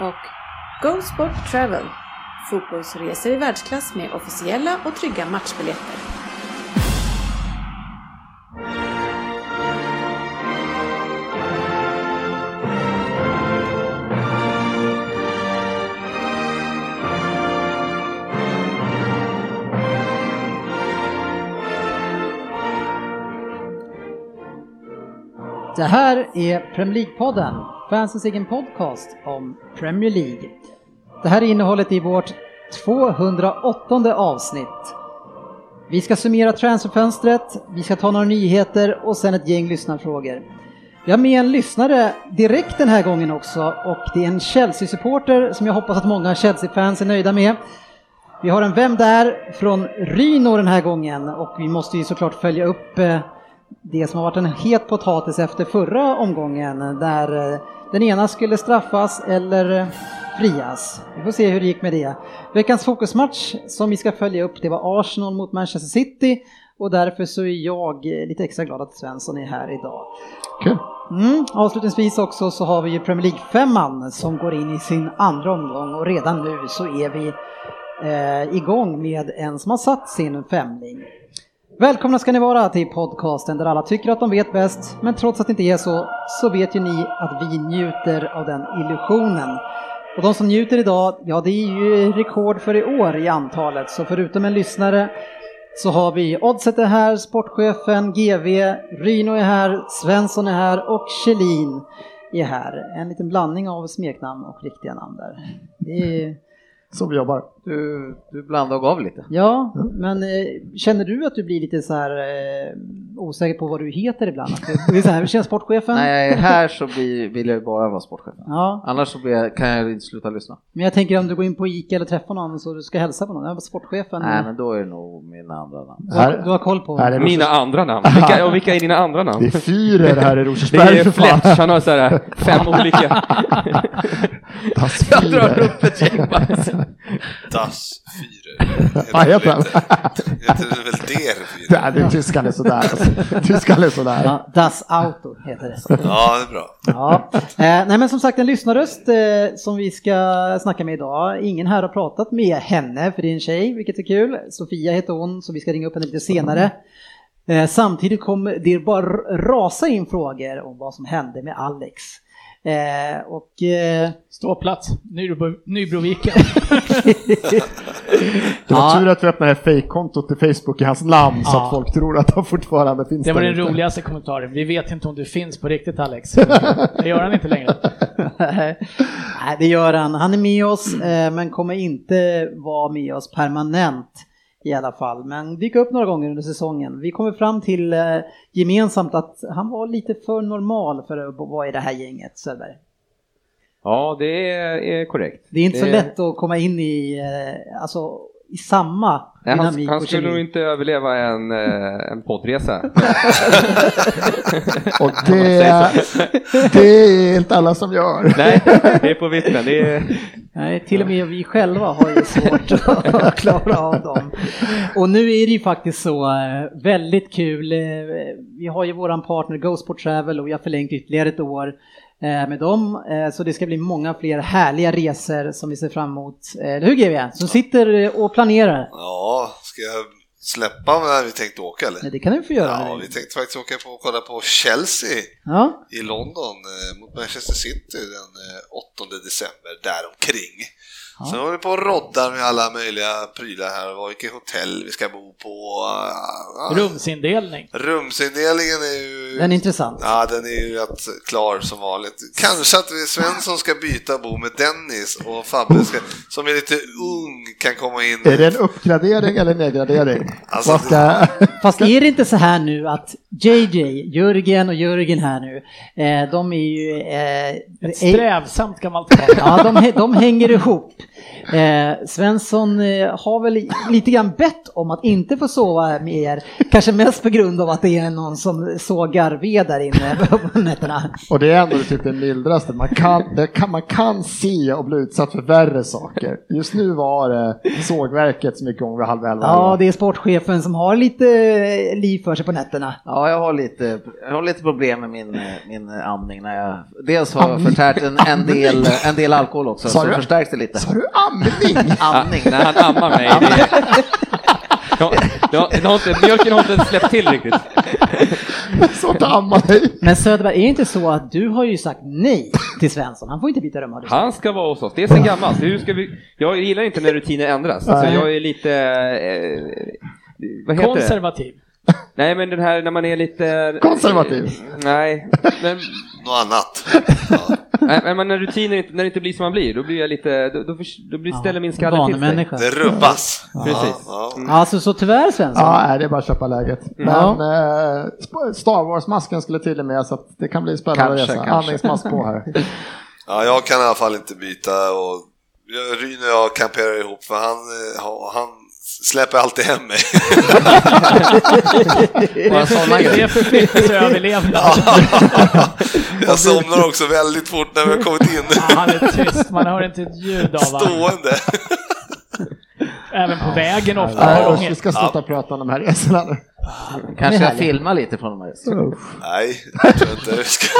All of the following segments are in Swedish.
och Go Sport Travel, fotbollsresor i världsklass med officiella och trygga matchbiljetter. Det här är Premier League-podden, fansens egen podcast om Premier League. Det här är innehållet i vårt 208 avsnitt. Vi ska summera transferfönstret, vi ska ta några nyheter och sen ett gäng lyssnarfrågor. Vi har med en lyssnare direkt den här gången också och det är en Chelsea-supporter som jag hoppas att många Chelsea-fans är nöjda med. Vi har en Vem där? från Ryno den här gången och vi måste ju såklart följa upp eh, det som har varit en het potatis efter förra omgången där eh, den ena skulle straffas eller frias. Vi får se hur det gick med det. Veckans fokusmatch som vi ska följa upp det var Arsenal mot Manchester City och därför så är jag eh, lite extra glad att Svensson är här idag. Kul. Mm, avslutningsvis också så har vi ju Premier League-femman som går in i sin andra omgång och redan nu så är vi eh, igång med en som har satt sin femling. Välkomna ska ni vara till podcasten där alla tycker att de vet bäst, men trots att det inte är så, så vet ju ni att vi njuter av den illusionen. Och de som njuter idag, ja det är ju rekord för i år i antalet, så förutom en lyssnare så har vi Oddset är här, sportchefen, GV, Ryno är här, Svensson är här och Kjellin är här. En liten blandning av smeknamn och riktiga namn där. Det är Så vi jobbar. Du, du blandade och gav lite. Ja, men eh, känner du att du blir lite så här eh, osäker på vad du heter ibland? Att är så här, känner sportchefen? Nej, här så blir, vill jag bara vara sportchef. Ja, Annars så blir jag, kan jag inte sluta lyssna. men jag tänker om du går in på ICA eller träffar någon så du ska hälsa på någon, ja, sportchefen. Nej, men då är det nog mina andra namn. du, har, du har koll på Här är Mina andra namn. Vilka, och vilka är dina andra namn? Det är Führer här i Det Rosersberg är för fan. Fletch, han har så här fem olika. Jag drar upp ett gäng. Das Führer. Vad heter det väl Der Führer? Nej, det tyskan är sådär. Alltså. Tyskan är sådär. Ja, das Auto heter det. Ja, det är bra. Ja. Eh, nej men som sagt en lyssnarröst eh, som vi ska snacka med idag. Ingen här har pratat med henne för det är en tjej, vilket är kul. Sofia heter hon, så vi ska ringa upp henne lite senare. Eh, samtidigt kommer det bara rasa in frågor om vad som hände med Alex. Eh, och eh, Ståplats, Nybro, Nybroviken. Det var Ja. tur att vi öppnade fake-kontot till Facebook i hans namn så Ja. att folk tror att han fortfarande finns Det var den roligaste kommentaren. Vi vet inte om du finns på riktigt Alex. Det gör han inte längre. Nej, det gör han. Han är med oss, eh, men kommer inte vara med oss permanent i alla fall. Men dyka upp några gånger under säsongen. Vi kommer fram till eh, gemensamt att han var lite för normal för att vara i det här gänget, Söderberg. Ja, det är, är korrekt. Det är inte så Det- lätt att komma in i, eh, alltså, i samma Nej, han, han skulle nog inte överleva en, eh, en poddresa. Och det, det är inte alla som gör. Nej, det är på vittnen. Det är, Nej, till och med vi själva har ju svårt att klara av dem. Och nu är det ju faktiskt så eh, väldigt kul. eh, Vi har ju våran partner GoSport Travel och vi har förlängt ytterligare ett år med dem. Eh, Så det ska bli många fler härliga resor som vi ser fram emot. Eh, Eller hur GW? Som sitter eh, och planerar. Ja, ska jag släppa när vi tänkte åka eller? Nej, Det kan du få göra. Ja, vi tänkte faktiskt åka på och kolla på Chelsea Ja, i London eh, mot Manchester City den eh, 8 december, däromkring. Sen håller vi på och roddar med alla möjliga prylar här. Vilket hotell vi ska bo på. Ja, Rumsindelning. Rumsindelningen är ju... Den är intressant. Ja, den är ju rätt klar som vanligt. Kanske att vi Svensson ska byta bo med Dennis och Fabbe ska, som är lite ung kan komma in. Är det en uppgradering eller nedgradering? Alltså, ska... Fast är det inte så här nu att JJ, Jörgen och Jörgen här nu, eh, de är ju... Eh, Ett strävsamt gammalt par. Ja, de, de hänger ihop. Eh, Svensson eh, har väl lite grann bett om att inte få sova med er, kanske mest på grund av att det är någon som sågar ved där inne på nätterna. Och det är ändå typ det mildraste. Man kan, det kan, man kan se och bli utsatt för värre saker. Just nu var det sågverket som gick igång vid halv elva. Ja, det är sportchefen som har lite eh, liv för sig på nätterna. Ja, jag har lite, jag har lite problem med min, min andning när jag dels har förtärt en, en, del, en del alkohol också, så förstärks det lite. Sa du amning? Andning. När han ammar mig. Det, har, inte, mjölken har inte släppt till riktigt. Amma dig. Men Söderberg, är det inte så att du har ju sagt nej till Svensson? Han får inte byta rum har du sagt. Han ska vara hos oss, det är sen gammalt. Hur ska vi, jag gillar inte när rutiner ändras. Alltså, Nej. jag är lite... Eh, vad heter det? Konservativ. Nej men den här när man är lite... Konservativ. Nej, men, Något annat. Ja. nej, men när rutiner inte, när det inte blir som man blir, då blir jag lite... Då, då, då blir, ställer min skalle till sig. Det rubbas. Precis. Ja, ja. Alltså så tyvärr Svensson. Ja, nej, det är bara att köpa läget. Men Ja. eh, Star Wars-masken skulle till med så att det kan bli spännande Kanske, resa. Andningsmask på här. ja, jag kan i alla fall inte byta och Ryn och jag kamperar ihop för han, eh, ha- han släpper alltid hem mig. Bara sådana Det är för fritidöverlevnad. jag somnar också väldigt fort när vi har kommit in. Ja, han är tyst, man hör inte ett ljud av honom. Stående. Även på vägen ofta. De- vi ska sluta prata om de här resorna nu. Kanske jag filmar lite från de här. Nej, jag tror inte vi ska.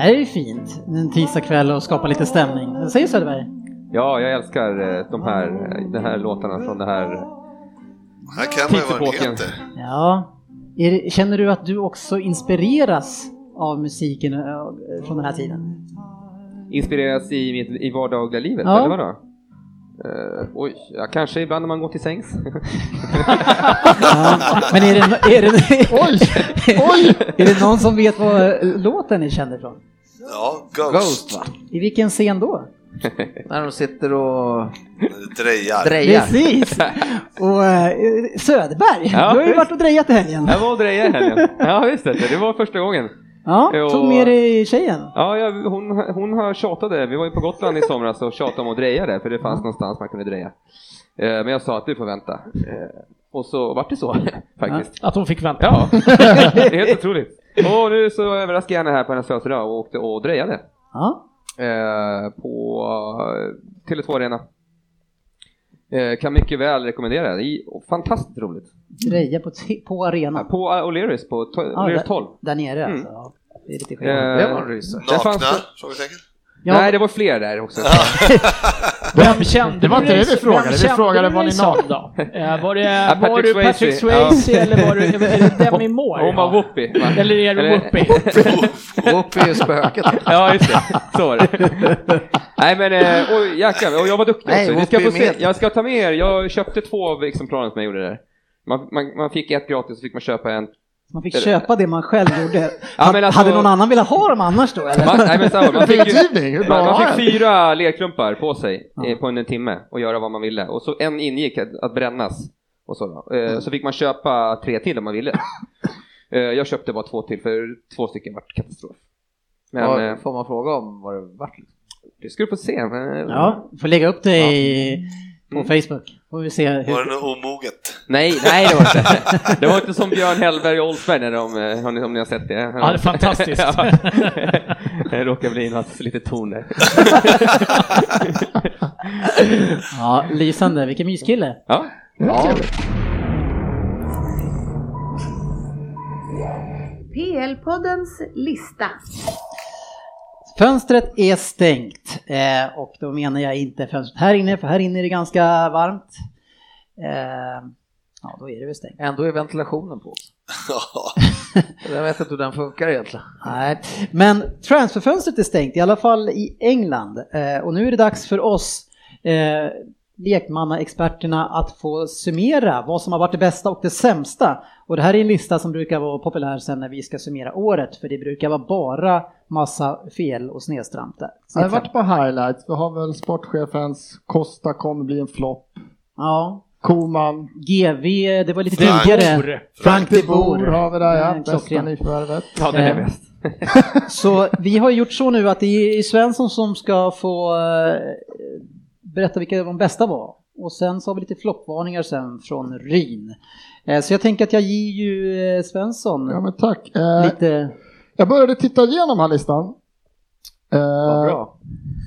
Det här är ju fint, en tisdagkväll och skapa lite stämning. Vad säger Söderberg? Ja, jag älskar eh, de här, de här låtarna från det här... Här kan man ju vad den heter. Ja, är, det- känner du att du också inspireras av musiken eh, från den här tiden? Inspireras i, mitt, i vardagliga livet, Ja. eller vadå? Uh, oj, ja, kanske ibland när man går till sängs. Ja, men är det, är, det, Oj! Oj! är det någon som vet vad eh, låten är känd ifrån? Ja, Ghost. Ghost va? I vilken scen då? När de sitter och Drejar. drejar. Precis! Och eh, Söderberg, Ja, du har ju visst. varit och drejat i helgen. Jag var och drejade i helgen. Ja, visst det. Det var första gången. Ja, tog med dig tjejen. Ja, jag, hon, hon har tjatade. Vi var ju på Gotland i somras och tjatade om att dreja där, för det fanns någonstans man kunde dreja. Eh, men jag sa att du får vänta. Eh, och så vart det så, faktiskt. Att hon fick vänta. Ja, det är helt otroligt. Och nu så överraskade jag henne här på hennes födelsedag och åkte och drejade. Ja. Eh, på eh, Tele2 Arena. Eh, kan mycket väl rekommendera. Det är fantastiskt roligt. Dreja på, på arenan. På O'Learys, på O'Learys där- 12. Där nere Mm. alltså. Det är lite Eh, skillnad. Det var en rysare. Nakna? Frågetecken. Ja, Nej, det var fler där också. Vem kände Det var inte det vi frågade. Vi frågade var ni nakna? då? Eh, Var, det, Ja, var Patrick du Patrick Swayze. Swayze eller var du, är det Demi Moore? Hon var Whoopi. va? Eller är Eller- Whoopi? Whoopi är ju spöket. Ja, just det. Så var det. Nej, men eh, oj, jäklar. Och jag var duktig Nej, också. Ska få se. Jag ska ta med er. Jag köpte två av exemplaren som jag gjorde där. Man, man, man fick ett gratis och fick man köpa en. Man fick köpa det man själv gjorde. Ja, men alltså- Hade någon annan velat ha dem annars då eller? Man, nej, men så, här, man, fick ju, man, man fick fyra lerklumpar på sig Ja. eh, på en, timme och göra vad man ville. Och så en ingick att, att brännas. Och så, då. Mm. Eh, så fick man köpa tre till om man ville. Eh, jag köpte bara två till för två stycken var katastrof. Men Ja, eh, får man fråga om vad det vart? det ska du få se. Men, Ja, får lägga upp det i, på Mm. Facebook. Får vi se Var hur... det något omoget? Nej, nej det var inte. Det var inte som Björn Hellberg och Oldsberg när de, eh, har ni, om ni har sett det? Ja, det är fantastiskt. Ja. Det råkar bli något litet ton där. Ja, lysande. Vilken myskille. Ja, Ja. PL-poddens lista. Fönstret är stängt eh, och då menar jag inte fönstret här inne, för här inne är det ganska varmt. Eh, ja, då är det väl stängt. Ändå är ventilationen på. Jag vet inte hur den funkar egentligen. Nej, men transferfönstret är stängt, i alla fall i England. Eh, och nu är det dags för oss eh, lekmannaexperterna att få summera vad som har varit det bästa och det sämsta. Och det här är en lista som brukar vara populär sen när vi ska summera året, för det brukar vara bara massa fel och snedstramp där. Jag har varit på highlights, vi har väl sportchefens Costa kommer bli en flopp. Ja, Koman, GV, det var lite Frank tidigare. Frank de Boer har vi där ja, Mm, bästa nyförvärvet. Ja, den är Eh, bäst. Så vi har gjort så nu att det är Svensson som ska få eh, berätta vilka de bästa var. Och sen så har vi lite floppvarningar sen från Ryn. Eh, Så jag tänker att jag ger ju eh, Svensson Ja men tack. Eh, lite... jag började titta igenom här listan. Vad bra.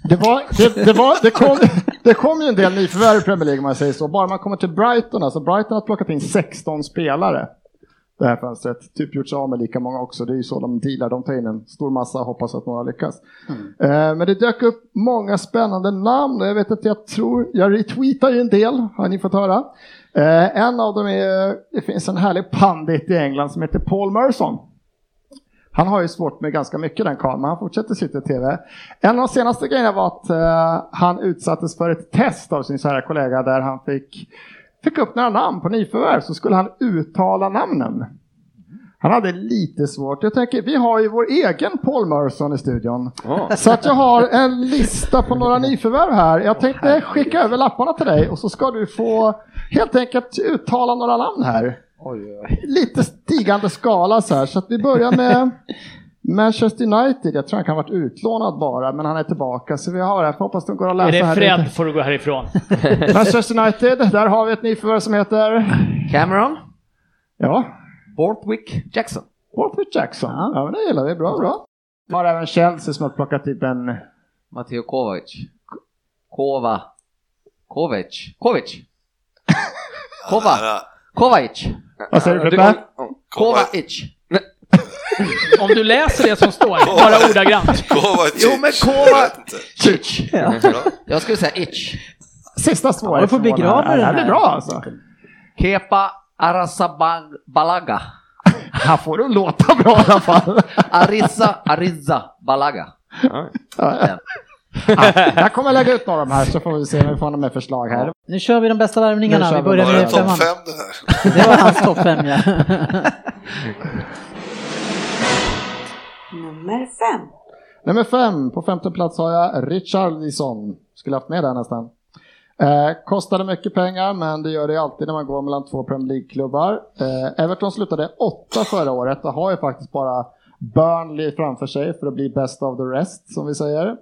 Det, var, det, det, var, det, kom, det kom ju en del nyförvärv i Premier League om man säger så. Bara man kommer till Brighton, alltså Brighton har plockat in 16 spelare det här fönstret. Typ gjort sig av med lika många också. Det är ju så de dealar, de tar in en stor massa och hoppas att några lyckas. Eh, men det dök upp många spännande namn och jag vet att jag tror, jag retweetar ju en del, har ni fått höra. Eh, en av dem är, det finns en härlig pandit i England som heter Paul Merson. Han har ju svårt med ganska mycket den karln, men han fortsätter sitta i TV. En av de senaste grejerna var att eh, han utsattes för ett test av sin kära kollega där han fick, fick upp några namn på nyförvärv så skulle han uttala namnen. Han hade lite svårt. Jag tänker, vi har ju vår egen Paul Merson i studion. Ja. Så att jag har en lista på några nyförvärv här. Jag tänkte skicka över lapparna till dig och så ska du få helt enkelt uttala några namn här. Lite stigande skala så här. Så att vi börjar med Manchester United. Jag tror han kan ha varit utlånad bara, men han är tillbaka. Så vi har det. Jag hoppas de går att läsa Är det här. Fred får du gå härifrån. Manchester United, där har vi ett nyförvärv som heter... Cameron, Ja, Borthwick, Jackson. Borthwick Jackson. Ja. Ja, men det gillar vi. Bra, bra. Vi har även Chelsea som har plockat typ en... Matteo Kovac. Kova. Kovac. Kovac. Kova. Kovac. Vad säger du Frippe? Kovac. Om du läser det som står, bara ordagrant. Kovacic. Jo, men vet inte. Itch. Jag skulle säga itch. Sista svåra. Ja, du får begrava det den här. Det blir bra alltså. Kepa Arasabalaga. Här får du låta bra i alla fall. Arisa Ariza Balaga. Ja. Ja, jag kommer lägga ut några av de här så får vi se om vi får några mer förslag här. Nu kör vi de bästa värvningarna. Vi vi börjar Var med det topp fem det här? Det var hans topp fem ja. Nummer fem. Nummer fem, på femte plats har jag Richarlison. Skulle haft med där nästan. Eh, kostade mycket pengar, men det gör det alltid när man går mellan två Premier League-klubbar. Eh, Everton slutade åtta förra året och har ju faktiskt bara Burnley framför sig för att bli best of the rest, som vi säger.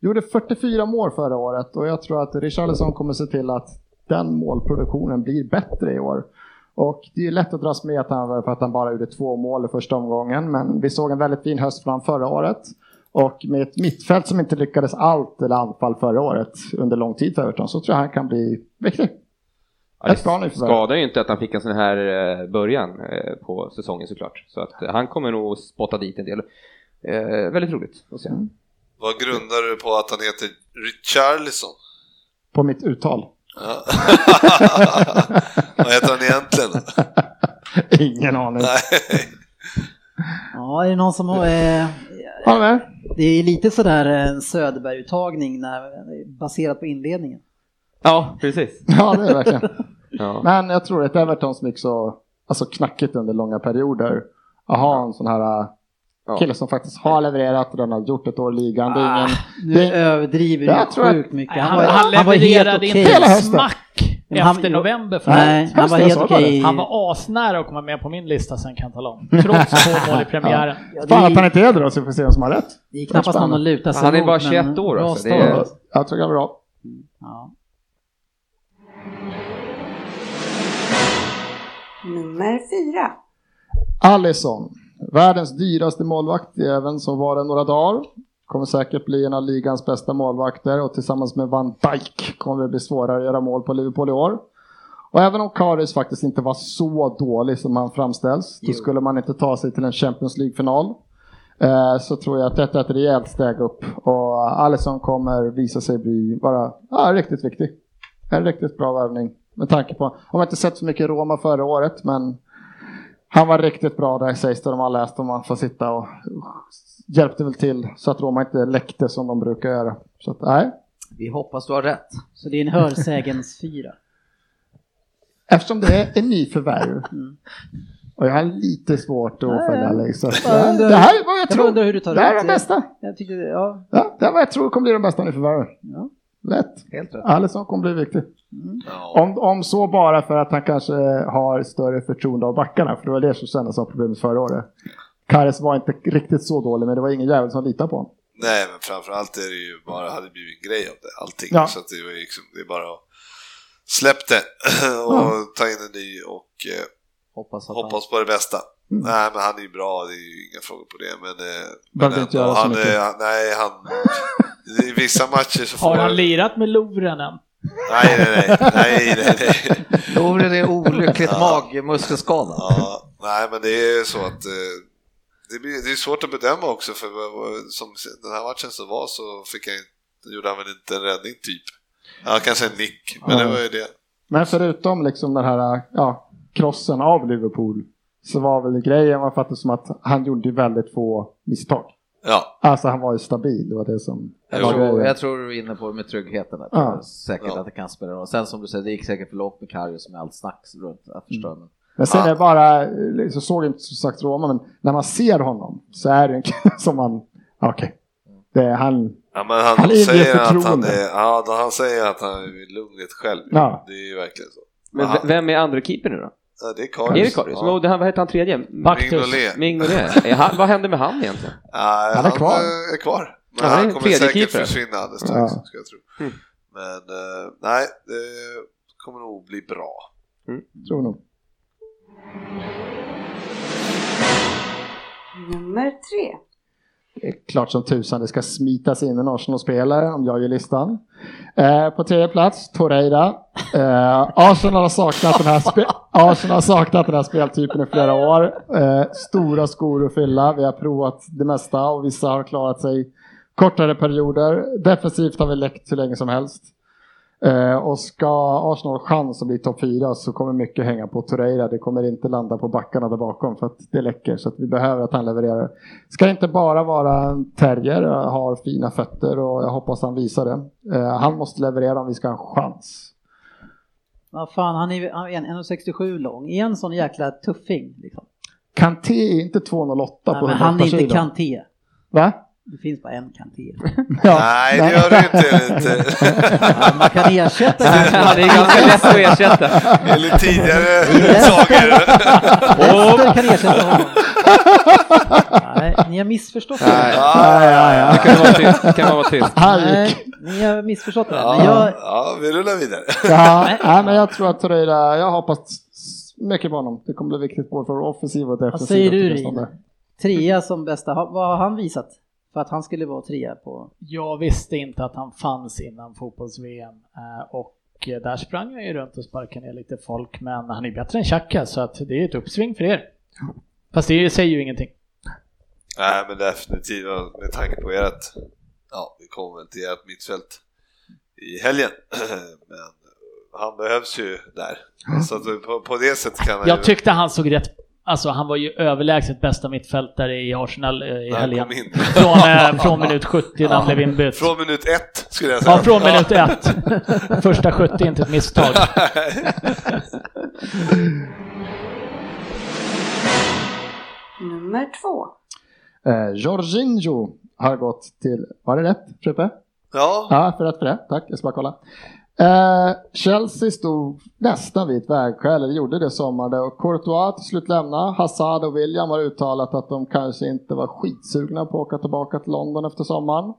Gjorde 44 mål förra året och jag tror att Richarlison kommer se till att den målproduktionen blir bättre i år. Och det är lätt att dras med att han, för att han bara gjorde två mål i första omgången, men vi såg en väldigt fin höst från förra året. Och med ett mittfält som inte lyckades allt eller anfall förra året under lång tid för Everton så tror jag han kan bli viktig. Ja, det bra skadar ju inte att han fick en sån här eh, början eh, på säsongen såklart. Så att eh, han kommer nog spotta dit en del. Eh, väldigt roligt att se. Vad grundar du på att han heter Richarlison? På mitt uttal. Ja. Vad heter han egentligen? Ingen aning. Nej. Ja, är det någon som har... Eh, med? det är lite sådär en Söderberg-uttagning när- baserat på inledningen. Ja, precis. Ja, det är det verkligen. Ja. Men jag tror att Everton som gick så alltså knackigt under långa perioder. att ha en sån här Ja. kille som faktiskt har levererat och den har gjort ett år i ligan. Det är ingen, Nu det, överdriver Jag du sjukt mycket. Han, var, han, han var helt levererade inte hösten. smack han- efter november förra Nej, han var helt okej. Han var asnära att komma med på min lista sen kan jag tala om. Trots två mål i premiären. Ja, det, fan att han är, inte är det då så vi får se vem som har rätt. det är knappast någon att luta sig Han är mot, bara men 21 år, alltså. Det är-. Jag tror det var bra. Ja. Nummer fyra. Allison, världens dyraste målvakt även som var det några dagar. Kommer säkert bli en av ligans bästa målvakter och tillsammans med Van Dijk kommer det bli svårare att göra mål på Liverpool i år. Och även om Karius faktiskt inte var så dålig som han framställs, då skulle man inte ta sig till en Champions League-final. Eh, så tror jag att detta är ett rejält steg upp och Allison kommer visa sig bli bara ja, riktigt viktig. En riktigt bra värvning Med tanke på, har man inte sett så mycket Roma förra året, men han var riktigt bra där sägs det, de har läst om man får sitta och hjälpte väl till så att Roma inte läckte som de brukar göra. Så att, nej. Vi hoppas du har rätt. Så det är en hörsägens fyra. Eftersom det är en nyförvärv och jag har lite svårt att Nej, följa Alex. Det här är vad jag Jag tror. undrar hur du tar det här är det bästa. Jag tyckte, ja. Ja, det här är vad jag tror kommer bli de bästa nyförvärven. Ja. Lätt. Helt rätt. Alisson kommer bli viktig. Ja. Om, om så bara för att han kanske har större förtroende av backarna, för det var det som kändes som problemet förra året. Kares var inte riktigt så dålig, men det var ingen jävel som litade på honom. Nej, men framförallt är det ju bara, hade blivit en grej av det, allting. Ja. Så att det, var ju liksom, det är bara att släpp det och ta in en ny och eh, Hoppas att hoppas på det bästa. Nej, men han är ju bra, det är ju inga frågor på det. Men, eh, men Behöver inte göra så han, mycket. är, nej, han, i vissa matcher så får Har han lirat med Lovren än? Nej, nej, nej, nej, nej, nej. Lovren är olyckligt magmuskelskadad. Ja, nej, men det är så att eh, det, blir, det är svårt att bedöma också för som den här matchen som var så fick han, inte- gjorde han väl inte en räddning typ. Ja, kanske en nick, men det var ju det. Men förutom liksom den här ja, krossen av Liverpool så var väl grejen, man fattade som att han gjorde väldigt få misstag. Ja, Alltså han var ju stabil, det var det som Jag tror, jag tror du är inne på det med tryggheten. Där. Ja. Säkert Ja. att det kan spela roll. Sen som du säger, det gick säkert för långt med Karius med allt snack runt. Jag förstår. Men Men sen Ja. är det bara, så såg jag inte som sagt Roma, men när man ser honom så är det en som man, okej. Det är han, ja men han, Han säger att han är, ja, då han säger att han är lugnet själv. Ja. Det är ju verkligen så. Men han, v- vem är andra keeper nu då? Det är Är Karius. det Karius? Ja. Och det här, vad heter han tredje? Baktus. Är han- Vad hände med han egentligen? Ja, Han är kvar. eh, är kvar. Men Ja, han är han kommer säkert keeper. försvinna alldeles strax, Ja. ska jag tro. Mm. Men eh, nej, det kommer nog bli bra. tror nog. Nummer tre. Det är klart som tusan det ska smitas in en Arsenal-spelare om jag gör listan. Eh, på tredje plats, Torreira. Eh, Arsenal, har saknat den här Arsenal har saknat den här speltypen i flera år. Eh, stora skor att fylla. Vi har provat det mesta och vissa har klarat sig kortare perioder. Defensivt har vi läckt hur länge som helst. Eh, och ska Arsenal ha chans att bli topp 4 så kommer mycket hänga på Torreira. Det kommer inte landa på backarna där bakom för att det läcker. Så vi behöver att han levererar. Ska inte bara vara en terrier, har fina fötter och jag hoppas han visar det. Eh, han måste leverera om vi ska ha en chans. Vad fan, han är, han är 1,67 lång. Är en sån jäkla tuffing liksom. Kanté är inte 208 Nej, på men han är 108 inte kilo. Kanté. Va? Det finns bara en Kanté. Ja. Nej, det gör det inte. inte. Ja, man kan ersätta Ja, det är ganska lätt att ersätta. Eller tidigare sagor. Leicester kan ersätta honom. Nej, ni har missförstått det. Nej. Ja, ja, ja. Det kan vara tyst. Kan vara tyst. Nej, ni har missförstått det. Ja, Men jag, ja, vi rullar vidare. Ja, nej, men jag tror att Torreira, jag hoppas mycket på honom. Det kommer bli viktigt både för offensiv och defensiv. vad säger du. Rin? Trea som bästa, vad har han visat? För att han skulle vara trea på... Jag visste inte att han fanns innan fotbolls-VM eh, och eh, där sprang han ju runt och sparkade ner lite folk men han är bättre än Xhaka så att det är ett uppsving för er. Fast det säger ju ingenting. Nej, men definitivt med tanke på ert, ja, vi kommer väl till ert mittfält i helgen. Men han behövs ju där. Så att på, på det sättet kan han Jag ju... tyckte han såg rätt, alltså han var ju överlägset bästa mittfältare i Arsenal eh, i helgen. Från, eh, från minut 70 när han blev inbytt. Från minut ett skulle jag säga. Ja, från minut ett. Första 70 inte ett misstag. Nummer två. Eh, Jorginho har gått till, var det rätt Frippe? ja, Ja, för rätt för det. Tack, jag ska bara kolla. Eh, Chelsea stod nästan vid ett vägskäl, eller gjorde det sommar. Och Courtois till slut lämnade. Hazard och William har uttalat att de kanske inte var skitsugna på att åka tillbaka till London efter sommaren.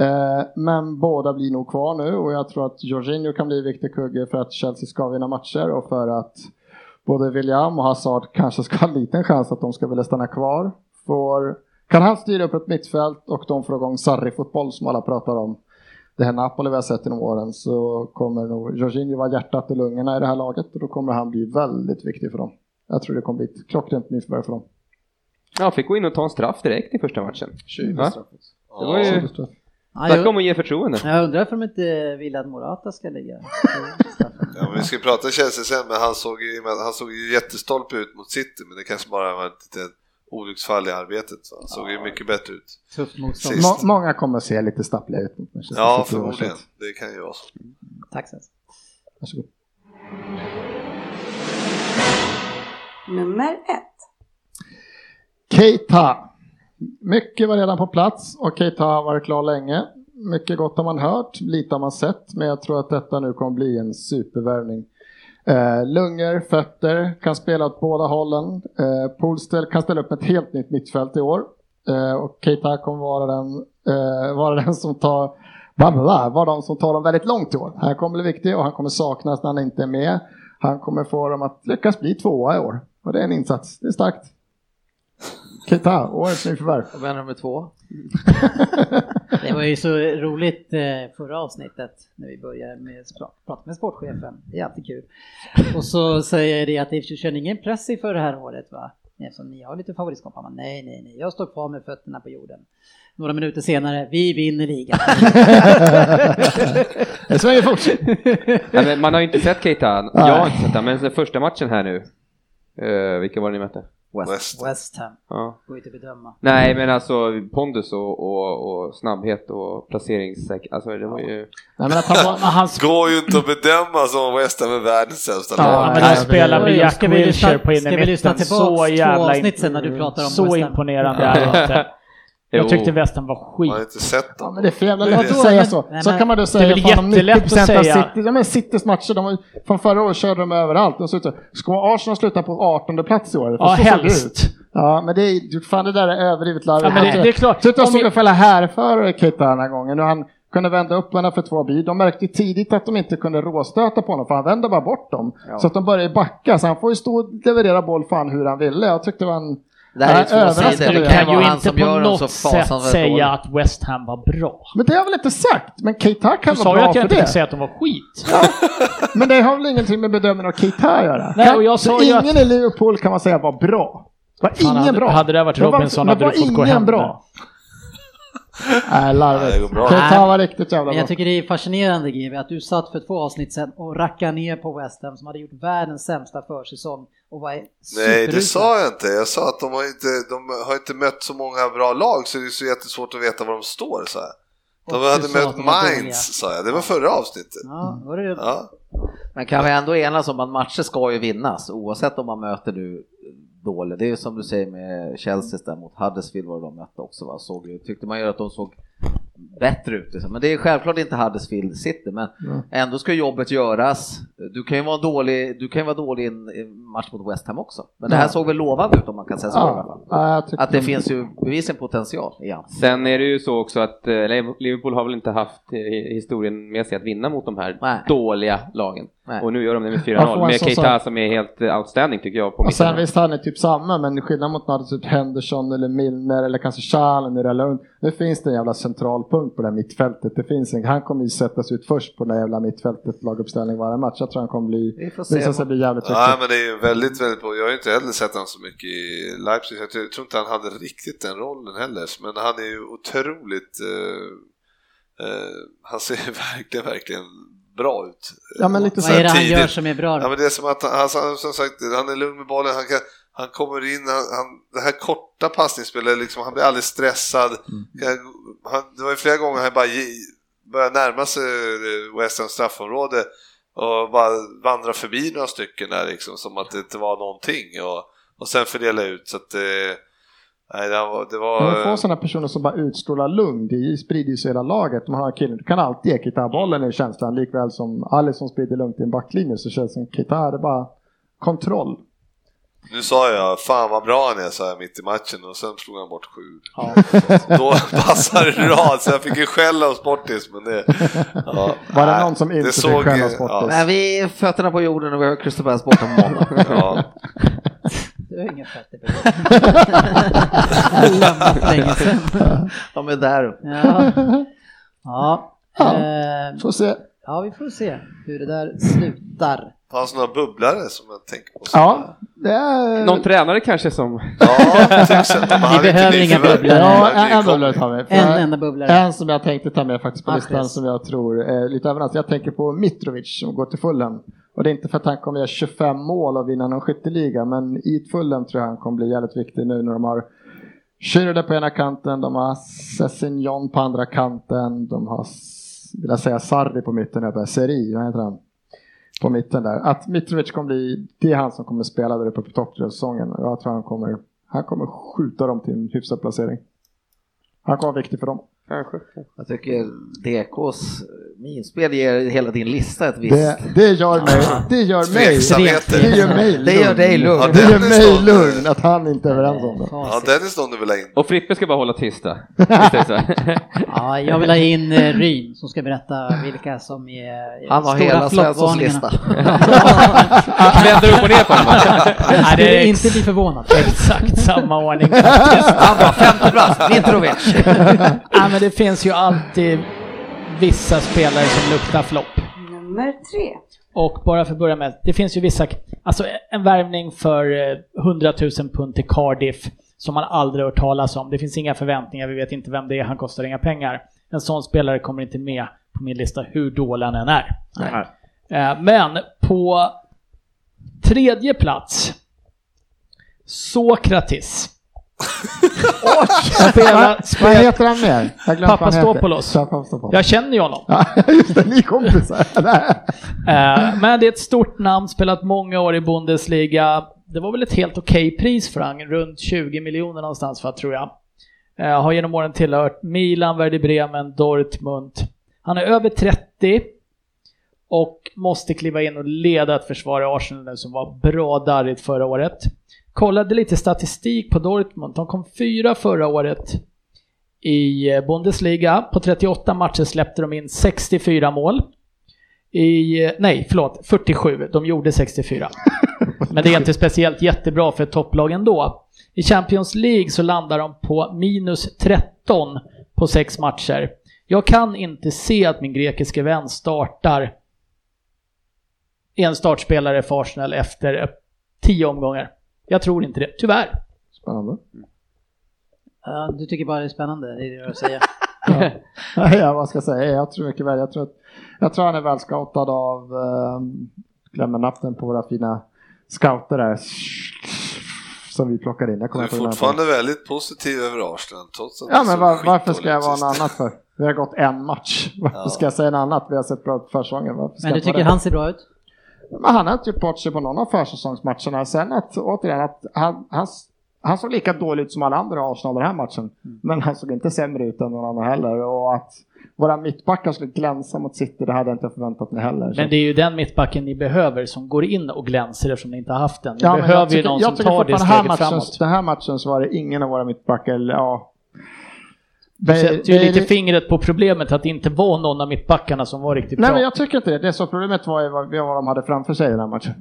Eh, men båda blir nog kvar nu och jag tror att Jorginho kan bli en viktig kugge för att Chelsea ska vinna matcher och för att både William och Hazard kanske ska ha en liten chans att de ska vilja stanna kvar. Får, kan han styra upp ett mittfält och de får igång Sarri-fotboll som alla pratar om, det här Napoli vi har sett genom åren, så kommer nog Jorginho vara hjärtat och lungorna i det här laget och då kommer han bli väldigt viktig för dem. Jag tror det kommer bli ett klockrent nyförvärv för dem. Ja, fick gå in och ta en straff direkt i första matchen. Va? Det var ju... Snacka om jag, att ge förtroende. jag undrar om inte vill att Morata ska ligga. Ja, men vi ska prata Chelsea sen, men han såg, ju, han såg ju jättestolpe ut mot City, men det kanske bara var ett litet olycksfall i arbetet. Så såg ju mycket bättre ut. Tufft motstånd. Sist. Må, många kommer att se lite stappliga ut mot Manchester Ja, förmodligen. Det kan ju vara så. Tack Sens. Varsågod. Nummer ett. Keita. Mycket var redan på plats och Keita har varit klar länge. Mycket gott har man hört, lite har man sett, men jag tror att detta nu kommer bli en supervärvning. Eh, lungor, fötter, kan spela åt båda hållen. Eh, Polstel kan ställa upp ett helt nytt mittfält i år. Eh, och Keita kommer vara den, eh, vara den som tar bla, bla, de som tar dem väldigt långt i år. Han kommer bli viktig och han kommer saknas när han inte är med. Han kommer få dem att lyckas bli tvåa i år. Och det är en insats, det är starkt. Keita, årets nyförvärv. Och vem är nummer två? Det var ju så roligt eh, förra avsnittet när vi började med prata med sportchefen. Det är alltid kul. Och så säger jag det att det känner ingen press inför det här året va? Eftersom ni har lite favoritskap. Han nej, nej, nej, jag står kvar med fötterna på jorden. Några minuter senare, vi vinner ligan. Det svänger fort. Ja, men man har ju inte sett Keita, jag har inte sett honom, men sen första matchen här nu, uh, vilka var det ni mötte? West. West Ham, Ja. går inte att bedöma. Nej, men alltså pondus och, och, och snabbhet och placeringssäkerhet, alltså det var ju... Nej, men att han var, Men han, Går ju inte att bedöma som West Ham är världens sämsta Ja, lag. men han spelar med Jack Wilshere på ska vi lyssna innermitten. tillbaks Så två jävla avsnitt sen när du pratar om Så West Ham? imponerande är det inte. Jag tyckte Västen var skit. Man har inte sett Ja, dem. men det är för jävla lätt att säga Men- så. nej, Så kan man då Det är säga väl fan jättelätt att 90% av säga. City, ja, men Citys matcher, de, var- från förra året körde de överallt. De slutade, ska Arsenal sluta på 18 plats i år? För Ja, så helst. Ja, men det är, fan det där är överdrivet larvigt. Ja, men det, det är klart. Jag såg vi- en fälla härförare Keita den här gången och han kunde vända upp henne för två bil. De märkte tidigt att de inte kunde råstöta på honom för han vände bara bort dem. Så att de började backa så han får ju stå och leverera boll fan hur han ville. Jag tyckte det var en... Det här är Ja, två sidor. Det Det kan ju inte på något sätt säga att West Ham var bra. Men det har jag väl inte sagt, men Keita kan Du vara sa ju bra att jag för inte det. fick säga att de var skit. Men det har väl ingenting med bedömningen av Keita att göra? Nej, och jag så sa ju ingen i Liverpool kan man säga var bra. Det var Fan, ingen hade- bra. hade det varit var- Robinson hade du fått gå ingen hem bra. Nej, Ja, det larvigt. bra. Keita var riktigt jävla Men bra. jag tycker det är fascinerande GW att du satt för två avsnitt sedan och rackade ner på West Ham som hade gjort världens sämsta försäsong och var Nej, det sa jag inte. Jag sa att de har inte, de har inte mött så många bra lag så det är så jättesvårt att veta var de står. Så här. De Och hade mött. Mainz, sa jag. Det var förra avsnittet. Ja, var det Ja. Men kan vi ändå enas om att matcher ska ju vinnas oavsett om man möter nu dåligt. Det är ju som du säger med Chelsea där mot Huddersfield var de mötte också va? Såg, tyckte man ju att de såg bättre ut. Liksom. Men det är självklart inte Huddersfield City men ändå ska jobbet göras. Du kan ju vara dålig, du kan ju vara dålig i en match mot West Ham också. Men det här såg väl lovande ut om man kan säga så. Ja, ja, Att det de- finns ju bevisligen potential i han. Sen är det ju så också att eh, Liverpool har väl inte haft eh, historien med sig att vinna mot de här Nej. dåliga lagen. Nej. Och nu gör de det med Ja, får 4-0 man med så Keita som är helt eh, outstanding tycker jag på Och sen visst han är typ samma, men skillnad mot något typ Henderson eller Milner eller kanske Challenger eller Lund. Nu finns det en jävla centralpunkt på det här mittfältet. Det finns en, han kommer ju sättas ut först på det här jävla mittfältet, laguppställning varje match. Jag tror han kommer bli, visa sig bli jävligt Ja, viktig. men det är ju väldigt, väldigt bra. Jag har ju inte heller sett honom så mycket i Leipzig. Jag tror inte han hade riktigt den rollen heller. Men han är ju otroligt... Eh, eh, han ser verkligen, verkligen bra ut. Ja, men lite Vad Så är här det han tidigt. gör som är bra Ja, då? men det är som att han, han, som sagt, han är lugn med bollen, han, kan, han kommer in, han, han, det här korta passningsspelet, liksom, han blir aldrig stressad. Han, det var ju flera gånger han bara började närma sig eh, West Ham straffområde och bara vandra förbi några stycken där liksom, som att det inte var någonting och, och sen fördela ut så att eh, nej, det var, det var Man får sådana personer som bara utstrålar lugn, det sprider ju sig hela laget. Man har killen, du kan alltid ge Keita bollen i känslan, likväl som Alisson sprider lugnt i en backlinje så känns det som Keita det är bara kontroll. Nu sa jag, fan vad bra han är, sa jag mitt i matchen och sen slog han bort sju. Då passade det rad, så jag fick ju skäll av Sportis. Men det, ja, Var det nej, någon som inte det fick såg, skäll av ja, Sportis? Men vi är fötterna på jorden och vi har Palace borta på måndag. ja. Du har ingen fötter på sedan. De är där. Ja. Ja. Ja. Eh, Får se. ja, vi får se hur det där slutar. Fanns det några bubblare som jag tänker på? Ja, det är... Någon tränare kanske som... Ja. Man hade behöver inga bubblare. Ja, en, en bubblare tar vi. En enda bubblare. En som jag tänkte ta med faktiskt på Mahrez. listan som jag tror är lite överraskande. Jag tänker på Mitrovic som går till fullen. Och det är inte för att han kommer göra 25 mål och vinna någon skytteliga, men i Fulham tror jag han kommer bli jävligt viktig nu när de har Schürrle på ena kanten, de har Sessignon på andra kanten, de har, vill jag säga, Sarri på mitten, jag Seri, vad heter han? På mitten där. Att Mitrovic kommer bli, det är han som kommer spela där uppe på topp säsongen. Jag tror han kommer, han kommer skjuta dem till en hyfsad placering. Han kommer vara viktig för dem. Kanske. Jag tycker DKs minspel ger hela din lista ett visst... Det, det gör mig, det gör mig, det gör mig Det gör dig lugn. Ja, Det gör mig lugn att han inte är överens om det. Ja, Dennis någon du vill ha in. Och Frippe ska bara hålla så? Ja, jag vill ha in eh, Ryn som ska berätta vilka som är Han har stora hela Svenssons lista. Vänder upp och ner på honom. Nej, det är inte bli förvånad. Exakt samma ordning. Han var femte plats, Mitrovic. Ja, men det finns ju alltid vissa spelare som luktar flopp. Nummer tre. Och bara för att börja med, det finns ju vissa, alltså en värvning för eh, 100 000 pund till Cardiff som man aldrig hört talas om. Det finns inga förväntningar, vi vet inte vem det är, han kostar inga pengar. En sån spelare kommer inte med på min lista hur dålig han än är. Eh, Men på tredje plats, Sokratis. Spela, Vad spela, heter han mer? Vad. Papastopoulos. Papastopoulos. jag känner ju honom. Ja, just det, ni är kompisar. Eh, Men det är ett stort namn, spelat många år i Bundesliga. Det var väl ett helt okej pris för han, runt 20 miljoner någonstans för tror jag. Eh, Har genom åren tillhört Milan, Werder Bremen, Dortmund. Han är över 30 och måste kliva in och leda ett försvar i Arsenal nu som var bra darrigt förra året. Kollade lite statistik på Dortmund. De kom fyra förra året i eh, Bundesliga. På 38 matcher släppte de in 64 mål. I, eh, nej, förlåt, 47. De gjorde 64. Men det är inte speciellt jättebra för ett topplag ändå. I Champions League så landar de på minus 13 på sex matcher. Jag kan inte se att min grekiske vän startar en startspelare för Arsenal efter tio omgångar. Jag tror inte det, tyvärr. Spännande. Ja, du tycker bara det är spännande, det är det jag säger. Ja. ja, vad ska jag säga? Jag tror mycket väl. Jag tror, att, jag tror han är väl scoutad av, um, glömmer natten på våra fina scouter där. Som vi plockar in. Jag Du kommer är ihåg namnet. fortfarande väldigt positiv över Arsenal trots att Ja men var, varför ska jag vara något annat för? Vi har gått en match. Varför Ja. ska jag säga något annat? Vi har sett bra ut på försäsongen. Men du tycker han ser bra ut? Men han har inte gjort bort sig på någon av försäsongsmatcherna. Sen att, återigen, att han, han, han såg lika dålig ut som alla andra i Arsenal den här matchen. Mm. Men han såg inte sämre ut än någon annan heller. Och att våra mittbackar skulle glänsa mot City, det hade jag inte förväntat mig heller. Så- Men det är ju den mittbacken ni behöver som går in och glänser eftersom ni inte har haft den. Ni Ja, behöver ju tycker- någon som tar det steget matchen, framåt. Den här matchen så var det ingen av våra mittbackar, ja. Du sätter ju Det är lite li- fingret på problemet att det inte var någon av mittbackarna som var riktigt Nej bra. men jag tycker inte det. Det som problemet var ju vad, de hade framför sig i den här matchen.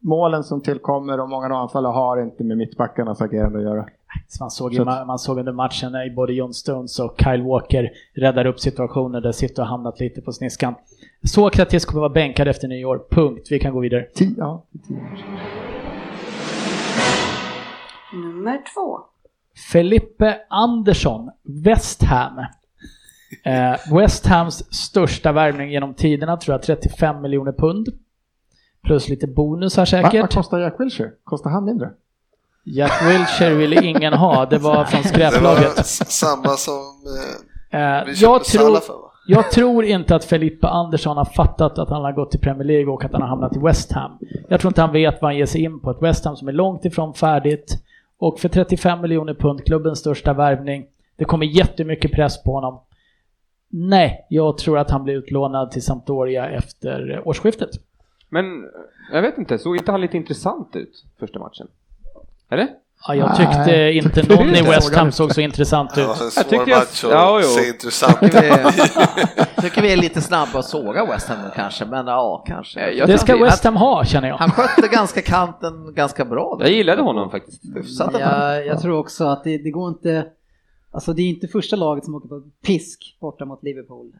Målen som tillkommer och många av anfallarna har inte med mittbackarnas agerande att göra. Man, såg Så man, man såg under matchen när både John Stones och Kyle Walker räddar upp situationer där City har hamnat lite på sniskan. Sokrates kommer vara bänkad efter nyår, punkt. Vi kan gå vidare. Tio, ja, tio. Nummer två. Felipe Andersson, West Ham. Eh, West Hams största värvning genom tiderna, tror jag, 35 miljoner pund. Plus lite bonusar Va, säkert. vad kostar Jack Wilshere? Kostar han mindre? Jack Wilshere ville ingen ha, det var från skräplaget. samma som eh, Eh, vi jag, tror, för va? jag tror inte att Felipe Andersson har fattat att han har gått till Premier League och att han har hamnat i West Ham. Jag tror inte han vet vad han ger sig in på. Ett West Ham som är långt ifrån färdigt. Och för 35 miljoner pund, klubbens största värvning. Det kommer jättemycket press på honom. Nej, jag tror att han blir utlånad till Sampdoria efter årsskiftet. Men jag vet inte, såg inte han lite intressant ut första matchen? Eller? Ja, jag tyckte Nej, inte tyckte någon i. West Ham såg så intressant ut. en Jag tycker jag- ja, jo. se intressant Tycker vi, tycker vi är lite snabba att såga West Ham kanske, men ja, kanske. Jag Det ska West Ham ha, känner jag. Han skötte ganska kanten ganska bra. Jag gillade honom faktiskt. Hyfsat. Jag, jag tror också att det, det går inte... Alltså det är inte första laget som åker på pisk borta mot Liverpool.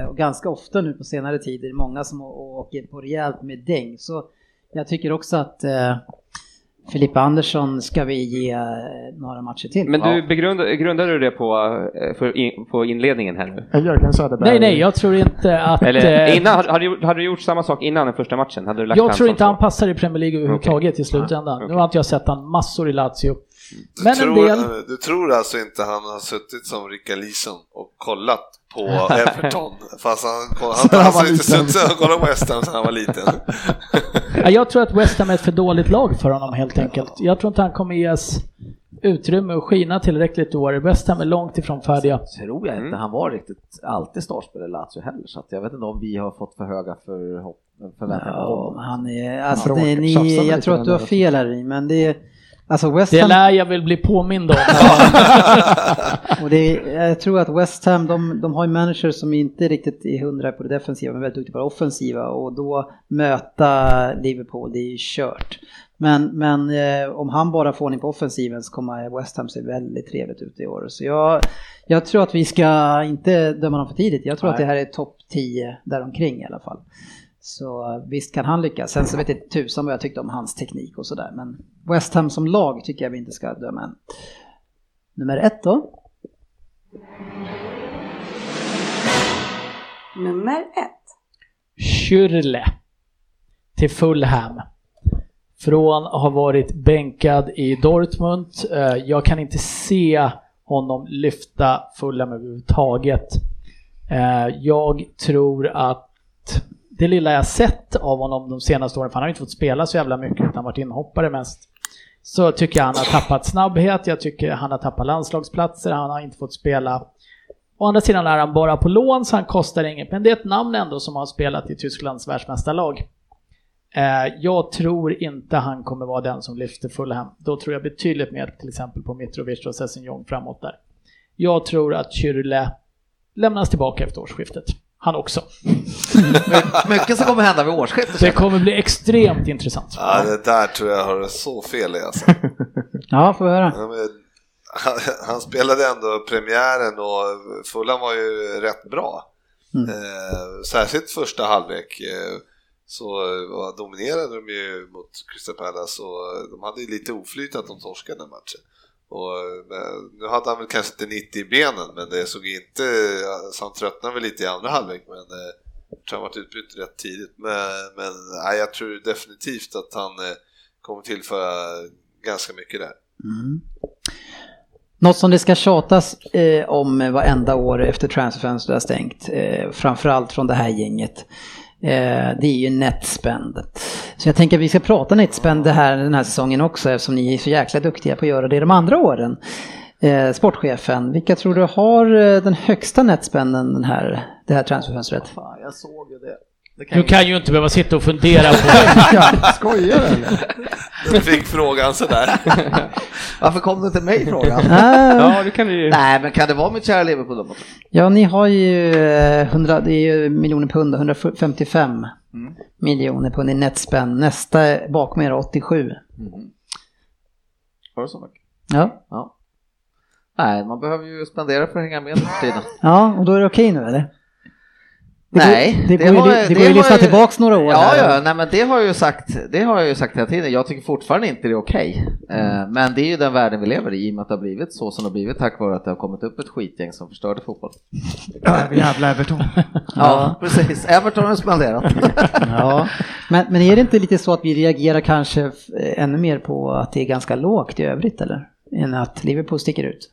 Eh, och ganska ofta nu på senare tid är det många som åker på rejält med däng. Så jag tycker också att eh, Filippa Andersson ska vi ge eh, några matcher till. Men du grundade du det på, eh, för in, på inledningen här nu? Jörgen Söderberg. Nej, nej, jag tror inte att... Eller eh, innan, hade, du, hade du gjort samma sak innan den första matchen? Hade du lagt jag tror inte han passar i Premier League överhuvudtaget Okej. i slutändan. Ja, Nu har inte jag sett han massor i Lazio. Du, Men en tror, del... du tror alltså inte han har suttit som Rickard Leeson och kollat på Everton? Fast han, han, han, han han inte suttit och kollat på West Ham sedan han var liten. Ja, jag tror att West Ham är ett för dåligt lag för honom helt enkelt. Jag tror inte han kommer ges utrymme att skina tillräckligt i år. West Ham är långt ifrån färdiga. tror jag inte Mm. han var riktigt alltid startspelare i Lazio heller, så att jag vet inte om vi har fått för höga förhopp- förväntningar på Ja, honom. han är, alltså, det, ni, jag tror att du har fel här men det är, alltså West Det Ham, lär jag väl bli påmind om. och det är, jag tror att West Ham, de, de har ju managers som inte riktigt är hundra på det defensiva men väldigt duktiga på det offensiva och då möta Liverpool, det är ju kört. Men, men eh, om han bara får ordning på offensiven så kommer West Ham se väldigt trevligt ut i år. Så jag, jag tror att vi ska inte döma dem för tidigt. Jag tror att det här är topp 10 däromkring i alla fall. Så visst kan han lyckas. Sen så vet jag tusan vad jag tyckte om hans teknik och sådär. Men West Ham som lag tycker jag vi inte ska döma än. Nummer ett då. Nummer ett. Schürrle till Fulham. Från att ha varit bänkad i Dortmund. Eh, Jag kan inte se honom lyfta Fulham överhuvudtaget. Eh, Jag tror att det lilla jag sett av honom de senaste åren, för han har ju inte fått spela så jävla mycket utan varit inhoppare mest. Så tycker jag han har tappat snabbhet, jag tycker han har tappat landslagsplatser, han har inte fått spela Å andra sidan är han bara på lån så han kostar inget, men det är ett namn ändå som har spelat i Tysklands världsmästarlag. Eh, jag tror inte han kommer vara den som lyfter Fulham. Då tror jag betydligt mer till exempel på Mitrovic och Sessignon framåt där. Jag tror att Kyrle lämnas tillbaka efter årsskiftet. Han också. Mycket som kommer hända vid årsskiftet. Det kommer bli extremt intressant. Ja, det där tror jag har så fel i alltså. Ja, får vi höra. Han, han spelade ändå premiären och Fulham var ju rätt bra. Mm. Eh, särskilt första halvlek eh, så var, dominerade de ju mot Crystal Palace och de hade ju lite oflyt att de torskade den matchen. Och, men, nu hade han väl kanske inte 90 i benen men det såg inte, så han tröttnade väl lite i andra halvlek men eh, jag tror han varit utbytt rätt tidigt. Men, men nej, jag tror definitivt att han eh, kommer tillföra ganska mycket där. Mm. Något som det ska tjatas eh, om varenda år efter transferfönstret har stängt, eh, framförallt från det här gänget, Eh, det är ju netspend. Så jag tänker att vi ska prata netspend det här, den här säsongen också eftersom ni är så jäkla duktiga på att göra det de andra åren. Eh, sportchefen, vilka tror du har eh, den högsta netspenden den här, det här transferfönstret? Jag såg kan Du kan ju inte behöva sitta och fundera på Skojar du eller? Du fick frågan sådär. Varför kom du inte mig frågan? Ja, det kan ju. Nej, men kan det vara mitt kära Liverpool då? ja, ni har ju eh, 100, det är ju miljoner pund, 155 miljoner pund i netspend. Nästa bakom er är 87. Var det så mycket? Ja. Ja. Nej, man behöver ju spendera för att hänga med nu för tiden. Ja, och då är det okej nu eller? Det Nej, går, det, det går ju, har- det det går ju att har lyssna ju- tillbaks några år Ja, här. ja, nej men det har jag ju sagt, det har jag ju sagt hela tiden. Jag tycker fortfarande inte det är okej. Eh, Men det är ju den världen vi lever i, i och med att det har blivit så som det har blivit tack vare att det har kommit upp ett skitgäng som förstörde fotboll. Jävla Everton. Ja, precis. Everton har spenderat. Ja. Men, men är det inte lite så att vi reagerar kanske ännu mer på att det är ganska lågt i övrigt eller? Än att Liverpool sticker ut?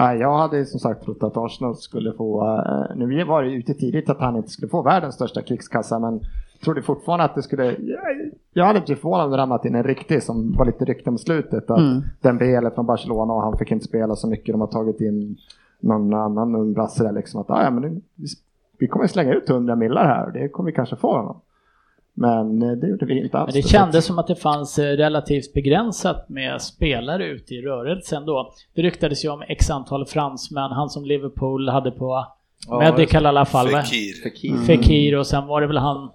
Ja, jag hade som sagt trott att Arsenal skulle få, eh, nu var det ute tidigt att han inte skulle få världens största krigskassa men trodde fortfarande att det skulle, jag, hade blivit förvånad om det ramlat in en riktig som var lite rykte om slutet. Att Mm. den Bele från Barcelona och han fick inte spela så mycket, de har tagit in någon annan brasse där liksom att ah, ja, men nu, vi, vi kommer slänga ut 100 millar här och det kommer vi kanske få honom. Men eh, det gjorde vi inte alls. Men det kändes som att det fanns eh, relativt begränsat med spelare ute i rörelsen då. Det ryktades ju om x antal fransmän, han som Liverpool hade på Medical i alla fall. Fekir. Fekir. Fekir och sen var det väl han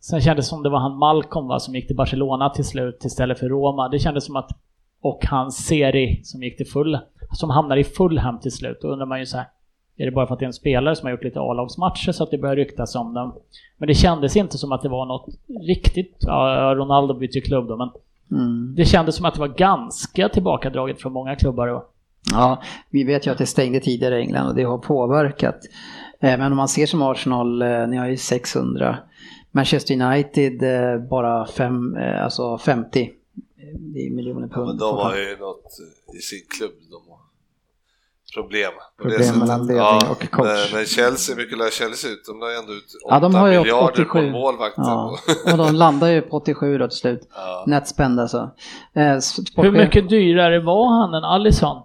Sen kändes det som det var han Malcolm va, som gick till Barcelona till slut istället för Roma. Det kändes som att och hans Seri som gick till full som hamnade i Fulham till slut. Då undrar man ju så här. Är det bara för att det är en spelare som har gjort lite A-lagsmatcher så att det börjar ryktas om dem? Men det kändes inte som att det var något riktigt, ja, Ronaldo bytte ju klubb då, men Mm. Det kändes som att det var ganska tillbakadraget från många klubbar. då. Ja, vi vet ju att det stängde tidigare i England och det har påverkat. Eh, Men om man ser som Arsenal, eh, ni har ju 600. Manchester United eh, bara fem, alltså 50 eh, det är miljoner pund. Men de har ju något i sin klubb, de problem. Problem mellan ledning ja, och coach. Men, Chelsea, hur mycket lär Chelsea ut? De la ändå ut 8 Ja, de har ju miljarder 87. på målvakten. Ja, och de landar ju på 87 då till slut. Ja. Net spend alltså. Eh, Hur mycket dyrare var han än Alisson?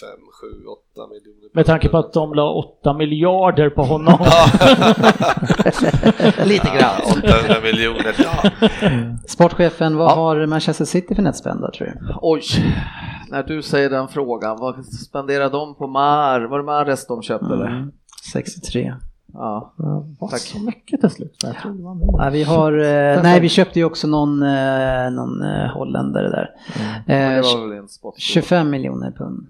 5, 7, 8 miljoner. Med tanke på att de la 8 miljarder på honom. Lite grann. 800 miljoner. Ja. Sportchefen, vad Ja. har Manchester City för net spend då, tror du? Oj, när du säger den frågan, vad spenderar de på Mar? Var det Mares de köpte eller? Mm. 63. Ja. Tack. så mycket till slut. Ja, vi har, eh, nej vi köpte ju också någon, eh, någon eh, holländare där. Men Eh, det var väl en spot. 25 miljoner pund.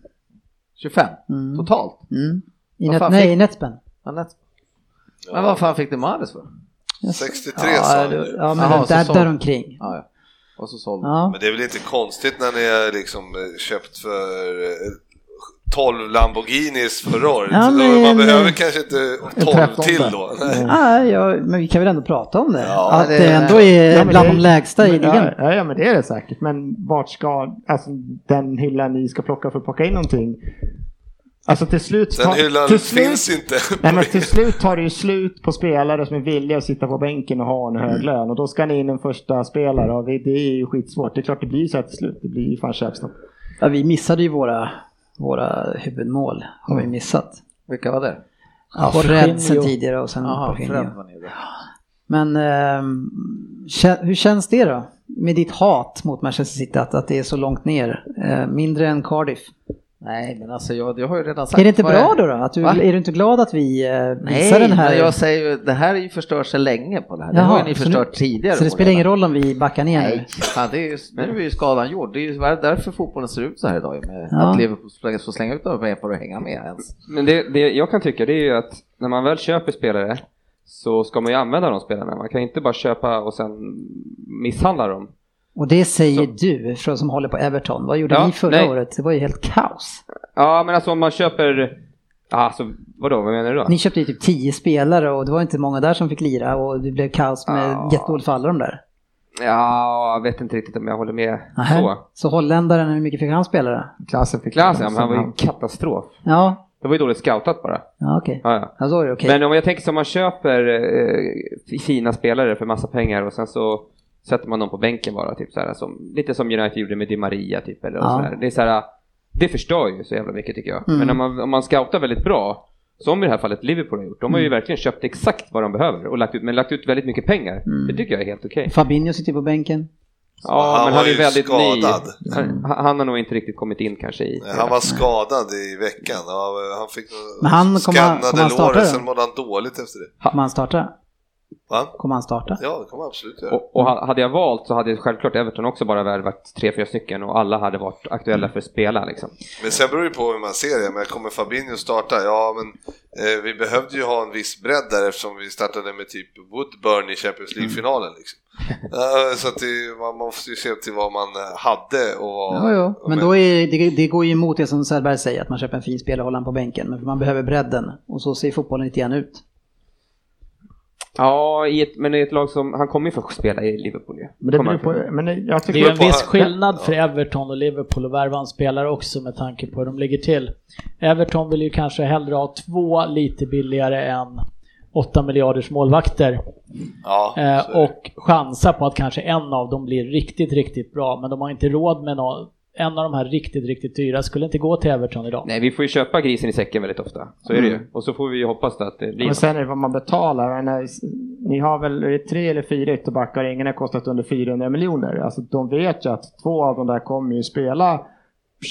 25 Mm. totalt? Mm. I net, nej, i netspend. Ja, net. Men vad fan fick du Mares för? 63 ja, sa du. Ja, men Jaha, så där, så- där omkring. Ja, ja. Och så sålde Ja. Men det är väl inte konstigt när ni har liksom eh, köpt för eh, 12 Lamborghinis förra året. Ja, Så men- Man behöver kanske inte 12 trettonde. till då. Nej. Ah, ja, men vi kan väl ändå prata om det? Ja, att det- det, ändå är Ja, men bland det- de lägsta i men, ligan. ja, ja, men det är det säkert. Men vart ska, alltså den hyllan ni ska plocka för att plocka in någonting. Alltså till slut... Den ta- hyllan till slut- finns inte. Nej men till slut tar det ju slut på spelare som är villiga att sitta på bänken och ha en hög lön. Och då ska ni in en första spelare och det det är ju skitsvårt. Det är klart det blir så här till slut. Det blir ju fan köpstopp. Ja, vi missade ju våra, våra huvudmål. Har vi missat. Vilka var det? Ja. Fred sen tidigare och sen Jorginho. Fred var nere. Men kä- hur känns det då? Med ditt hat mot Manchester City att, att det är så långt ner? Eh, mindre än Cardiff. Nej, men alltså jag, jag har ju redan sagt Är det inte bra jag- då? då? Att du, Va? är du inte glad att vi eh, visar Nej, den här? men jag säger ju, det här är ju förstört sig länge på det här. Det Jaha, har ju ni förstört nu- tidigare. Så det spelar ingen roll om vi backar ner nu? Nej, fan, det är ju, nu är ju skadan gjord. Det är ju därför fotbollen ser ut så här idag. Med Ja. Att Liverpool får får slänga ut dem för att hänga med ens. Men det, det jag kan tycka det är ju att när man väl köper spelare så ska man ju använda de spelarna. Man kan inte bara köpa och sen misshandla dem. Och det säger Så- du från som håller på Everton. Vad gjorde Ja, ni förra nej. året? Det var ju helt kaos. Ja, men alltså om man köper... Alltså vadå, vad menar du då? Ni köpte ju typ 10 spelare och det var inte många där som fick lira och det blev kaos med Ja. jättedåligt för alla de där. Ja, jag vet inte riktigt om jag håller med Nähä. så. Så holländaren, hur mycket fick han spelare? Klassen fick Klasen, ja, men han var ju en katastrof. Ja, Det var ju dåligt scoutat bara. ja okej. Ja, ja. Ja, då det okej. Men om jag tänker som man köper eh, fina spelare för massa pengar och sen så sätter man dem på bänken bara, typ så här, som, lite som United gjorde med Di Maria typ. Eller Ja. så här. Det är så här, det förstör ju så jävla mycket tycker jag. Mm. Men om man, om man scoutar väldigt bra, som i det här fallet Liverpool har gjort, de har ju verkligen köpt exakt vad de behöver och lagt ut, men lagt ut väldigt mycket pengar. Mm. Det tycker jag är helt okej. Fabinho sitter på bänken. Ja, han men var han är ju väldigt skadad. ny. Han, han har nog inte riktigt kommit in kanske i... Han var skadad i veckan. Han fick Men han skannade låret, sen mådde han dåligt efter det. Kommer han starta? Va? Kommer han starta? Ja, det kommer han absolut göra. Och, och ha- hade jag valt så hade självklart Everton också bara värvat tre, fyra stycken och alla hade varit aktuella för att spela liksom. Men sen beror det på hur man ser det. Men kommer Fabinho starta? Ja, men eh, vi behövde ju ha en viss bredd där eftersom vi startade med typ Woodburn i Champions League-finalen. Liksom. Eh, så att det, man måste ju se till vad man eh, hade och vad... Ja, ja. Men då är, det, det går ju emot det som Sellberg säger, att man köper en fin spelare och håller på bänken. Men man behöver bredden. Och så ser fotbollen lite grann ut. Ja, i ett, men i ett lag som, han kommer ju få spela i Liverpool ju. Men det beror på, men jag Det tycker är ju en på- viss skillnad för Everton och Liverpool att värva en spelare också med tanke på hur de ligger till. Everton vill ju kanske hellre ha två lite billigare än 8 miljarders målvakter Ja, eh, det. och chansa på att kanske en av dem blir riktigt, riktigt bra. Men de har inte råd med någon. En av de här riktigt, riktigt dyra skulle inte gå till Everton idag. Nej, vi får ju köpa grisen i säcken väldigt ofta. Så är det ju. Och så får vi ju hoppas att det blir Men sen är det vad man betalar. Menar, Ni har väl är det tre eller fyra ytterbackar, ingen har kostat under 400 miljoner. Alltså de vet ju att två av de där kommer ju spela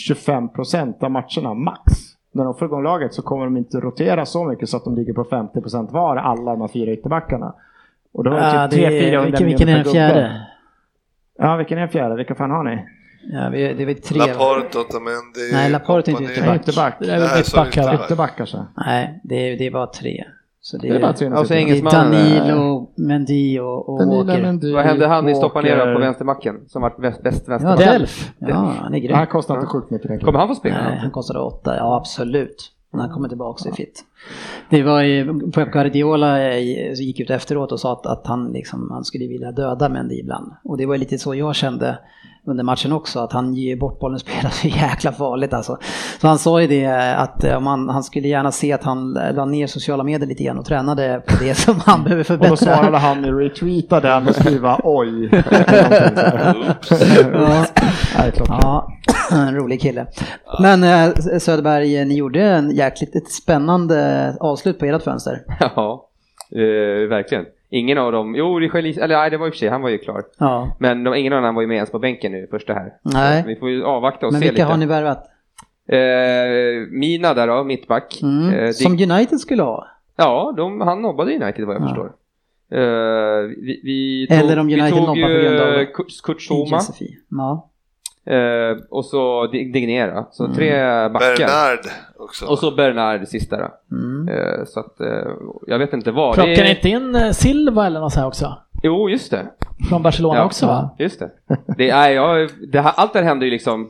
25% av matcherna max. När de får igång laget så kommer de inte rotera så mycket så att de ligger på 50% var, alla de här fyra ytterbackarna. Och då är det Ja, typ det 300 är, vilken, miljoner vilken är den fjärde? Ja, vilken är den fjärde? Vilka fan har ni? Ja, vi, det är väl tre. Laporte, Otamendi... Nej, Laporte är inte ytterback. Ytterback. Det är väl Nej, mittback här ytterback. Kanske? Nej, det är, det är bara tre. Så Det är bara tre det Och så är engelsmannen, Danilo, Mendy och, och Danilo, Walker. Mendy, Vad hände han i stoppa ner på vänsterbacken som vart bäst, Ja, vänsterback? Delf. Ja, han är grym. Han kostar inte sjukt mycket. Kommer han få spela? Nej, han kostade åtta, ja absolut. När han kommer tillbaka så är fit. Det var ju, Pep Guardiola eh, gick ut efteråt och sa att, att han, liksom, han skulle vilja döda Mendy ibland. Och det var lite så jag kände under matchen också, att han ger bort bollen och spelar så jäkla farligt alltså. Så han sa ju det att eh, om han, han skulle gärna se att han la ner sociala medier lite grann och tränade på det som han behöver Och förbättra. då svarade han med retweeta den och skriva oj. Ja, en rolig kille. Men eh, Söderberg, ni gjorde en jäkligt ett spännande avslut på ert fönster. Ja, eh, verkligen. Ingen av dem, jo, Richarlison, eller nej, det var i och för sig, han var ju klar. Ja. Men de, ingen av dem var ju med ens på bänken nu första här. Nej. Så vi får ju avvakta och Men se vilka lite. har ni värvat? Eh, Mina där då, mittback. Mm. Eh, Som Dick- United skulle ha. Ja, de, han nobbade United vad jag Ja. förstår. Eh, vi, vi Eller om United vi tog ju grund av- Kurt, Zuma. Ja. Eh, och så Di- Dignera. Så Mm. tre backar. Bernard också. Och så Bernard sista då. Mm. Eh, så att eh, jag vet inte vad. Plockar ni är- inte in eh, Silva eller något så här också? Jo, just det. Från Barcelona Ja, också va? Just det. det, är, ja, det här, allt det här hände ju liksom.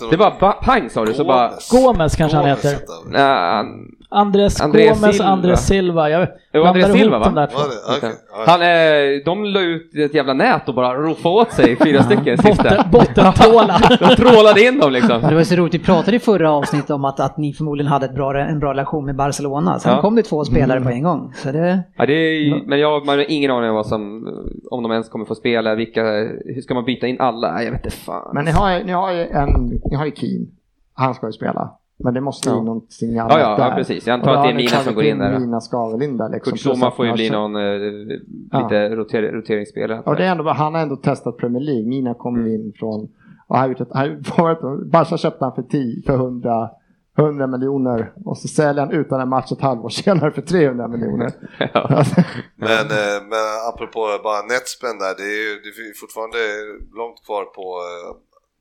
Jag Det var ba, pang sa du, så bara... Gomes kanske han Gomes heter. hette han. Andres, Andreas Gomes, Silva. Andres Silva. Jag Jo, ihop Silva, va? de där det? Han, eh, de la ut ett jävla nät och bara roffade åt sig fyra stycken sista. Botten, bottentråla. De trålade in dem liksom. Det var så roligt, vi pratade i förra avsnittet om att, att ni förmodligen hade ett bra, en bra relation med Barcelona. Sen Ja. kom det två spelare på en gång. Så det, Ja, det är, men jag man har ingen aning om vad som, om de ens kommer få spela, vilka, hur ska man byta in alla? Jag vet inte fan. Men ni har, ju- ni har ju en, ni har ju Keen. Han ska ju spela. Men det måste ju Ja. någonting annat Ja, ja, ja, där. precis. Jag antar att det är Mina som går in där. Mina ska väl in där liksom. Kurt Plus Zuma att får ju bli någon eh, lite roter, roteringsspelare. Och det är ändå, han har ändå testat Premier League. Mina kommer Mm. in från, och han har Barca köpte han för 10, för 100, 100 miljoner och så säljer han utan en match ett halvår senare för 300 miljoner. Ja. Men, eh, men apropå bara netspend där, det är ju det är fortfarande långt kvar på eh,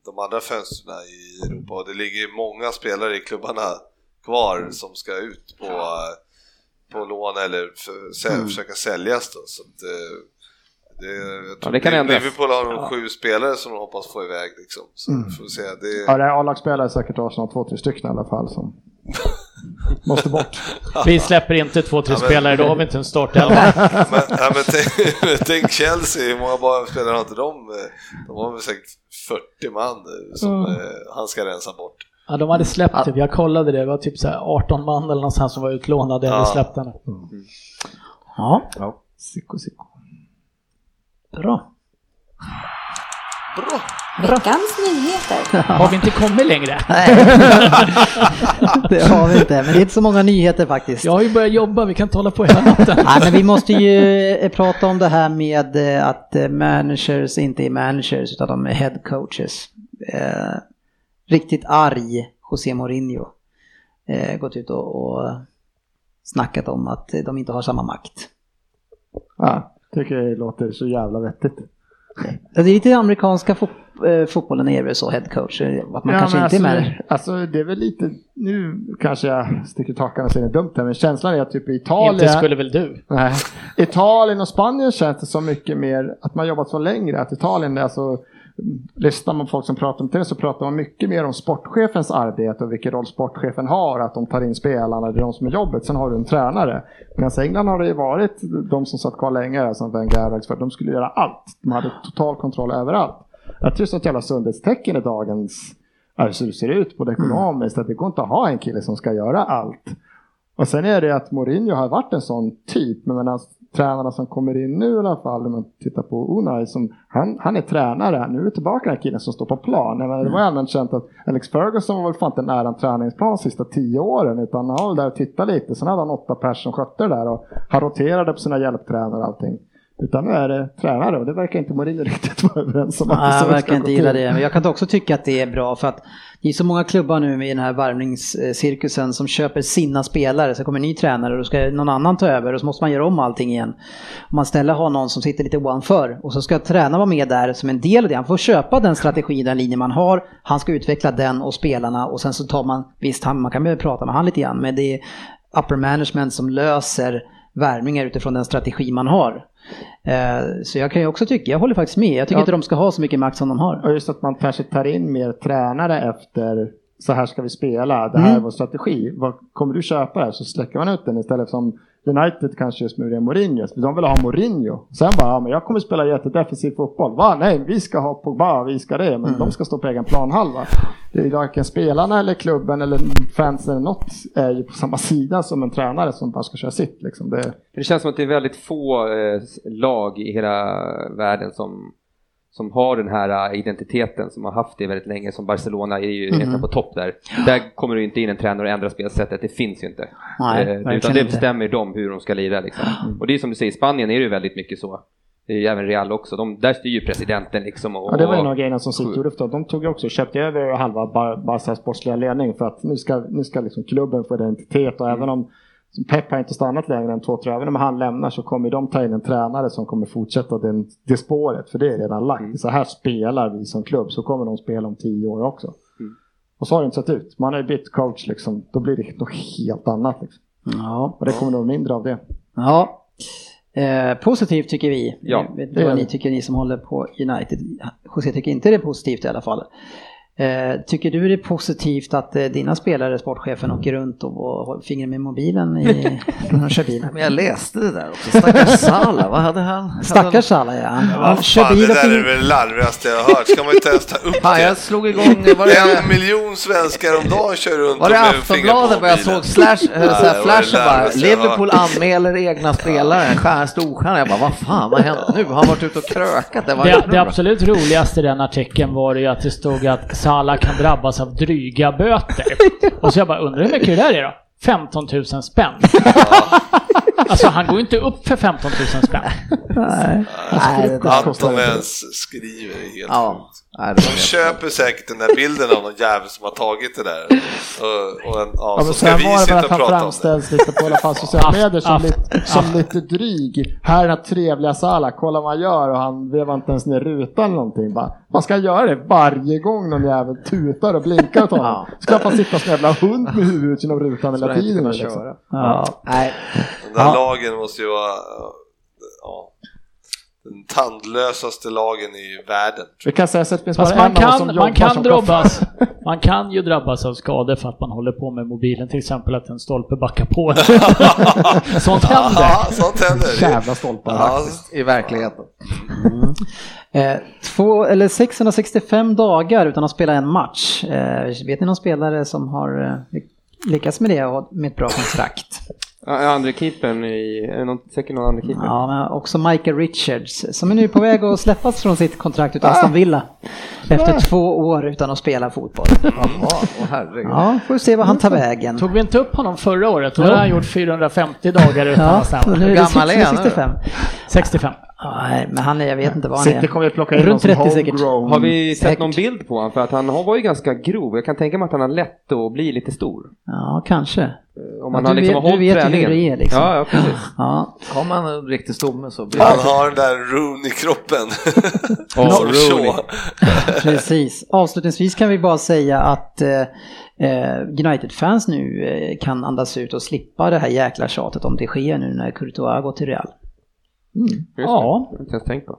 de andra fönstren i Europa och det ligger ju många spelare i klubbarna kvar som ska ut på, på lån eller för, Mm. försöka säljas då. Så att, eh, det, tror det kan ändras. Liverpool har nog sju spelare som de hoppas få iväg liksom. Så Mm. får se. Det, Ja, det är A-lagsspelare säkert Arsenal, två, tre stycken i alla fall som måste bort. Vi släpper inte två, tre Ja, men- spelare, då har vi inte en start men, ja, men tänk, tänk Chelsea, hur många bara spelare har inte de? De har väl säkert 40 man som Mm. eh, han ska rensa bort. Ja, de hade släppt typ, jag kollade det, det var typ så här 18 man eller någonstans som var utlånade eller Ja. släppta nu. ja, Sicko, sicko. bra. Bra! Veckans nyheter. Har vi inte kommit längre? det har vi inte, men det är inte så många nyheter faktiskt. Jag har ju börjat jobba, vi kan hålla på hela natten. Nej, men vi måste ju eh, prata om det här med eh, att eh, managers inte är managers utan de är head coaches. Eh, riktigt arg José Mourinho. Eh, gått ut och, och snackat om att de inte har samma makt. Ja, tycker det låter så jävla vettigt. Det är lite amerikanska fot, eh, fotbollen är väl så, head coach. eh, Att man Ja, kanske inte är alltså, manager. Alltså det är väl lite, nu kanske jag sticker takarna och säger det dumt här, men känslan är att typ i Italien, Inte skulle väl du? nej, Italien och Spanien känns det som mycket mer, att man jobbat så längre, att Italien är alltså mm, Lyssnar man på folk som pratar om det så pratar man mycket mer om sportchefens arbete och vilken roll sportchefen har, att de tar in spelarna, det är de som är jobbet. Sen har du en tränare. Medan England har det ju varit de som satt kvar länge, som Wenger och för de skulle göra allt. De hade total kontroll överallt. Jag tror det är ett jävla sundhetstecken i dagens, alltså hur det ser ut på det ekonomiskt, att det går inte att ha en kille som ska göra allt. Och sen är det att Mourinho har varit en sån typ, men medan tränarna som kommer in nu i alla fall, om man tittar på Unai, som, han, han är tränare, nu är tillbaka den här killen som står på plan. Menar, det var ju allmänt känt att Alex Ferguson var väl fan inte nära en träningsplan de sista tio åren, utan han var väl där och tittade lite, sen hade han åtta personer som skötte det där och han roterade på sina hjälptränare och allting. Utan nu är det tränare och det verkar inte Mourinho riktigt vara överens om. Nej, ska verkar inte gilla det. Men jag kan också tycka att det är bra för att det är så många klubbar nu med den här värvningscirkusen som köper sina spelare. Så kommer en ny tränare och då ska någon annan ta över och så måste man göra om allting igen. Om man istället har någon som sitter lite ovanför och så ska tränaren vara med där som en del av det. Han får köpa den strategi, den linje man har. Han ska utveckla den och spelarna och sen så tar man, visst han, man kan behöva prata med han lite grann men det är upper management som löser värvningar utifrån den strategi man har. Eh, Så jag kan ju också tycka, jag håller faktiskt med, jag tycker Ja. inte de ska ha så mycket makt som de har. Och just att man kanske tar in mer tränare efter så här ska vi spela, det här är Mm. vår strategi. Vad, kommer du köpa det här så släcker man ut den istället som United kanske just med Mourinho. De vill ha Mourinho. Sen bara, ja, men jag kommer spela jättedefensiv fotboll. Va? Nej, vi ska ha Pogba, vi ska det. Men Mm. de ska stå på egen planhalva. Det är varken spelarna eller klubben eller fansen eller något är ju på samma sida som en tränare som bara ska köra sitt. Liksom. Det, Det känns som att det är väldigt få eh, lag i hela världen som, som har den här eh, identiteten, som har haft det väldigt länge, som Barcelona är ju nästan på topp där. Där kommer du inte in en tränare och ändrar spelsättet, det finns ju inte. Nej, Eh, utan det inte. bestämmer de hur de ska lira liksom. Och det är som du säger, i Spanien är det ju väldigt mycket så. Det är ju även Real också, de, där styr ju presidenten liksom. Och, Ja, det var en av grejerna som City gjorde. för De tog också, köpte över halva Bar- Barcas sportsliga ledning för att nu ska, nu ska liksom klubben få identitet och även om Pep har inte stannat längre än två, tre, även om han lämnar så kommer de ta in en tränare som kommer fortsätta den, det spåret, för det är redan lagt. Så här spelar vi som klubb, så kommer de spela om tio år också. Och så har det inte sett ut. Man har ju bytt coach liksom, då blir det något helt annat. Liksom. Ja. Och det kommer nog mindre av det. Ja. Eh, positivt tycker vi. Ja, jag vet inte vad ni tycker, ni som håller på United. José tycker inte det är positivt i alla fall. Eh, tycker du det är positivt att eh, dina spelare, sportchefen, åker runt och, och håller fingret med mobilen i, när de kör bil? Men jag läste det där också, stackars Salah, vad hade han? Stackars alla ja. Han, han Vad kör fan, bil det där är väl det larvigaste jag har hört. Ska man inte ens ta upp Fan, jag det? slog igång, var det, En miljon svenskar om dagen kör runt var det Aftonbladet vad jag såg slash, äh, det flashen bara, jag Liverpool anmäler egna spelare, en stjärn, storstjärna. Jag bara, vad fan, vad hänt nu? Har han varit ute och krökat? Det var Det, det absolut roligaste i den artikeln var ju att det stod att Salah kan drabbas av dryga böter. Och så jag bara undrar hur mycket det där är då? 15 000 spänn. Alltså han går ju inte upp för 15 000 spänn. Nej. Nej, det där Att de ens skriver är helt Ja, sjukt. Nej, De köper säkert den där bilden av någon jävel som har tagit det där. Och, och en, ja, Ja, så ska vi sitta och att han prata om det. framställs lite på alla fall sociala medier som, lite, som lite dryg. Här är den här trevliga Salah, kolla vad han gör och han vevar inte ens ner rutan eller någonting. Bara, man ska göra det varje gång någon jävel tutar och blinkar åt honom. Ska han sitta som en jävla hund med huvudet genom rutan hela tiden. Liksom. Ja. Nej. Den där Ja. lagen måste ju vara ja, den tandlösaste lagen i världen. Vi kan säga så att det finns Fast bara man en som kan, jobbar man kan som drabbas. Man kan ju drabbas av skador för att man håller på med mobilen. Till exempel att en stolpe backar på. Sånt händer. Ja, sånt händer. Det- Jävla stolpar. Ja, I verkligheten. Eh, två, eller 665 dagar utan att spela en match. Eh, vet ni någon spelare som har eh, lyckats med det och med ett bra kontrakt? Ja, andra keepern i, någon, säkert någon andra keeper. Ja, men också Michael Richards som är nu på väg att släppas från sitt kontrakt utan Aston Villa. Efter två år utan att spela fotboll. Jaha, herregud. Ja, får vi se vad han tar vägen. Tog vi inte upp honom förra året? Då hade han gjort 450 dagar utan Ja, att är Hur det gammal är han nu? 65. 65. Ja, nej, men han är, jag vet inte vad han City är. kommer att plocka in någon Runt som 30 säkert. Har vi sett Säkert. någon bild på honom? För att han har- var ju ganska grov. Jag kan tänka mig att han har lätt att bli lite stor. Ja, kanske. Eh, Om Ja, man du har liksom vet- har du hållit vet ju hur träningen. det är, liksom. Ja, ja, precis. Ja, Har man en riktig stomme så blir Han har den där Rooney i kroppen. Ja, Som Rooney. så. precis. Avslutningsvis kan vi bara säga att eh, eh, United-fans nu eh, kan andas ut och slippa det här jäkla tjatet om det sker nu när Courtois går till Real. Det. Ja. Jag har inte ens tänkt på.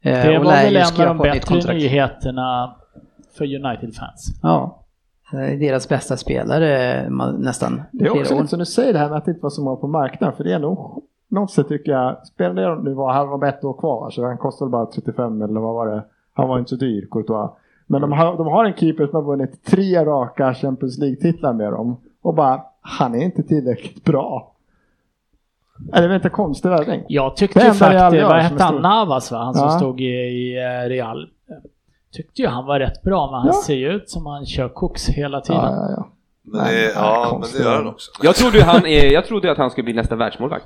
Eh, Det var väl en av de bättre nyheterna för United-fans. Ja. Det deras bästa spelare nästan Det är också lite som du säger det här med att det inte var så många på marknaden. För det är nog något sätt tycker jag. Spelar det nu var han var bara ett år kvar så han kostade bara 35 eller vad var det? Han var inte så dyr Courtois. Men de har, de har en keeper som har vunnit tre raka Champions League-titlar med dem. Och bara, han är inte tillräckligt bra. Är det är väl inte konstig värvning? Jag tyckte Det faktiskt, vad som hette han. Navas va? Han som Ja. stod i, i eh, Real. Tyckte ju han var rätt bra, men han Ja. ser ju ut som han kör koks hela tiden. Ja, ja, ja. Men det, ja, men det gör han också. Jag trodde, han, jag trodde att han skulle bli nästa världsmålvärd.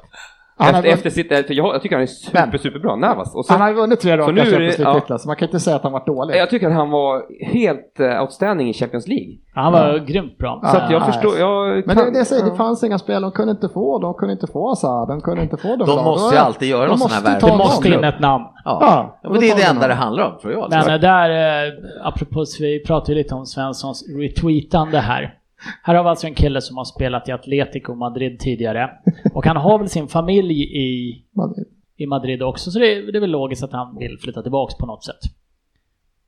Han Efter, efter sitt, för jag, jag tycker han är super, Men- superbra, Navas. Och så, Han har ju vunnit tre raka Champions ja. League-titlar så man kan inte säga att han varit dålig. jag tycker att han var helt uh, outstanding i Champions League. Han var grymt bra. Så att jag nej. förstår, jag Men kan- det jag säger, ja. det fanns inga spel de kunde inte få. De kunde inte få Hazard, de kunde inte få dem. De måste ju alltid göra De någon sån här ta Det måste in ett namn. Ja. Ja, Ja, men det är det enda de det handlar om tror jag. Men eh, där, eh, apropå, vi pratade ju lite om Svenssons retweetande här. Här har vi alltså en kille som har spelat i Atletico Madrid tidigare och han har väl sin familj i, Madrid. i Madrid också så det är, det är väl logiskt att han vill flytta tillbaks på något sätt.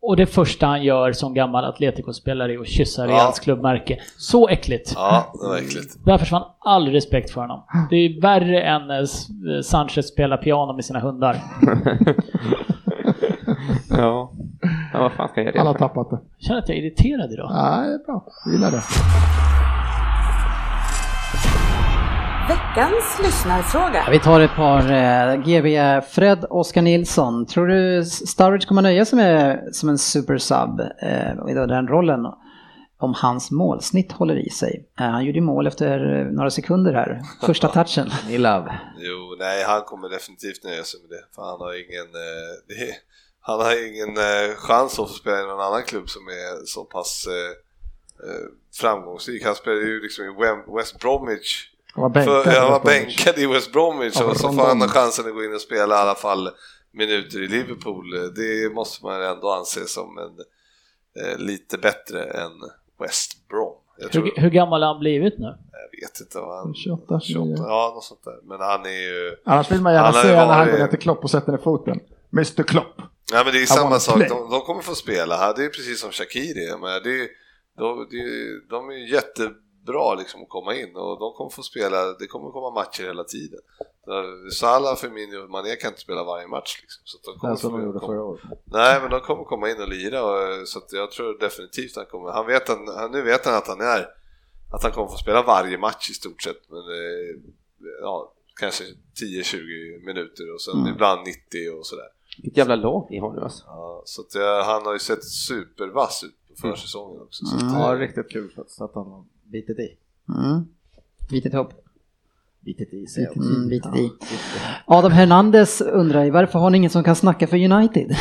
Och det första han gör som gammal Atletico-spelare är att kyssa Ja. Reals klubbmärke. Så äckligt! Ja, det var äckligt. Där försvann all respekt för honom. Det är värre än eh, S- Sanchez spelar piano med sina hundar. Ja. ja, vad fan ska jag Han har göra det för? tappat det. Jag känner att jag är irriterad idag. Nej, det är bra. Jag gillar det. Veckans lyssnarfråga. Vi tar ett par eh, GB. Fred Oskar Nilsson. Tror du Sturridge kommer nöja sig med som en supersub eh, i den rollen? Om hans målsnitt håller i sig. Eh, han gjorde ju mål efter eh, några sekunder här. Första touchen. Nilav. Jo, nej, han kommer definitivt nöja sig med det. För han har ingen, eh, det, han har ingen eh, chans att få spela i någon annan klubb som är så pass eh, eh, framgångsrik. Han spelar ju liksom i West Bromwich. Han var bänkad. För, han var bänkad i West Bromwich Ja, och så får han chansen att gå in och spela i alla fall minuter i Liverpool. Det måste man ändå anse som en eh, lite bättre än West Brom. Jag, tror, Hur, hur gammal har han blivit nu? jag vet inte vad han... 28, 29. ja, något sånt där. Men han är ju... Annars vill man gärna se när han går ner till Klopp och sätter ner foten. Mr Klopp. Nej men det är samma sak, de, de kommer få spela här, det är precis som Shakiri, men det är, de, det är, de är jättebra liksom att komma in och de kommer få spela, det kommer komma matcher hela tiden. Salah, Firmino och Mané kan inte spela varje match liksom. Så att de kommer är som de gjorde komma- förra året. Nej men de kommer komma in och lira och, så att jag tror definitivt han kommer, han vet, han, nu vet han att han är, att han kommer få spela varje match i stort sett, men eh, ja, kanske 10-20 minuter och sen ibland 90 och sådär. Vilket jävla lag ni har nu alltså. Ja, så att, eh, han har ju sett supervass ut på försäsongen också. Så att, Mm. eh, Ja, riktigt kul faktiskt att han har bitit i. Mm. Bitit ihop. Bitit i sig. Mm, bitit i. Adam Hernandez undrar varför har ni ingen som kan snacka för United?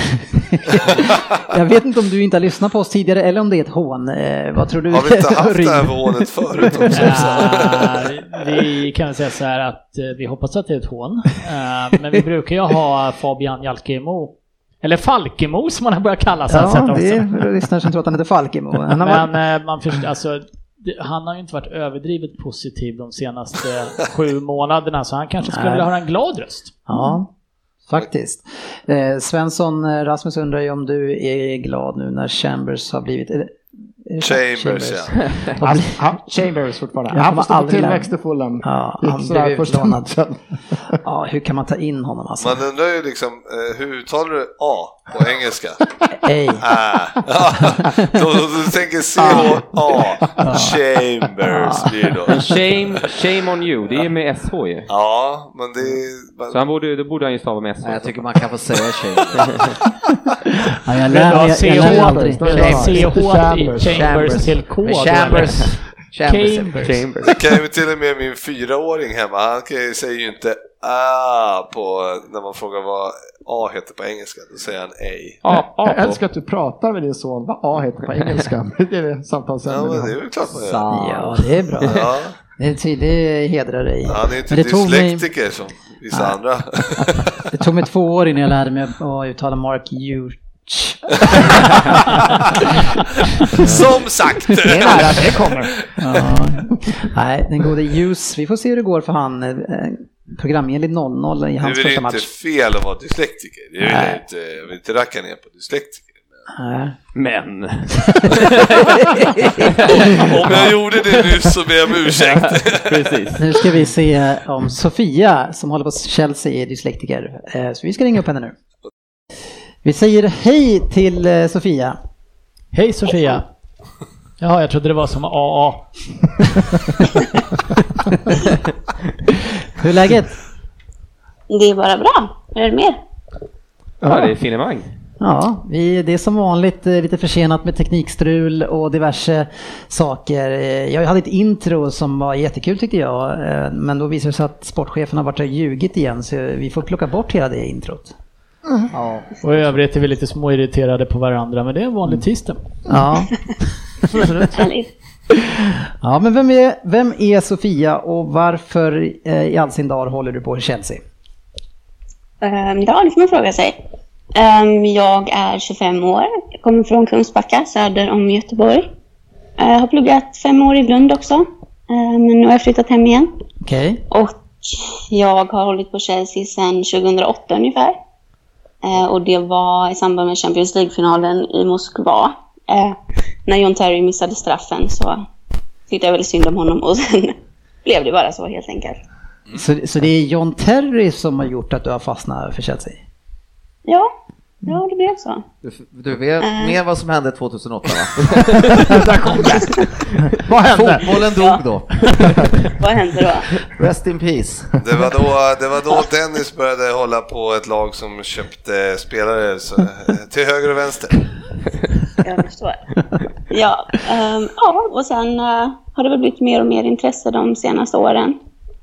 jag vet inte om du inte har lyssnat på oss tidigare eller om det är ett hån. Eh, vad tror du? Har vi inte haft det här hånet förut också? Eh, vi kan säga så här att eh, vi hoppas att det är ett hån. Eh, men vi brukar ju ha Fabian Jalkemo, eller Falkemo som man har börjat kalla sig. Ja, det är lyssnare som tror att han heter Falkemo. Han har varit- Men eh, man förstår, alltså, han har ju inte varit överdrivet positiv de senaste sju månaderna så han kanske skulle Nej. vilja höra en glad röst. Ja, faktiskt. Eh, Svensson eh, Rasmus undrar ju om du är glad nu när Chambers har blivit... Är det, är det Chambers, ja. Har Han, Chambers fortfarande. Jag han får stå på aldrig tillväxt i Fulham. Ja, han blev utlånad. Ja, hur kan man ta in honom alltså? Man undrar ju liksom, eh, hur uttalar du A på engelska? Ej. Ah. Ja, då, du tänker C-H-A, Chambers blir det då. Men shame, shame on you, det är med SH ju. Ja, men det är... Så han borde, då borde han ju stava med SH. Nej, jag tycker man kan få säga tjej. Ja, jag Men lär mig CH aldrig. CH i Chambers. Chambers till K Men Chambers. Chambers. Chambers. Chambers. Det kan ju till och med min fyraåring hemma, han säger ju inte A på, när man frågar vad A heter på engelska, då säger han A. A, A Jag älskar att du pratar med din son vad A heter på engelska. Det är det Ja, samtalsämnet. men det är väl klart man gör. Ja, det är bra. Ja, Det, det hedrar dig. han är inte Men det tog mig, dyslektiker som vissa andra. det tog mig två år innan jag lärde mig att uttala Mark Hughes. som sagt! Det är nära, det kommer. Ja. Nej, den gode Hughes. Vi får se hur det går för han. Programenligt 0-0 i Det är hans väl första inte match. fel att vara dyslektiker, det jag, Nej. inte, jag vill inte racka ner på dyslektiker. Nej. Men. Om jag gjorde det nyss så ber jag om ursäkt. Precis. Nu ska vi se om Sofia som håller på Chelsea är dyslektiker. Eh, Så vi ska ringa upp henne nu. Vi säger hej till eh, Sofia. Hej Sofia! Jaha, jag trodde det var som AA. Hur är läget? Det är bara bra. Hur är det mer? Ja, det är finemang. Ja, vi, det är som vanligt eh, lite försenat med teknikstrul och diverse saker. Eh, Jag hade ett intro som var jättekul tyckte jag, eh, men då visade det sig att sportchefen har varit och ljugit igen så vi får plocka bort hela det introt. Ja. Och i övrigt är vi lite småirriterade på varandra, men det är en vanlig tisdag. Ja. Ja, men vem är, vem är Sofia och varför eh, i all sin dar håller du på Chelsea? Ehm, ja, det får man fråga sig. Ehm, jag är 25 år. Jag kommer från Kungsbacka, söder om Göteborg. Jag har pluggat fem år i Lund också. Eh, Men nu har jag flyttat hem igen. Okej. Och jag har hållit på Chelsea sedan 2008 ungefär. Eh, Och det var i samband med Champions League-finalen i Moskva. Eh, När John Terry missade straffen så tyckte jag väldigt synd om honom och sen blev det bara så helt enkelt. Så, så det är John Terry som har gjort att du har fastnat för Chelsea? Ja, ja det blev så. Du, du vet Eh. mer vad som hände 2008 va? Där kom det. Vad hände? Fotbollen dog då. Vad hände då? Rest in peace. Det var, då, det var då Dennis började hålla på ett lag som köpte spelare så, till höger och vänster. Jag förstår. Ja, ehm, ja och sen eh, har det väl blivit mer och mer intresse de senaste åren.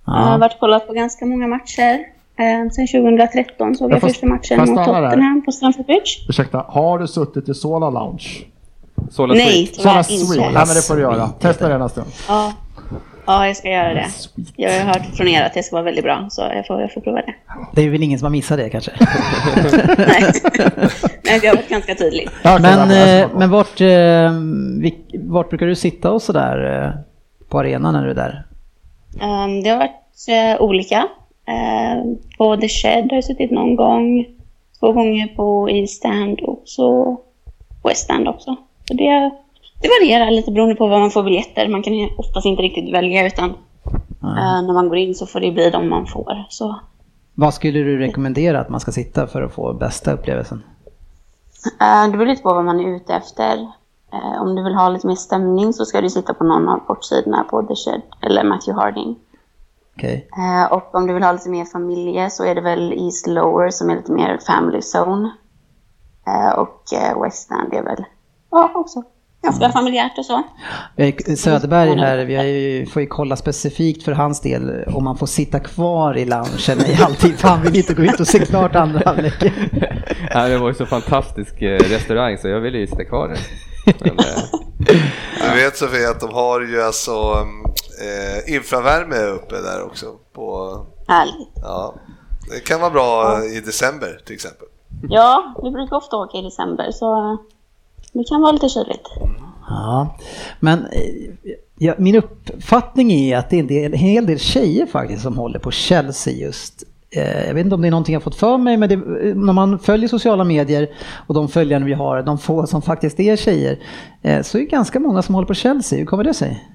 Jag har varit kollat på ganska många matcher. Uh, sen 2013 såg Jag jag första matchen mot stanna där? Tottenham på Stamford Bridge. Ursäkta, har du suttit i Sola Lounge? Sola Nej, Sweet. Sola inte. Nej men det får du göra. Testa det nästa gång. Ja. ja, jag ska göra det. Jag har hört från er att det ska vara väldigt bra, så jag får, jag får prova det. Det är väl ingen som har missat det kanske? Nej, Men det har varit ganska tydligt. Ja, Men, eh, men vart, eh, vart brukar du sitta och sådär eh, på arenan när du är där? Ehm, det har varit eh, olika. Ehm, på The Shed har jag suttit någon gång. Två gånger på East Stand och så West Stand också. Så det, det varierar lite beroende på vad man får biljetter. Man kan oftast inte riktigt välja utan eh, när man går in så får det bli de man får. Så, Vad skulle du rekommendera att man ska sitta för att få bästa upplevelsen? eh, det beror lite på vad man är ute efter. Eh, om du vill ha lite mer stämning så ska du sitta på någon av kortsidorna på The Shed eller Matthew Harding. Okej. Eh, och om du vill ha lite mer familje så är det väl East Lower som är lite mer family zone. Eh, och eh, West End är väl ja, också ganska familjärt och så. Söderberg här, vi har ju, får ju kolla specifikt för hans del om man får sitta kvar i loungen i halvtid, för han vill inte gå ut och se klart andra halvlek. Det var ju så fantastisk restaurang så jag ville ju sitta kvar där. Men, Du vet Sofie att de har ju alltså eh, infravärme uppe där också. På, Härligt. ja, det kan vara bra i december till exempel. Ja, vi brukar ofta åka i december så eh, det kan vara lite kyligt. Ja, men eh, ja, min uppfattning är att det är en, del, en hel del tjejer faktiskt som håller på Chelsea just. Eh, Jag vet inte om det är någonting jag fått för mig, men det, eh, när man följer sociala medier och de följare vi har, de få som faktiskt är tjejer, eh, så är det ganska många som håller på Chelsea. Hur kommer det sig?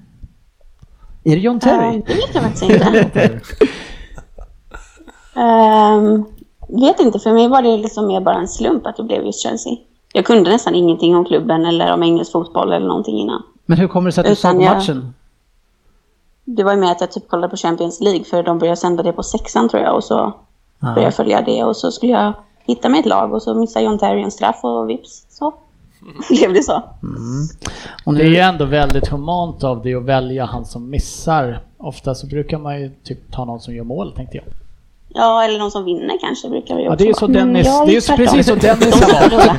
Är det John Terry? det vet jag faktiskt inte. Ehm, vet inte, för mig var det liksom mer bara en slump att det blev just Chelsea. Jag kunde nästan ingenting om klubben eller om engelsk fotboll eller någonting innan. Men hur kommer det sig att du Utan såg matchen? Det var ju med att jag typ kollade på Champions League för de började sända det på sexan tror jag och så började jag följa det och så skulle jag hitta mig ett lag och så missade John Terry en straff och vips så blev det så. Och Det är ju ändå väldigt humant av dig att välja han som missar. Ofta så brukar man ju typ ta någon som gör mål tänkte jag. Ja, eller någon som vinner kanske brukar det ju Ja, också det är så vara. Men Dennis, jag det är ju precis så Dennis De har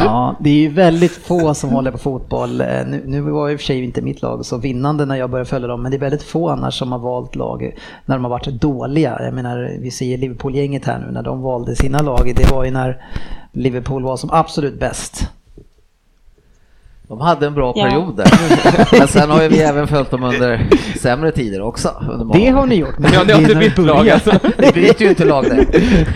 ja, det är ju väldigt få som håller på fotboll. Eh, Nu, nu var ju i och för sig inte mitt lag så vinnande när jag började följa dem, men det är väldigt få annars som har valt lag när de har varit dåliga. Jag menar, vi ser Liverpool-gänget här nu när de valde sina lag. Det var ju när Liverpool var som absolut bäst. De hade en bra Ja. period där. Men sen har ju vi även följt dem under sämre tider också. Under Det har ni gjort. Men Ja, ni har inte bytt lag, börjar. alltså. Vi byter ju inte lag där.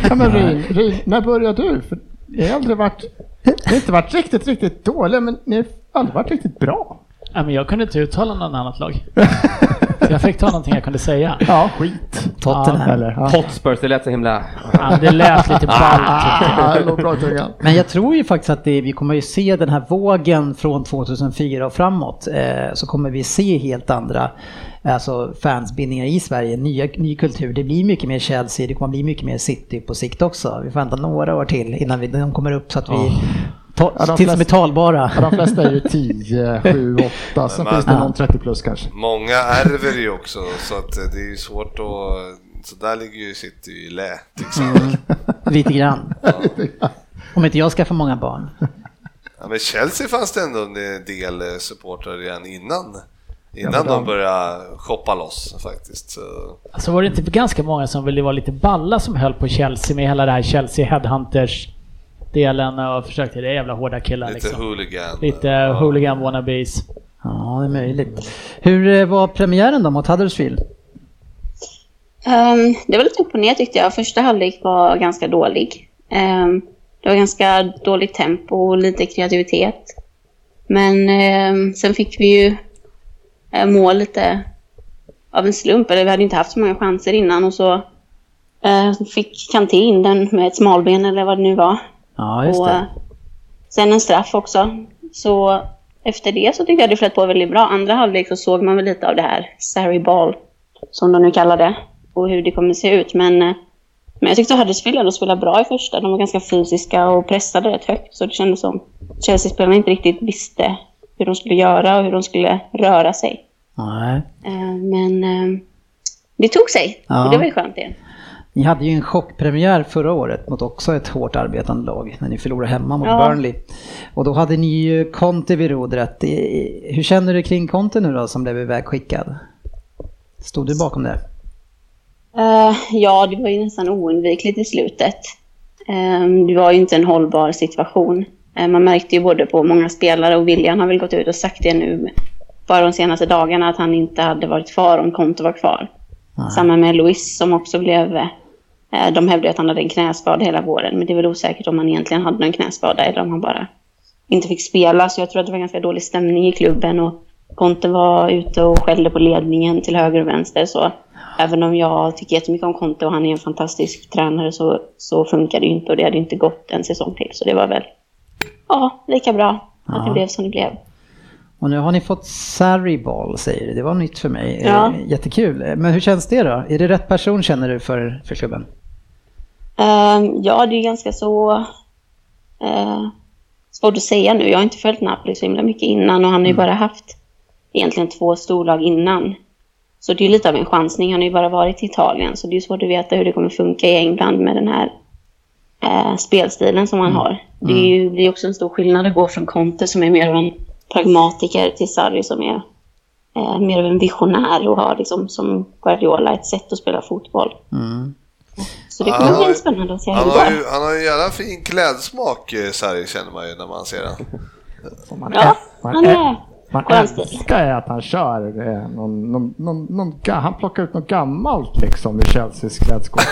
Ja men Rin, Rin, när började du? För ni har aldrig varit, ni har inte varit riktigt, riktigt dåliga men ni har aldrig varit riktigt bra. Ja, men jag kunde inte uttala något annat lag. Jag fick ta någonting jag kunde säga. Ja, skit. Tottenham. Eller? Ja. Hotspurs, det lät så himla... Ja, det lät lite ballt. Ja, i tungan. Men jag tror ju faktiskt att det, vi kommer ju se den här vågen från 2004 och framåt. Eh, så kommer vi se helt andra alltså fansbindningar i Sverige, nya, ny kultur. Det blir mycket mer Chelsea, det kommer bli mycket mer City på sikt också. Vi får vänta några år till innan vi, de kommer upp så att vi ta, Ja, de till som är talbara. Ja, de flesta är ju 10, 7, 8. Sen Men- finns det någon 30 plus kanske. Många ärver ju också så att det är ju svårt att... Så där ligger ju City i lä till exempel. Lite grann. Om inte jag skaffar många barn. Ja, men Chelsea fanns det ändå en del eh, supportrar redan innan. Innan men de- de började shoppa loss faktiskt. Så. Så var det inte ganska många som ville vara lite balla som höll på Chelsea med hela det här Chelsea Headhunters delen och försökte, det är jävla hårda killar Lite liksom. hooligan. Lite Ja. hooligan wannabes. Ja, det är möjligt. Hur eh, var premiären då mot Huddersfield? Ehm, det var lite upp och ner tyckte jag. Första halvlek var ganska dålig. Ehm, det var ganska dåligt tempo och lite kreativitet. Men ehm, sen fick vi ju eh, mål lite av en slump. Eller vi hade inte haft så många chanser innan och så eh, fick Kanté in den med ett smalben eller vad det nu var. Ja, just och, eh, det. sen en straff också. Så efter det så tyckte jag det flöt på väldigt bra. Andra halvlek så såg man väl lite av det här Sarri ball, som de nu kallar det, och hur det kommer se ut. Men, eh, men jag tyckte att Huddersfield ändå spelade bra i första. De var ganska fysiska och pressade rätt högt. Så det kändes som Chelsea-spelarna inte riktigt visste hur de skulle göra och hur de skulle röra sig. Nej. Eh, Men eh, det tog sig. Ja. Och det var ju skönt igen. Ni hade ju en chockpremiär förra året mot också ett hårt arbetande lag när ni förlorade hemma mot Ja. Burnley. Och då hade ni ju Conte vid rodret. Hur känner du kring Conte nu då som blev ivägskickad? Stod du bakom det? Eh, ja, det var ju nästan oundvikligt i slutet. Eh, det var ju inte en hållbar situation. Eh, man märkte ju både på många spelare och William har väl gått ut och sagt det nu bara de senaste dagarna att han inte hade varit kvar om Conte var kvar. Samma med Luis som också blev... Eh, de hävdade att han hade en knäskada hela våren, men det är väl osäkert om han egentligen hade en knäskada eller om han bara inte fick spela. Så jag tror att det var ganska dålig stämning i klubben och Conte var ute och skällde på ledningen till höger och vänster. Så även om jag tycker jättemycket om Conte och han är en fantastisk tränare så, så funkar det ju inte och det hade inte gått en säsong till. Så det var väl, ja, lika bra att det Ja. blev som det blev. Och nu har ni fått Sarri Ball säger du. Det var nytt för mig. Ja. Jättekul. Men hur känns det då? Är det rätt person känner du för, för klubben? Ehm, ja, det är ganska så eh, svårt att säga nu. Jag har inte följt Napoli så himla mycket innan och han har ju bara haft egentligen två storlag innan. Så det är lite av en chansning. Han har ju bara varit i Italien så det är svårt att veta hur det kommer funka i England med den här eh, spelstilen som han har. Det är ju är också en stor skillnad att gå från Conte som är mer av en pragmatiker till Sarri som är eh, mer av en visionär och har liksom som Guardiola ett sätt att spela fotboll. Så det kommer bli ju- spännande att se hur Han det har, går. ju, han har ju jävla fin klädsmak, eh, Sarri, känner man ju när man ser den. Man, Ja, han är man älskar att han kör eh, någon, någon, någon, någon, han plockar ut något gammalt liksom ur Chelseas klädskåp.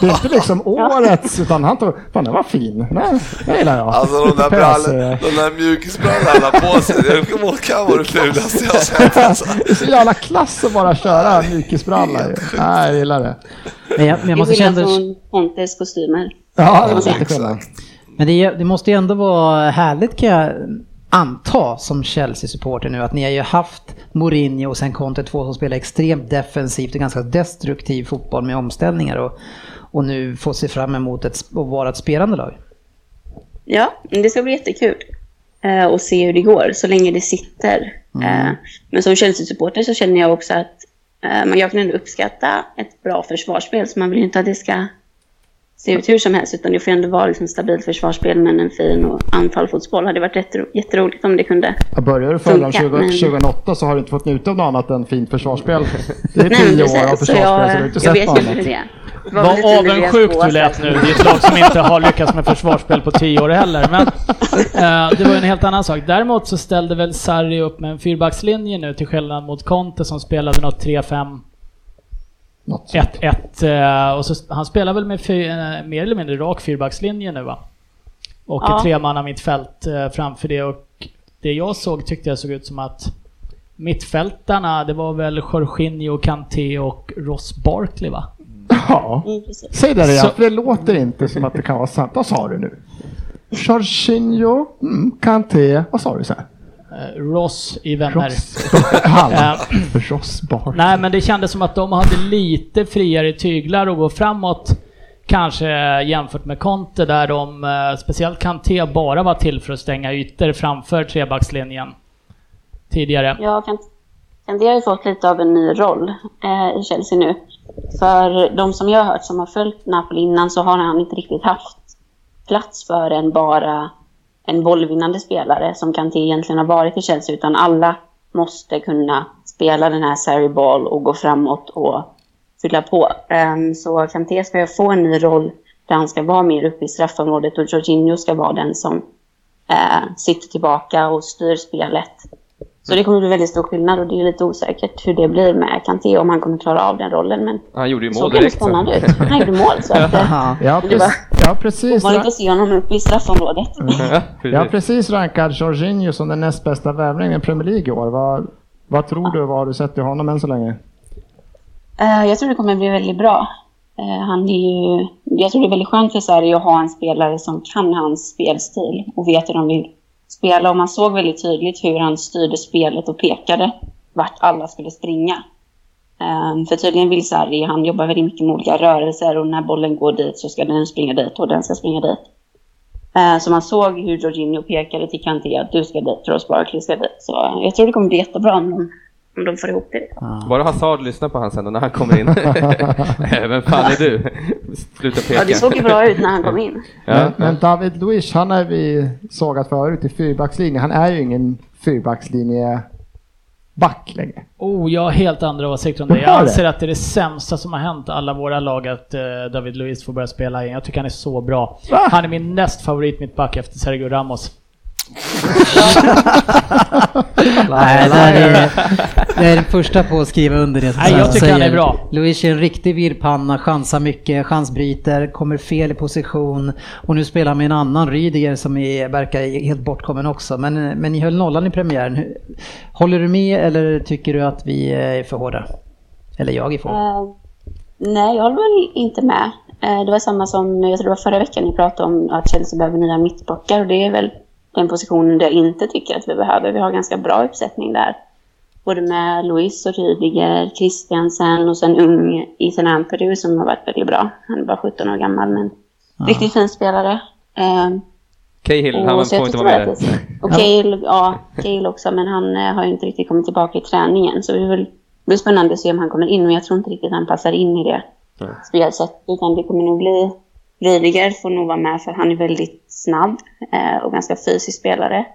Det är inte liksom årets utan han tar, fan den var fin, Nej, det gillar jag. Alltså de där, brall, de där mjukisbrallorna han har på sig, det kommer ihåg kan vara det fulaste jag har sett alltså. Det är så jävla klass att bara köra mjukisbralla ju. Nej, jag gillar det. Men jag, men jag måste känna... från Pontes kostymer. Ja, det lite skillnad. Men det, det måste ju ändå vara härligt kan jag anta som Chelsea-supporter nu att ni har ju haft Mourinho och sen Conte 2 som spelar extremt defensivt och ganska destruktiv fotboll med omställningar och, och nu får se fram emot ett, att vara ett spelande lag. Ja, det ska bli jättekul eh, att se hur det går, så länge det sitter. Eh, men som Chelsea-supporter så känner jag också att eh, jag kan ändå uppskatta ett bra försvarsspel, så man vill ju inte att det ska se ut hur som helst, utan det får ändå vara liksom stabilt försvarsspel, men en fin och anfallsfotboll. Det hade varit jättero- jätteroligt om det kunde. Jag börjar du följa dem Funkar, 20, men- 2008 så har du inte fått njuta av något annat än fint försvarsspel. Det är tio år av precis, så försvarsspel så du har jag, inte jag sett något annat. det var Vad avundsjuk du lät nu. Det är ett lag som inte har lyckats med försvarsspel på tio år heller. Men eh, det var ju en helt annan sak. Däremot så ställde väl Sarri upp med en fyrbackslinje nu till skillnad mot Conte som spelade något 3-5 Något sånt. 1-1 eh, och så han spelar väl med fy, eh, mer eller mindre rak fyrbackslinje nu va? Och Ja. ett tremanna mittfält eh, framför det och det jag såg tyckte jag såg ut som att mittfältarna, det var väl Jorginho, Kanté och Ross Barkley va? Ja. Mm, precis. Säg det igen, för det låter inte som att det kan vara sant. Vad sa du nu? Jorginho, mm, Kanté, vad sa du sen? Eh, Ross i Vänner. Ross. Eh, Ross Barkley. Nej, men det kändes som att de hade lite friare tyglar att gå framåt. Kanske jämfört med Conte där de, eh, speciellt Kanté, bara var till för att stänga ytor framför trebackslinjen. Tidigare. Ja, kan, kan det har ju fått lite av en ny roll eh, i Chelsea nu. För de som jag har hört som har följt Napoli innan så har han inte riktigt haft plats för en bara en bollvinnande spelare som Kanté egentligen har varit i Chelsea utan alla måste kunna spela den här Sarri Ball och gå framåt och fylla på. Ehm, så Kanté ska ju få en ny roll där han ska vara mer uppe i straffområdet och Jorginho ska vara den som eh, sitter tillbaka och styr spelet. Så det kommer bli väldigt stor skillnad och det är lite osäkert hur det blir med Kanté om han kommer klara av den rollen. Men Han gjorde ju mål direkt. så. spännande ut. Han gjorde mål så att, eh, Ja. Det var precis. Ja, precis. ovanligt att se honom uppe i straffområdet. Ja, Jag har precis. precis rankat Jorginho som den näst bästa värvningen i Premier League i år. Vad, vad tror du? Vad har du sett i honom än så länge? Eh, jag tror det kommer bli väldigt bra. Eh, han är ju, jag tror det är väldigt skönt för Sverige att ha en spelare som kan hans spelstil och vet hur de vill spela. Och man såg väldigt tydligt hur han styrde spelet och pekade vart alla skulle springa. Ehm, för tydligen vill Sarri, han jobbar väldigt mycket med olika rörelser och när bollen går dit så ska den springa dit och den ska springa dit. Ehm, så man såg hur Jorginho pekade till Kanté att du ska dit, Ross Barkley ska dit. Så eh, jag tror det kommer bli jättebra om de, om de får ihop det. Bara Hazard lyssnar på han sen när han kommer in. Vem fan är du? Sluta peka. Ja, det såg ju bra ut när han kom in. Ja, Men, men David Luiz, han har vi sågat förut i fyrbackslinje. Han är ju ingen fyrbackslinje back längre. Oh, jag har helt andra åsikter om Du det. Jag anser att det är det sämsta som har hänt alla våra lag att eh, David Luiz får börja spela igen. Jag tycker han är så bra. Va? Han är min näst favorit mittback efter Sergio Ramos. Nej, det är, det är den första på att skriva under det som Nej, jag tycker han är bra. Luis är en riktig virrpanna, chansar mycket, chansbryter, kommer fel i position och nu spelar han med en annan Rydiger som är, verkar helt bortkommen också. Men, men ni höll nollan i premiären. Håller du med eller tycker du att vi är för hårda? Eller jag är för hård? Eh, nej, jag håller väl inte med. Eh, det var samma som, jag tror det var förra veckan ni pratade om att Chelsea behöver nya mittbackar och det är väl den positionen där jag inte tycker att vi behöver. Vi har ganska bra uppsättning där. Både med Luis och Rydiger, Christiansen och sen ung Ethan Ampadu som har varit väldigt bra. Han är bara 17 år gammal men riktigt fin spelare. Eh, Cahill, han får inte vara med där. Och Cale, ja, Cale också, men han eh, har ju inte riktigt kommit tillbaka i träningen. Så det blir, spännande att se om han kommer in, men jag tror inte riktigt han passar in i det spelsättet. Utan det kommer nog bli Rydiger får nog vara med för han är väldigt snabb eh, och ganska fysisk spelare.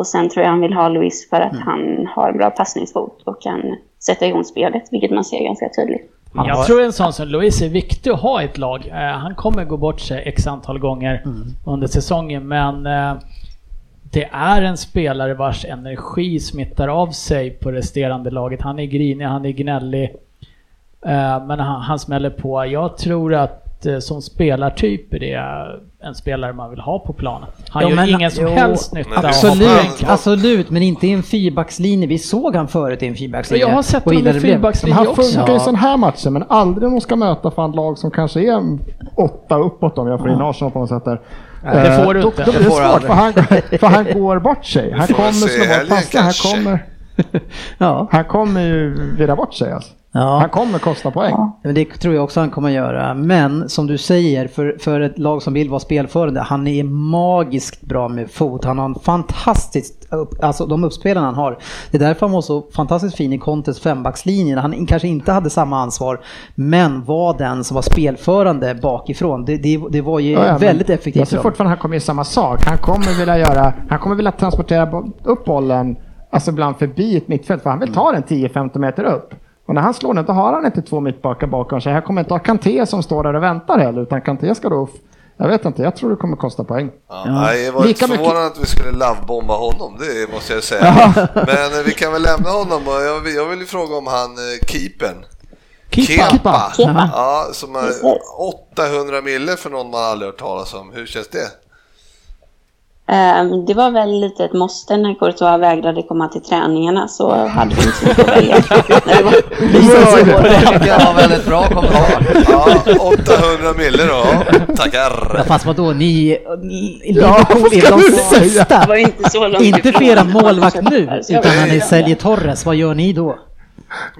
Och sen tror jag han vill ha Luis för att han har en bra passningsfot och kan sätta igång spelet, vilket man ser ganska tydligt. Jag tror en sån som Luis är viktig att ha i ett lag. Eh, Han kommer gå bort sig x antal gånger under säsongen men eh, det är en spelare vars energi smittar av sig på resterande laget. Han är grinig, han är gnällig. eh, Men han, han smäller på. Jag tror att eh, som spelartyp är det en spelare man vill ha på planen. Han Ja, gör men- ingen som jo, helst nytta Absolut, absolut, men inte i en fyrbackslinje. Vi såg han förut i en fyrbackslinje. Jag har sett honom i fyrbackslinje Han funkar i Ja. sådana här matcher, men aldrig om de ska möta fan lag som kanske är åtta uppåt om jag får in Arsenal på något sätt där. Nej, det får du Eh, inte. Då, då Det du svårt, för han, för han går bort sig. Han kommer slå i bort helgen passningar, han kanske. kommer, Ja. han kommer ju vira bort sig alltså. Ja. Han kommer kosta poäng. Men det tror jag också han kommer göra. Men som du säger, för, för ett lag som vill vara spelförande, han är magiskt bra med fot. Han har en fantastisk, upp, alltså de uppspelarna han har. Det är därför han var så fantastiskt fin i Contes fembackslinje. Han kanske inte hade samma ansvar, men var den som var spelförande bakifrån. Det, det, det var ju Ja, ja, väldigt effektivt. Jag tror fortfarande han kommer göra samma sak. Han kommer vilja göra, han kommer vilja transportera upp bollen, alltså ibland förbi ett mittfält, för han vill ta den 10-15 meter upp. Och när han slår den, då har han inte två mittbackar bakom sig. Här kommer inte ha Kanté som står där och väntar heller, utan Kanté ska då, jag vet inte, jag tror det kommer kosta poäng. Ja, nej, jag var Lika inte mycket- att vi skulle lovebomba honom, det måste jag säga. Men eh, vi kan väl lämna honom och jag vill, jag vill ju fråga om han eh, keepern. Kepa. Kepa. Ja, som är 800 mille för någon man aldrig hört talas om. Hur känns det? Eh, det var väl lite ett måste när Courtois vägrade komma till träningarna så hade vi inte så mycket att välja. När det var- Det var en väldigt bra kommentar. Ja, 800 mille då. Tackar. Ja, fast vadå, ni, Liverpool är de sista. inte Inte för era målvakt nu, utan när ni säljer Torres, vad gör ni då?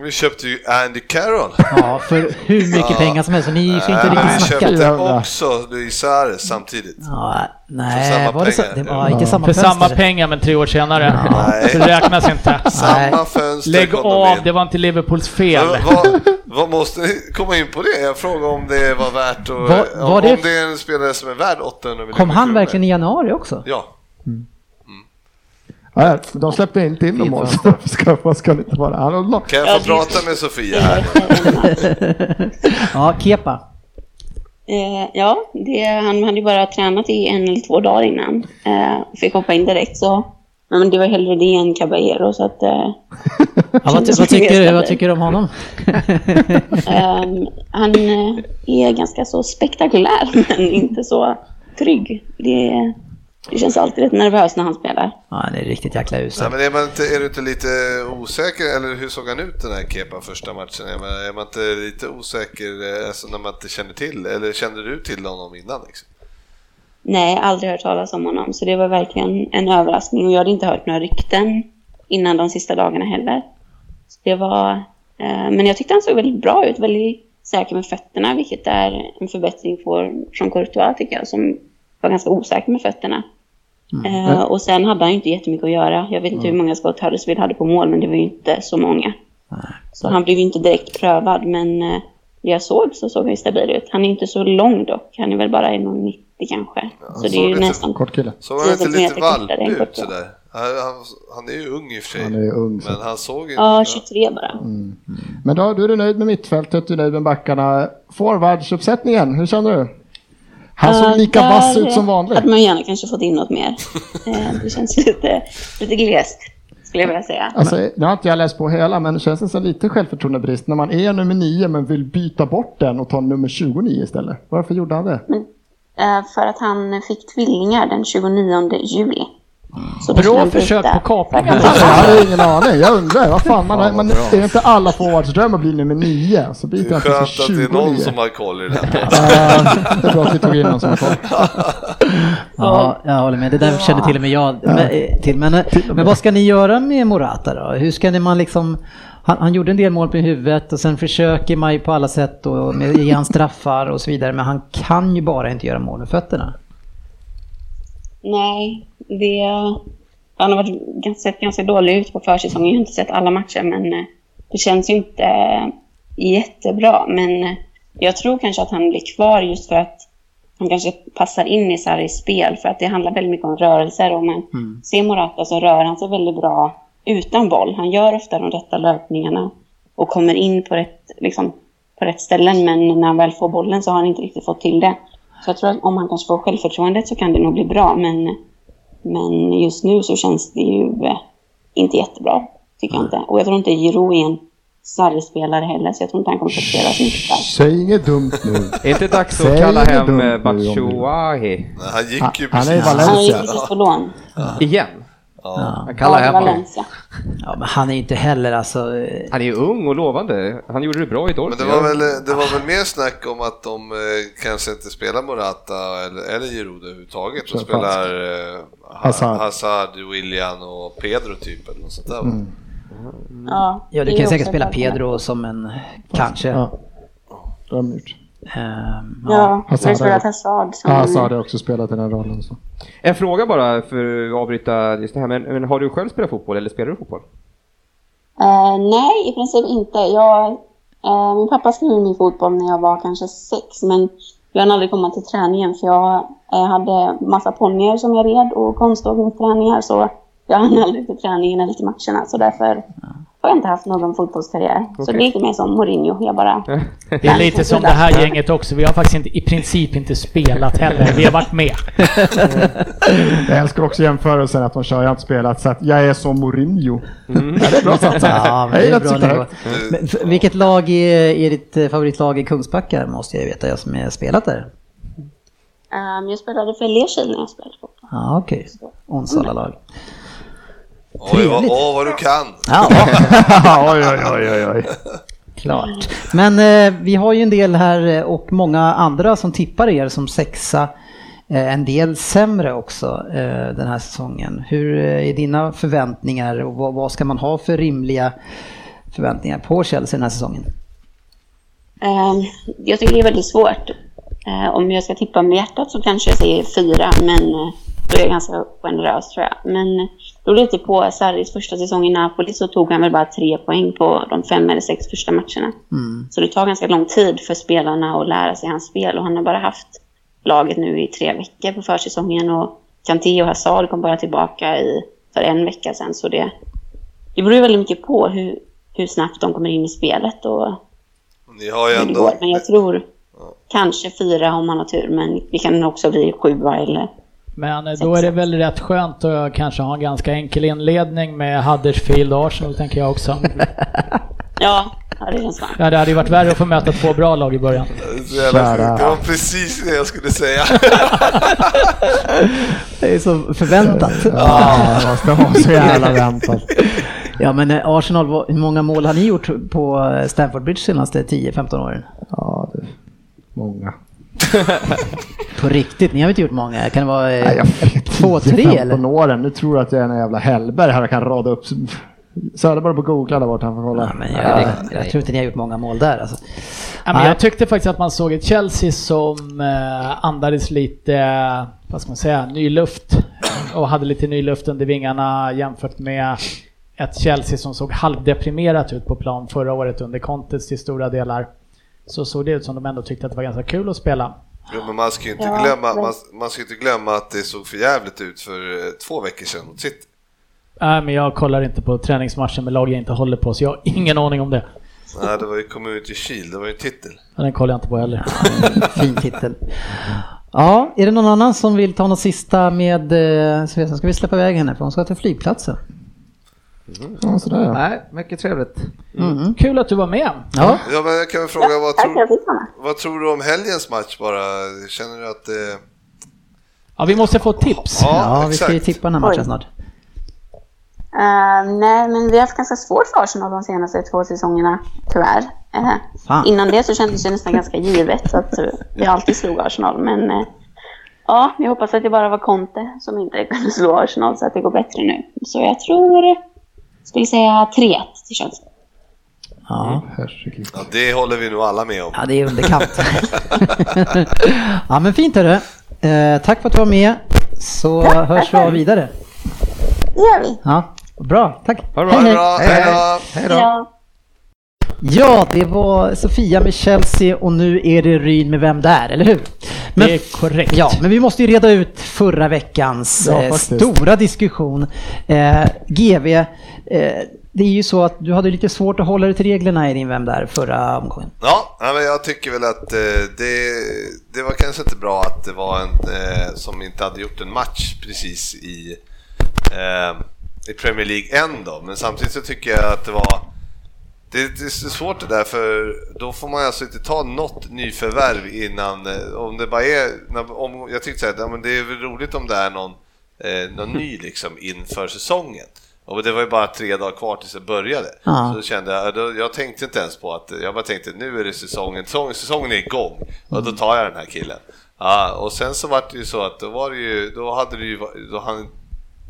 Vi köpte ju Andy Carroll. Ja, för hur mycket pengar som helst, så ni får inte Äh, riktigt vi snacka. köpte Jävla. också Luis Suarez samtidigt. Ja, För nej, samma var det så? pengar. Det var inte samma För samma pengar men tre år senare. Nej. Så det räknas inte. Samma fönster Lägg av, in. det var inte Liverpools fel. Men Vad, vad måste ni komma in på det? Jag frågar om det var värt att... Var- var om det- det är en spelare som är värd 800 miljoner Kom han kronor. verkligen i januari också? Ja. Ja, de släppte inte in någon mål, vad ska, det inte vara? Kan jag Ja, få prata med Sofia här? Ja, Kepa. Eh, ja, det, han hade ju bara tränat i en eller två dagar innan. Eh, fick hoppa in direkt så. Men det var hellre det än Caballero så att... Eh, Ja, vad, ty- vad, tycker, du- vad tycker du om honom? Ehm, han eh, är ganska så spektakulär men inte så trygg. Det, det känns alltid rätt nervöst när han spelar. Ja, han är riktigt jäkla usel. men är, man inte, är du inte lite osäker, eller hur såg han ut den här Kepa första matchen? Är man, är man inte lite osäker eh, alltså, när man inte känner till, eller kände du till honom innan? Liksom? Nej, aldrig hört talas om honom. Så det var verkligen en överraskning. Och jag hade inte hört några rykten innan de sista dagarna heller. Så det var... Eh, men jag tyckte han såg väldigt bra ut. Väldigt säker med fötterna, vilket är en förbättring för, från Courtois tycker jag, som var ganska osäker med fötterna. Eh, och sen hade han ju inte jättemycket att göra. Jag vet inte hur många skott Huddersfield hade på mål, men det var ju inte så många. Så han blev ju inte direkt prövad, men eh, det jag såg så såg han ju stabil ut. Han är inte så lång dock. Han är väl bara 1,90 kanske. så det är ju lite- nästan... Kort kille. Såg han inte lite valpig ut sådär? Han, han, är ju ung i och för sig, Han är ung. Så. men han såg ju... Ja, 23 bara. Men då, du är nöjd med mittfältet, du är nöjd med backarna. Forwardsuppsättningen, hur känner du? Han såg lika vass ut som vanligt. hade man gärna kanske fått in något mer. Eh, det känns lite, lite glest, skulle jag vilja säga. Alltså, nu har inte jag läst på hela, men det känns det som lite självförtroendebrist när man är nummer 9 men vill byta bort den och ta nummer 29 istället. Varför gjorde han det? Eh, för att han fick tvillingar den 29 juli. Bra försök på kapningar. Jag hade ingen aning, jag undrar. Vad fan, man, man, är det inte alla forwards dröm att bli nummer 9? Så Det är han till skönt att det är 29. någon som har koll i det här. Ja, det är bra att vi tog in någon som har koll. Ja, jag håller med. Det där kände till och med jag men, eh, till. Men, men vad ska ni göra med Morata då? Hur ska ni man liksom... Han, han gjorde en del mål på huvudet och sen försöker man ju på alla sätt och med, ge han straffar och så vidare. Men han kan ju bara inte göra mål med fötterna. Nej, det... Han har varit, ganska- sett ganska dålig ut på försäsongen. Jag har inte sett alla matcher, men eh, det känns ju inte eh, jättebra. Men eh, jag tror kanske att han blir kvar just för att han kanske passar in i Sarris spel. För att det handlar väldigt mycket om rörelser. Om man ser Morata så rör han sig väldigt bra utan boll. Han gör ofta de rätta löpningarna och kommer in på rätt, liksom, på rätt ställen. Men när han väl får bollen så har han inte riktigt fått till det. Så jag tror att om han kanske får självförtroendet så kan det nog bli bra. Men, men just nu så känns det ju eh, inte jättebra. Tycker jag inte. Och jag tror inte Giroud är en Sarri-spelare heller. Så jag tror inte han kommer få spela så mycket där. Säg inget dumt nu. Är inte dags att kalla hem eh, Nej, Han gick ju Han är i precis. Han Valencia. precis på lån. igen? Ja. Jag kallar Ja. Valencia. Ja, men han är ju inte heller alltså... eh, Han är ju ung och lovande. Han gjorde det bra i Men Dortmund. det var, väl, det var väl mer snack om att de eh, kanske inte spelar Morata eller, eller Giroud överhuvudtaget. De spelar eh, Ha- Hazard. Hazard, William och Pedro typ eller något sånt där. Mm. Ja, Ja, du kan säkert spela. Pedro som en... Kanske. Ja. Det har de gjort. Ehm, Ja, har har- spelat Hazard. som- Ja, Hazard har också spelat i den rollen. Så. En fråga bara för att avbryta just det här, men, men har du själv spelat fotboll eller spelar du fotboll? Eh, nej, i princip inte. Jag, eh, min pappa skrev min fotboll när jag var kanske sex, men jag hann aldrig komma till träningen för jag eh, hade massa ponnyer som jag red och konståk med träningar så jag hann aldrig till träningen eller till matcherna så därför har jag inte haft någon fotbollskarriär. Så Okej. det är lite mer som Mourinho, jag bara... Det är lite som det här gänget också. Vi har faktiskt inte, i princip inte spelat heller. Vi har varit med. Jag älskar också jämförelsen att de kör, jag har inte spelat, så att jag är som Mourinho. Ja, det är bra satsat. Ja, det är bra nivå. Men vilket lag är, är ditt eh, favoritlag i Kungsbacka måste jag veta, jag som har spelat där. ehm, jag spelade för Lerkil när jag spelade fotboll. Ja, okej. Onsala-lag. Oj, vad, åh, vad du kan! Ja, oj, oj, oj, oj, oj. klart. Men eh, vi har ju en del här eh, och många andra som tippar er som sexa. Eh, en del sämre också eh, den här säsongen. Hur eh, är dina förväntningar och vad, vad ska man ha för rimliga förväntningar på Chelsea den här säsongen? Ehm, jag tycker det är väldigt svårt. Eh, om jag ska tippa med hjärtat så kanske jag säger fyra, men eh, då är jag ganska generös tror jag. Men eh, då lite på Sarris första säsong i Napoli så tog han väl bara tre poäng på de fem eller sex första matcherna. Så det tar ganska lång tid för spelarna att lära sig hans spel och han har bara haft laget nu i tre veckor på försäsongen och Kanté och Hazard kom bara tillbaka i, för en vecka sedan. Så det, det beror ju väldigt mycket på hur, hur snabbt de kommer in i spelet och Ni har ju det ändå... Men jag tror kanske fyra om man har tur, men vi kan också bli sjua eller Men eh, då är det väl rätt skönt att kanske ha en ganska enkel inledning med Huddersfield och Arsenal tänker jag också. Ja, ja det. Ja, det hade ju varit värre att få möta två bra lag i början. Det var precis det jag skulle säga. Det är så förväntat. Ja, man ska ha så jävla väntat. Ja men eh, Arsenal, hur många mål har ni gjort på eh, Stamford Bridge senaste 10-15 åren? Ja, det många. På riktigt, ni har inte gjort många? Kan det vara eh, Nej, jag vet två, tre 15 eller? åren. Nu tror jag att jag är en jävla Hellberg här och kan rada upp. Söderberg på googla där borta, han får kolla. Ja, men jag, jag tror inte ni har gjort många mål där alltså. Ja, men jag tyckte faktiskt att man såg ett Chelsea som eh, andades lite, vad ska man säga, ny luft. Och hade lite ny luft under vingarna jämfört med ett Chelsea som såg halvdeprimerat ut på plan förra året under Contes till stora delar. Så såg det ut som de ändå tyckte att det var ganska kul att spela. Jo, men man ska ju inte, Ja, glömma, men- man, man ska inte glömma att det såg för jävligt ut för eh, två veckor sedan mot City. Nej, men jag kollar inte på träningsmatchen med lag jag inte håller på, så jag har ingen aning om det. Nej, det var ju Community Shield, det var ju en titel. Ja, Den kollar jag inte på heller. Fin titel. Ja, är det någon annan som vill ta något sista med eh, Svea? Ska vi släppa iväg henne för hon ska till flygplatsen. Ja, sådär ja. Nej, mycket trevligt. Mm. Kul att du var med. Ja, Ja, men jag kan fråga, vad tror, vad tror du om helgens match bara? Känner du att det... Ja, vi måste få tips. ja vi ska ju tippa den här matchen Oj. snart. Eh, nej, men vi har haft ganska svårt för Arsenal de senaste två säsongerna, tyvärr. Fan. innan det så kändes det nästan ganska givet att vi alltid slog Arsenal, men eh, ja, jag hoppas att det bara var Conte som inte kunde slå Arsenal så att det går bättre nu. Så jag tror, skulle säga 3-1 till Chelsea. Ja. Herregud. Ja, det håller vi nog alla med om. ja, det är underkant. ja, men fint hörru. Eh, tack för att du var med. Så hörs vi av vidare. Det gör vi. Ja, bra. Tack. Ha det bra, hej då! Hej då. Ja. Det var Sofia med Chelsea och nu är det Ryn med Vem där, eller hur? Men, Det är korrekt. Ja, men vi måste ju reda ut förra veckans Ja, eh, stora diskussion. Eh, GV, eh, det är ju så att du hade lite svårt att hålla dig till reglerna i din Vem där förra omgången. Ja, ja, men jag tycker väl att eh, det, det var kanske inte bra att det var en eh, som inte hade gjort en match precis i, eh, i Premier League än då, men samtidigt så tycker jag att det var det, det är svårt det där för då får man alltså inte ta något nyförvärv innan, eh, om det bara är, om, jag tyckte så här, ja, men det är väl roligt om det är någon, eh, någon ny liksom inför säsongen. Och det var ju bara tre dagar kvar tills det började. Ja. Så kände jag, då, jag tänkte inte ens på att, jag bara tänkte nu är det säsongen, säsongen, säsongen är igång och då tar jag den här killen. Ja, och sen så var det ju så att då var det ju, då hade det ju, då han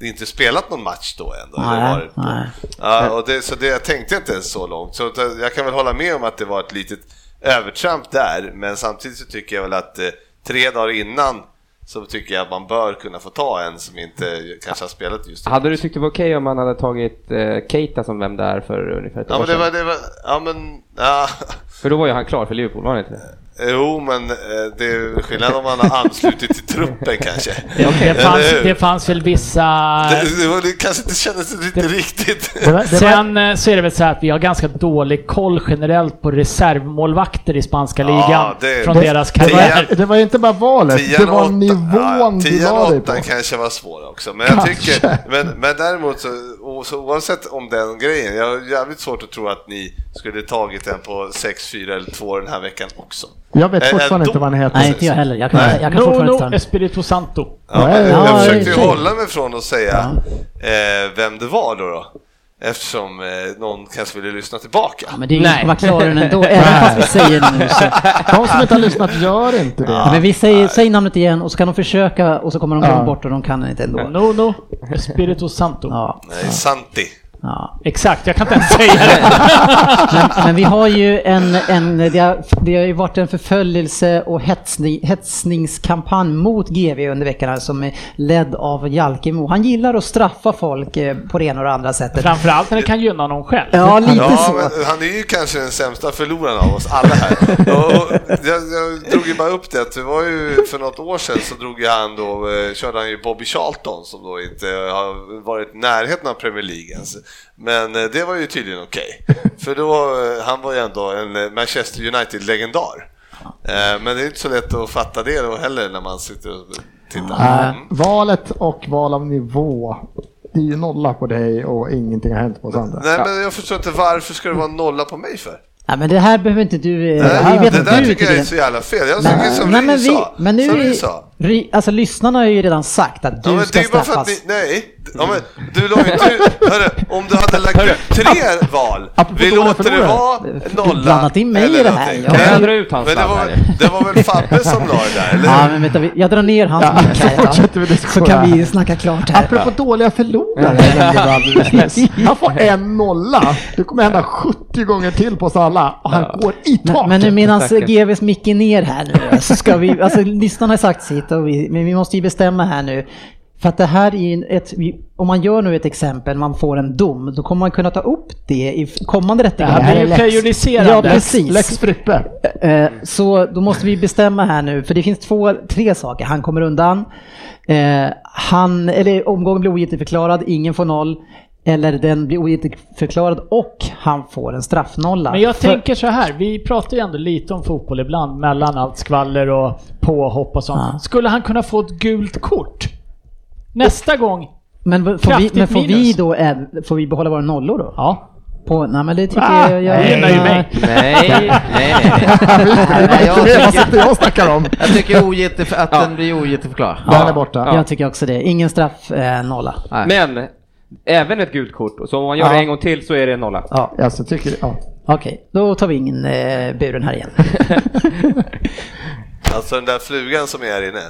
inte spelat någon match då ändå. Nej, nej. Ja, och det, så det, jag tänkte inte ens så långt. Så det- jag kan väl hålla med om att det var ett litet övertramp där, men samtidigt så tycker jag väl att eh, tre dagar innan så tycker jag att man bör kunna få ta en som inte kanske har spelat just nu. Hade du tyckt det var okej om man hade tagit eh, Keita som vem där för ungefär ett Ja år men det sedan? var, det var, ja men, ja. För då var ju han klar för Liverpool, var han inte det? Jo men eh, det är skillnad om man har anslutit till truppen kanske. Det, det, fanns, det fanns väl vissa... Det, det, var, det kanske inte kändes inte riktigt. Det var, det var, Sen eh, så är det väl så här att vi har ganska dålig koll generellt på reservmålvakter i spanska Ja, ligan det- från det- deras karriär. Det var inte bara valet, det var åtta- nivån du tian la dig på. kanske var svår också. Men jag Kanske. tycker, men, men däremot så, och så oavsett om den grejen, jag har jävligt svårt att tro att ni skulle tagit den på 6, 4 eller 2 den här veckan också. Jag vet fortfarande inte vad han heter. nej, inte jag heller. Jag kan, Nej. jag kan fortfarande inte den. Espirito Santo. Ja, Ja, jag, ja, jag ja, försökte ju hålla mig från att säga eh, vem det var då. då. Eftersom eh, någon kanske ville lyssna tillbaka. Ja, men det är ingen som klara den ändå, även fast vi säger det nu så. De som inte har lyssnat gör inte det. Ja, men vi säger, säg namnet igen och så kan de försöka och så kommer de Ja. bort och de kan inte ändå. Nono Espirito Santo. Ja, Nej, Santi. Ja. Exakt, jag kan inte ens säga det. Men, men vi har ju en, en det, har, det har ju varit en förföljelse och hetsning, hetsningskampanj mot GV under veckorna som är ledd av Jalkemo. Han gillar att straffa folk eh, på det ena och det andra sättet. Framförallt när det kan gynna någon själv. Ja, lite Ja, så. men han är ju kanske den sämsta förloraren av oss alla här. Och jag, jag drog ju bara upp det att det var ju för något år sedan så drog ju han då, eh, körde han ju Bobby Charlton som då inte har varit i närheten av Premier League ens. Men eh, det var ju tydligen okej. För då, eh, han var ju ändå en eh, Manchester United-legendar. Men det är inte så lätt att fatta det då heller när man sitter och tittar. Äh, Mm. valet och val av nivå. Det är ju nolla på dig och ingenting har hänt på oss andra. Nej men jag förstår inte varför ska det vara nolla på mig för? Ja, men det här behöver inte du... Nej, vi vet det där du tycker jag är det. så jävla fel. Jag Nej, tycker som nej, Ry men vi- sa. men nu som Ry sa. Ry- Alltså lyssnarna har ju redan sagt att du Ja, men det ska straffas. att ni, nej, ja, men du la ju du, hörru, om du hade lagt ut tre val, Apropå vi låter det vara nolla. blandat in mig i det här, Jag drar ut hans Men det var, det var väl Fabbe som la det där, eller Ja, men vänta, vi- jag drar ner hans Ja, mick så här, ja. Så diskutera. kan vi snacka klart här. Apropå dåliga förlorare. Han får en nolla. Det kommer hända 70 gånger till på oss alla. Och han går i Men, taket. men nu medan. GVs mick är ner här nu så ska vi, alltså lyssnarna har sagt sitt och vi, men vi måste ju bestämma här nu. För att det här är ett, om man gör nu ett exempel, man får en dom, då kommer man kunna ta upp det i kommande rättegångar. Det här blir ju prejudicerande. Ja, precis. Lex Frippe. Eh, Så då måste vi bestämma här nu, för det finns två, tre saker. Han kommer undan, eh, han, eller omgången blir ogiltigförklarad, ingen får noll. Eller den blir ogiltigförklarad och han får en straffnolla. Men jag För- tänker så här, vi pratar ju ändå lite om fotboll ibland, mellan allt skvaller och påhopp och sånt. Ja. Skulle han kunna få ett gult kort? Nästa gång? Men får, vi, men får vi då får vi behålla våra nollor då? Ja. På, nej men det tycker Ah, jag... jag gynnar ju mig. Nej, nej, nej. nej. Jag tycker- sitter jag och snackar om. Jag tycker ogiltig, att den blir ogiltigförklarad. Den är borta. Ja. Jag tycker också det. Ingen straff, eh, nolla. Nej. Men även ett gult kort, så om man gör Ja. det en gång till så är det en nolla. Ja, Alltså, tycker, ja. okej. Då tar vi in eh, buren här igen. Alltså den där flugan som är här inne.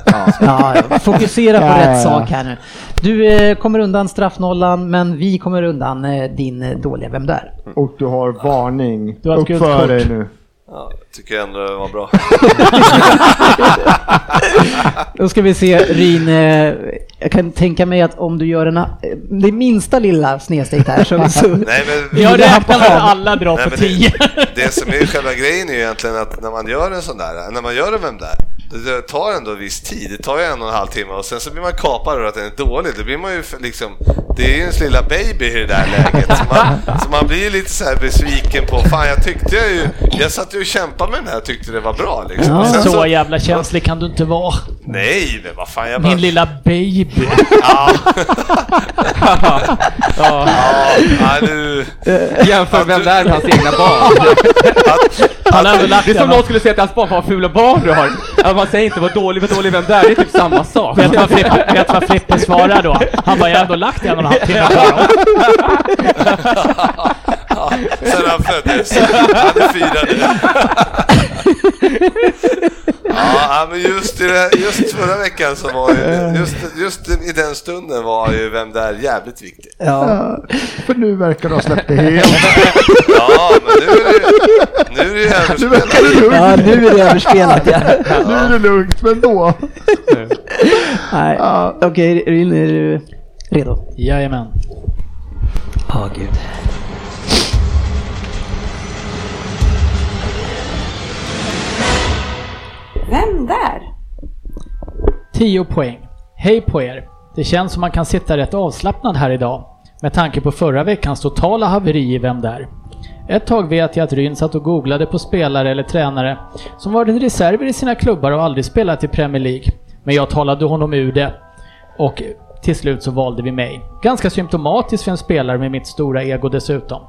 Ja, fokusera på Ja, rätt ja. sak här nu. Du eh, kommer undan straffnollan, men vi kommer undan eh, din eh, dåliga Vem där? Och du har varning. Du har ett gult Uppför kort. dig nu. Tycker jag ändå var bra. Då ska vi se Ryn, eh, jag kan tänka mig att om du gör en, eh, det minsta lilla snedsteg här så, så Nej, men, Jag räknar på med alla drar på men 10. det, det som är själva grejen är ju egentligen att när man gör en sån där, när man gör en Vem där? Det det tar ändå viss tid, det tar ju en och en halv timme och sen så blir man kapad över att den är dålig. Då blir man ju liksom, det är ju ens lilla baby i det där läget. Så man, så man blir ju lite så här besviken på, fan jag tyckte jag ju, jag satt ju och kämpade med den här och tyckte det var bra liksom. Ja. Sen Så jävla känslig kan du inte vara. Nej, men vad fan jag bara... Min lilla baby. Ja, ja. ja, ja, nu... Jämför vem där med hans egna barn. Han har ändå lagt Det är som den. någon skulle säga till hans barn, vad fula barn du har. Att man säger inte vad dålig, vad dålig vem där, det är typ samma sak. Vet du vad Frippe, vet du vad Frippe svarar då? Han bara, jag har ändå lagt en och en halv timme på dem. Ja, sen han föddes. Han är fyra nu. Ja, men just, i det, just förra veckan så var ju, just, just i den stunden var ju Vem där jävligt viktig. ja. För nu verkar du ha släppt det helt. Ja, men nu är det, nu är det ju Nu verkar överspelat. det lugnt. ja, nu är det överspelat ja. Nu är det lugnt, men då. Nej. Ja. Okej, Ryn, är du redo? Jajamän. Ja, gud. Vem där? 10 poäng. Hej på er! Det känns som man kan sitta rätt avslappnad här idag. Med tanke på förra veckans totala haveri i Vem där? Ett tag vet jag att Ryn satt och googlade på spelare eller tränare som varit reserver i sina klubbar och aldrig spelat i Premier League. Men jag talade honom ur det. Och till slut så valde vi mig. Ganska symptomatiskt för en spelare med mitt stora ego dessutom.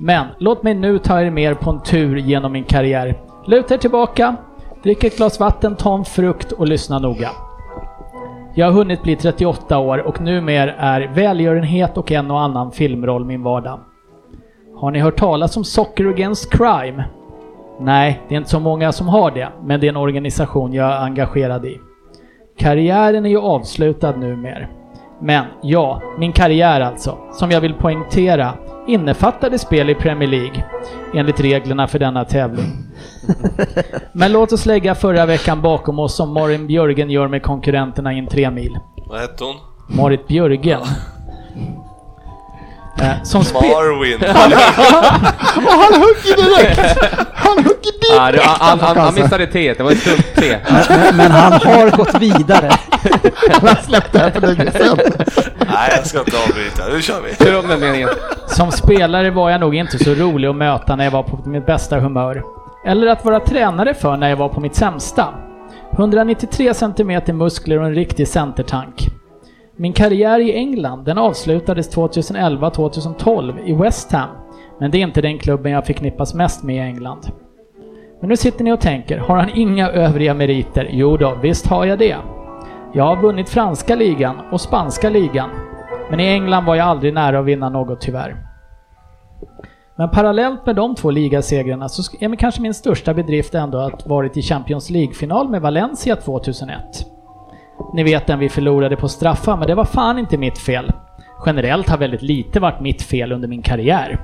Men låt mig nu ta er mer på en tur genom min karriär. Luta er tillbaka, drick ett glas vatten, ta en frukt och lyssna noga. Jag har hunnit bli 38 år och numera är välgörenhet och en och annan filmroll min vardag. Har ni hört talas om Soccer Against Crime? Nej, det är inte så många som har det, men det är en organisation jag är engagerad i. Karriären är ju avslutad numera. Men ja, min karriär alltså, som jag vill poängtera, innefattade spel i Premier League, enligt reglerna för denna tävling. Men låt oss lägga förra veckan bakom oss som Marin Björgen gör med konkurrenterna i en tre mil. Vad hette hon? Marit Björgen. Eh, som Marwin. Och han hugger direkt! Han hugger direkt! Ja, det, han, han, han missade T, det var ett stumt T. Men, men han har gått vidare. Han släppte det här för länge sedan. Nej, jag ska inte avbryta. Nu kör vi. Kör om den meningen. Som spelare var jag nog inte så rolig att möta när jag var på mitt bästa humör. Eller att vara tränare för när jag var på mitt sämsta. 193 cm muskler och en riktig centertank. Min karriär i England den avslutades 2011-2012 i West Ham. Men det är inte den klubben jag förknippas mest med i England. Men nu sitter ni och tänker, har han inga övriga meriter? Jo då, visst har jag det. Jag har vunnit franska ligan och spanska ligan. Men i England var jag aldrig nära att vinna något tyvärr. Men parallellt med de två ligasegrarna så är kanske min största bedrift ändå att varit i Champions League-final med Valencia 2001. Ni vet den vi förlorade på straffar, men det var fan inte mitt fel. Generellt har väldigt lite varit mitt fel under min karriär.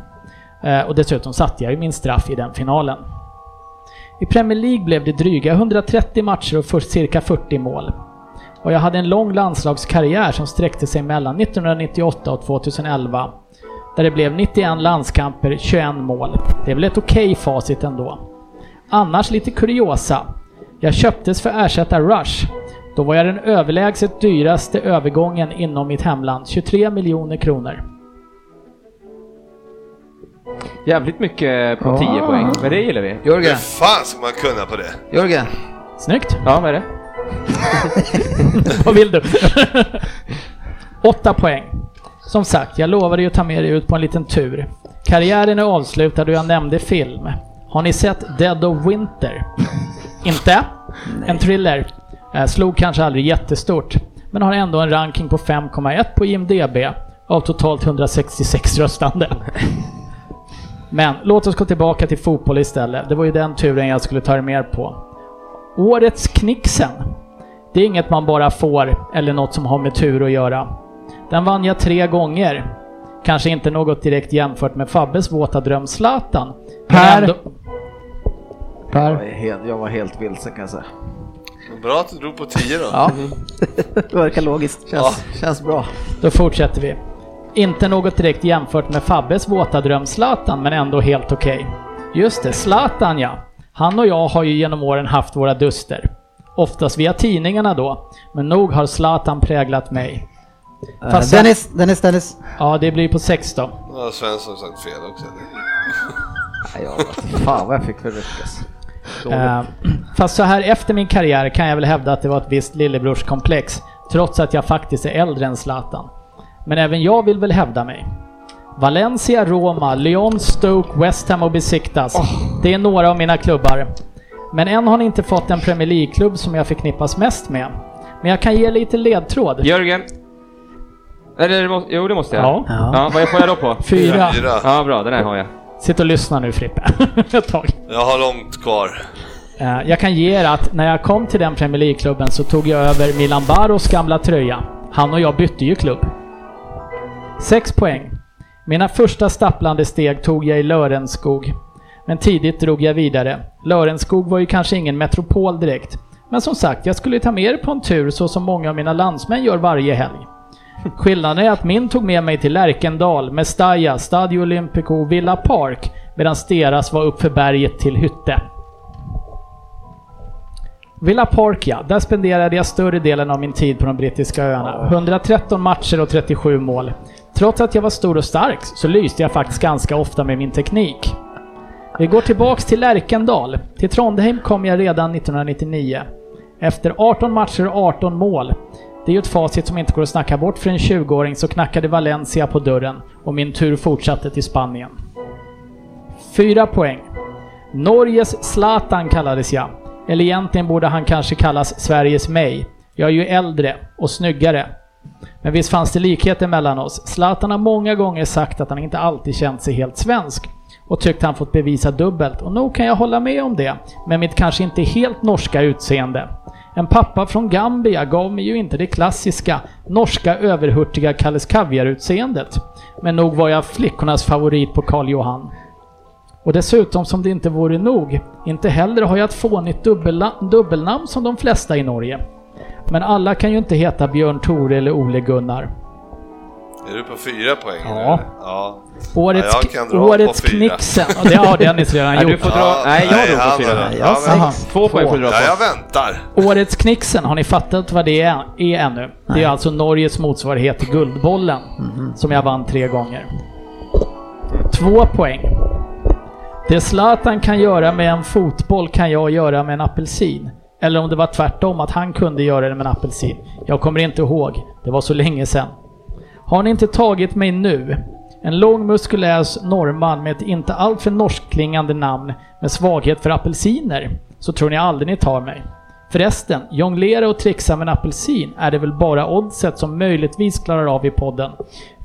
Eh, och dessutom satte jag ju min straff i den finalen. I Premier League blev det dryga 130 matcher och först cirka 40 mål. Och jag hade en lång landslagskarriär som sträckte sig mellan 1998 och 2011. Där det blev 91 landskamper, 21 mål. Det är väl ett okej okay facit ändå. Annars lite kuriosa. Jag köptes för att ersätta Rush. Då var jag den överlägset dyraste övergången inom mitt hemland, 23 miljoner kronor. Jävligt mycket på 10 Ah. poäng, men det gillar vi. Hur fan ska man kunna på det? Jörgen. Snyggt. Ja, vad är det? Vad vill du? Åtta poäng. Som sagt, jag lovade ju att ta med dig ut på en liten tur. Karriären är avslutad och jag nämnde film. Har ni sett Dead of Winter? Inte? En thriller. Eh, slog kanske aldrig jättestort, men har ändå en ranking på 5,1 på IMDB av totalt 166 röstande. Men låt oss gå tillbaka till fotboll istället. Det var ju den turen jag skulle ta er mer på. Årets Knixen. Det är inget man bara får eller något som har med tur att göra. Den vann jag tre gånger. Kanske inte något direkt jämfört med Fabbes våta dröm Zlatan. Per. ändå- Jag var helt, jag var helt vilsen kan jag säga. Bra att du drog på 10 då. Ja, Det verkar logiskt. känns, känns bra. Då fortsätter vi. Inte något direkt jämfört med Fabbes våta dröm Zlatan, men ändå helt okej. Just det, Zlatan ja. Han och jag har ju genom åren haft våra duster. Oftast via tidningarna då, men nog har Zlatan präglat mig. Eh, Fast- Dennis, Dennis, Dennis. Ja, det blir på 16. Nu har Svensson sagt fel också. Nej, jag vet, fan vad jag fick för ryckas. Eh, fast så här efter min karriär kan jag väl hävda att det var ett visst lillebrorskomplex, trots att jag faktiskt är äldre än Zlatan. Men även jag vill väl hävda mig. Valencia, Roma, Lyon, Stoke, West Ham och Besiktas. Det är några av mina klubbar. Men än har ni inte fått en Premier League-klubb som jag förknippas mest med. Men jag kan ge lite ledtråd. Jörgen. Eller, jo det måste jag. Ja. ja. Vad får jag då på? Fyra. Fyra. Ja, bra. Den här har jag. Sitt och lyssna nu Frippe. Ett tag. Jag har långt kvar. Eh, Jag kan ge er att när jag kom till den Premier League-klubben så tog jag över Milan Baros gamla tröja. Han och jag bytte ju klubb. Sex poäng. Mina första stapplande steg tog jag i Lörenskog. Men tidigt drog jag vidare. Lörenskog var ju kanske ingen metropol direkt. Men som sagt, jag skulle ta med er på en tur så som många av mina landsmän gör varje helg. Skillnaden är att min tog med mig till Lärkendal, Mestalla, Stadio Olimpico och Villa Park medan deras var uppför berget till Hytte. Villa Park ja, där spenderade jag större delen av min tid på de brittiska öarna. 113 matcher och 37 mål. Trots att jag var stor och stark så lyste jag faktiskt ganska ofta med min teknik. Vi går tillbaks till Lärkendal. Till Trondheim kom jag redan 1999. Efter 18 matcher och 18 mål. Det är ju ett facit som inte går att snacka bort för en 20-åring så knackade Valencia på dörren och min tur fortsatte till Spanien. Fyra poäng. Norges Zlatan kallades jag. Eller egentligen borde han kanske kallas Sveriges mig. Jag är ju äldre och snyggare. Men visst fanns det likheter mellan oss. Zlatan har många gånger sagt att han inte alltid känt sig helt svensk och tyckt han fått bevisa dubbelt och nog kan jag hålla med om det, med mitt kanske inte helt norska utseende. En pappa från Gambia gav mig ju inte det klassiska norska överhurtiga Kalles Kaviar-utseendet. Men nog var jag flickornas favorit på Karl Johan. Och dessutom, som det inte vore nog, inte heller har jag ett fånigt dubbelna- dubbelnamn som de flesta i Norge. Men alla kan ju inte heta Björn Tore eller Ole Gunnar. Är du på fyra poäng? Ja. ja. Årets, Ja, årets. Knixen, och det har Dennis redan Nej, gjort. du får dra... Nej, jag drog på fyra. Jag Ja, Två poäng får du dra Ja, på. jag väntar. Årets Knixen, har ni fattat vad det är, är ännu? Det är alltså Norges motsvarighet till Guldbollen, som jag vann tre gånger. Två poäng. Det Zlatan kan göra med en fotboll kan jag göra med en apelsin. Eller om det var tvärtom, att han kunde göra det med en apelsin. Jag kommer inte ihåg. Det var så länge sedan. Har ni inte tagit mig nu? En lång muskulös norrman med ett inte alltför norskklingande namn med svaghet för apelsiner, så tror ni aldrig ni tar mig. Förresten, jonglera och trixa med en apelsin är det väl bara oddset som möjligtvis klarar av i podden.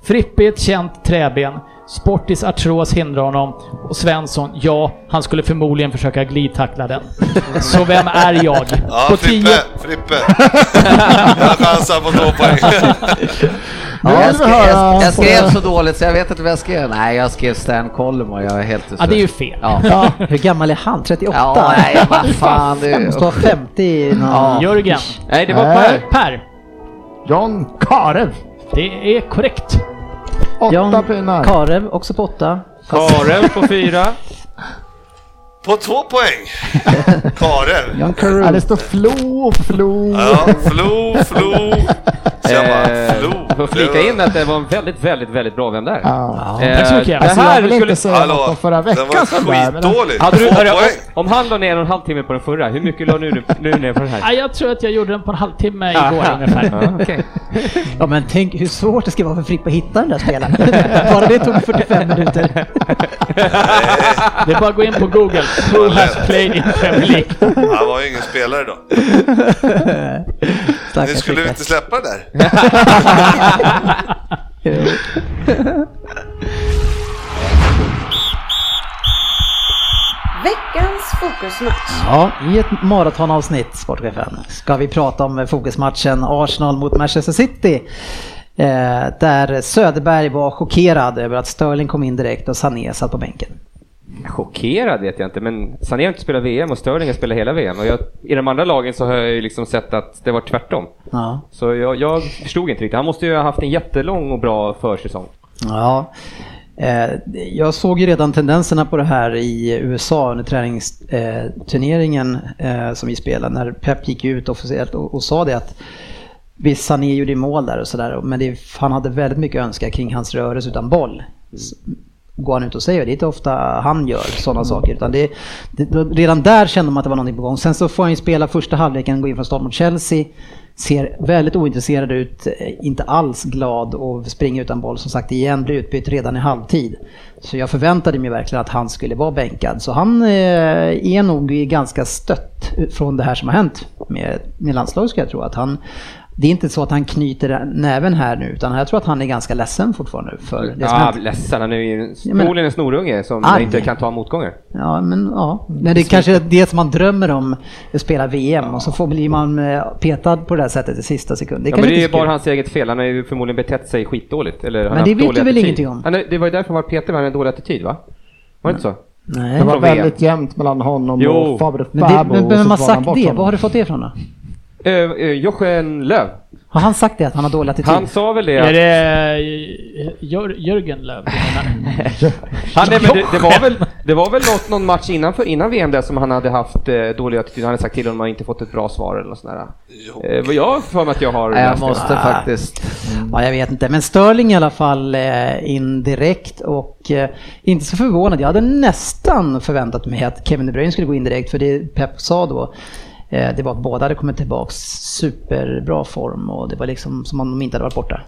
Frippe är ett känt träben, Sportis artros hindrar honom och Svensson, ja, han skulle förmodligen försöka glidtackla den. Så vem är jag? Ja, På Frippe, tio- Frippe. Jag chansar på två poäng. Nu jag, skrev, jag, jag skrev så dåligt så jag vet inte vad jag skrev. Nej, jag skrev Stan Collymore. Jag är helt Ja, det är ju fel. Ja. Ja, hur gammal är han? 38? Ja, nej, vad fan du. Måste vara 50 någon... Ja. Jörgen. Nej, det var. Per. Per. John Karev. Det är korrekt. Åtta Jan pinnar. Karev, också på 8. Karen på fyra. På två poäng. Karen. Jan Ja, det står Flo, Flo. Ja, Flo, Flo. Eh, får flika in att det var en väldigt, väldigt, väldigt bra Vem där? Ja. Eh, Tack så mycket. Det Alltså, jag här vill skulle... inte säga Hallå, något om förra den veckan var sådär, men skitdålig. Hade du, Två hörru, poäng. om, om han la ner en och en halv timme på den förra, hur mycket la nu, nu ner på den här? Ja, jag tror att jag gjorde den på en halvtimme igår Aha. ungefär. Ja, okej. Ja men tänk hur svårt det ska vara för Frippe att hitta den där spelaren. Bara det tog 45 minuter. Det är bara att gå in på Google. Who has played in Premier League? Han var ju ingen spelare då. Ni skulle Frippe. inte släppa det där. Veckans fokusmatch. Ja, i ett maratonavsnitt, Sportchefen, ska vi prata om fokusmatchen Arsenal mot Manchester City. Eh, där Söderberg var chockerad över att Sterling kom in direkt och Sané satt på bänken. Chockerad vet jag inte, men Sané har inte spelat VM och Sterling har spelat hela VM. Och jag, I de andra lagen så har jag ju liksom sett att det var tvärtom. Ja. Så jag, jag förstod inte riktigt. Han måste ju ha haft en jättelång och bra försäsong. Ja, eh, jag såg ju redan tendenserna på det här i USA under träningsturneringen eh, som vi spelade när Pep gick ut officiellt och, sa det att Visst, Sané gjorde mål där och sådär, men det, han hade väldigt mycket önska kring hans rörelse utan boll. Går han ut och säger, det är inte ofta han gör sådana saker. Utan det, det, redan där kände man att det var någonting på gång. Sen så får han ju spela första halvleken, gå in från start mot Chelsea. Ser väldigt ointresserad ut, eh, inte alls glad och springer utan boll. Som sagt, igen blir utbytt redan i halvtid. Så jag förväntade mig verkligen att han skulle vara bänkad. Så han eh, är nog ganska stött från det här som har hänt med, med landslaget ska jag tro. Att han, det är inte så att han knyter näven här nu, utan jag tror att han är ganska ledsen fortfarande för det som Ja, hänt. ledsen. Han är ju men- förmodligen en snorunge som Arg. inte kan ta motgångar. Ja, men ja. Men det är kanske är det som man drömmer om, att spela VM och så får blir man eh, petad på det här sättet i sista sekund. Det, Ja, men det är ju bara hans eget fel. Han har ju förmodligen betett sig skitdåligt. Eller Men det vet du väl attityd. ingenting om? Han det var ju därför han var petad, han hade en dålig attityd va? Var det inte så? Nej. Det var väldigt jämnt mellan honom Jo. och Fabre Men, det, men och vem så har valde han sagt det? honom. Var har du fått det ifrån då? Uh, uh, Jochen Löv. Har han sagt det, att han har dålig attityd? Han sa väl det. Är att- det eh, Jör, Jörgen menar? Han, nej, men det, det, var väl, det var väl något, någon match innan, för, innan VM där som han hade haft eh, dålig attityd. Han hade sagt till honom att han inte fått ett bra svar eller något sånt där. Eh, vad jag har för mig att jag har jag läst det. måste faktiskt. Ja, jag vet inte. Men Sterling i alla fall eh, in direkt och eh, inte så förvånad. Jag hade nästan förväntat mig att Kevin De Bruyne skulle gå in direkt för det Pep sa då det var att båda hade kommit tillbaks superbra form och det var liksom som om de inte hade varit borta.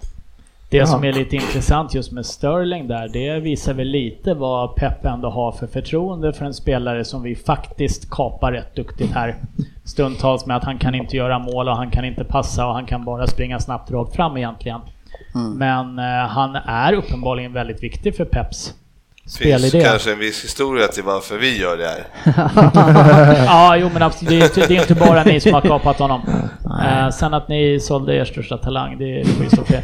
Det som är lite intressant just med Sterling där, det visar väl lite vad Pep ändå har för förtroende för en spelare som vi faktiskt kapar rätt duktigt här. Stundtals med att han kan inte göra mål och han kan inte passa och han kan bara springa snabbt rakt fram egentligen. Men eh, han är uppenbarligen väldigt viktig för Peps Det finns spelidé. kanske en viss historia till varför vi gör det här. ja, jo men absolut, det är, inte, det är inte bara ni som har kapat honom. Eh, sen att ni sålde er största talang, det, det får ju stå för.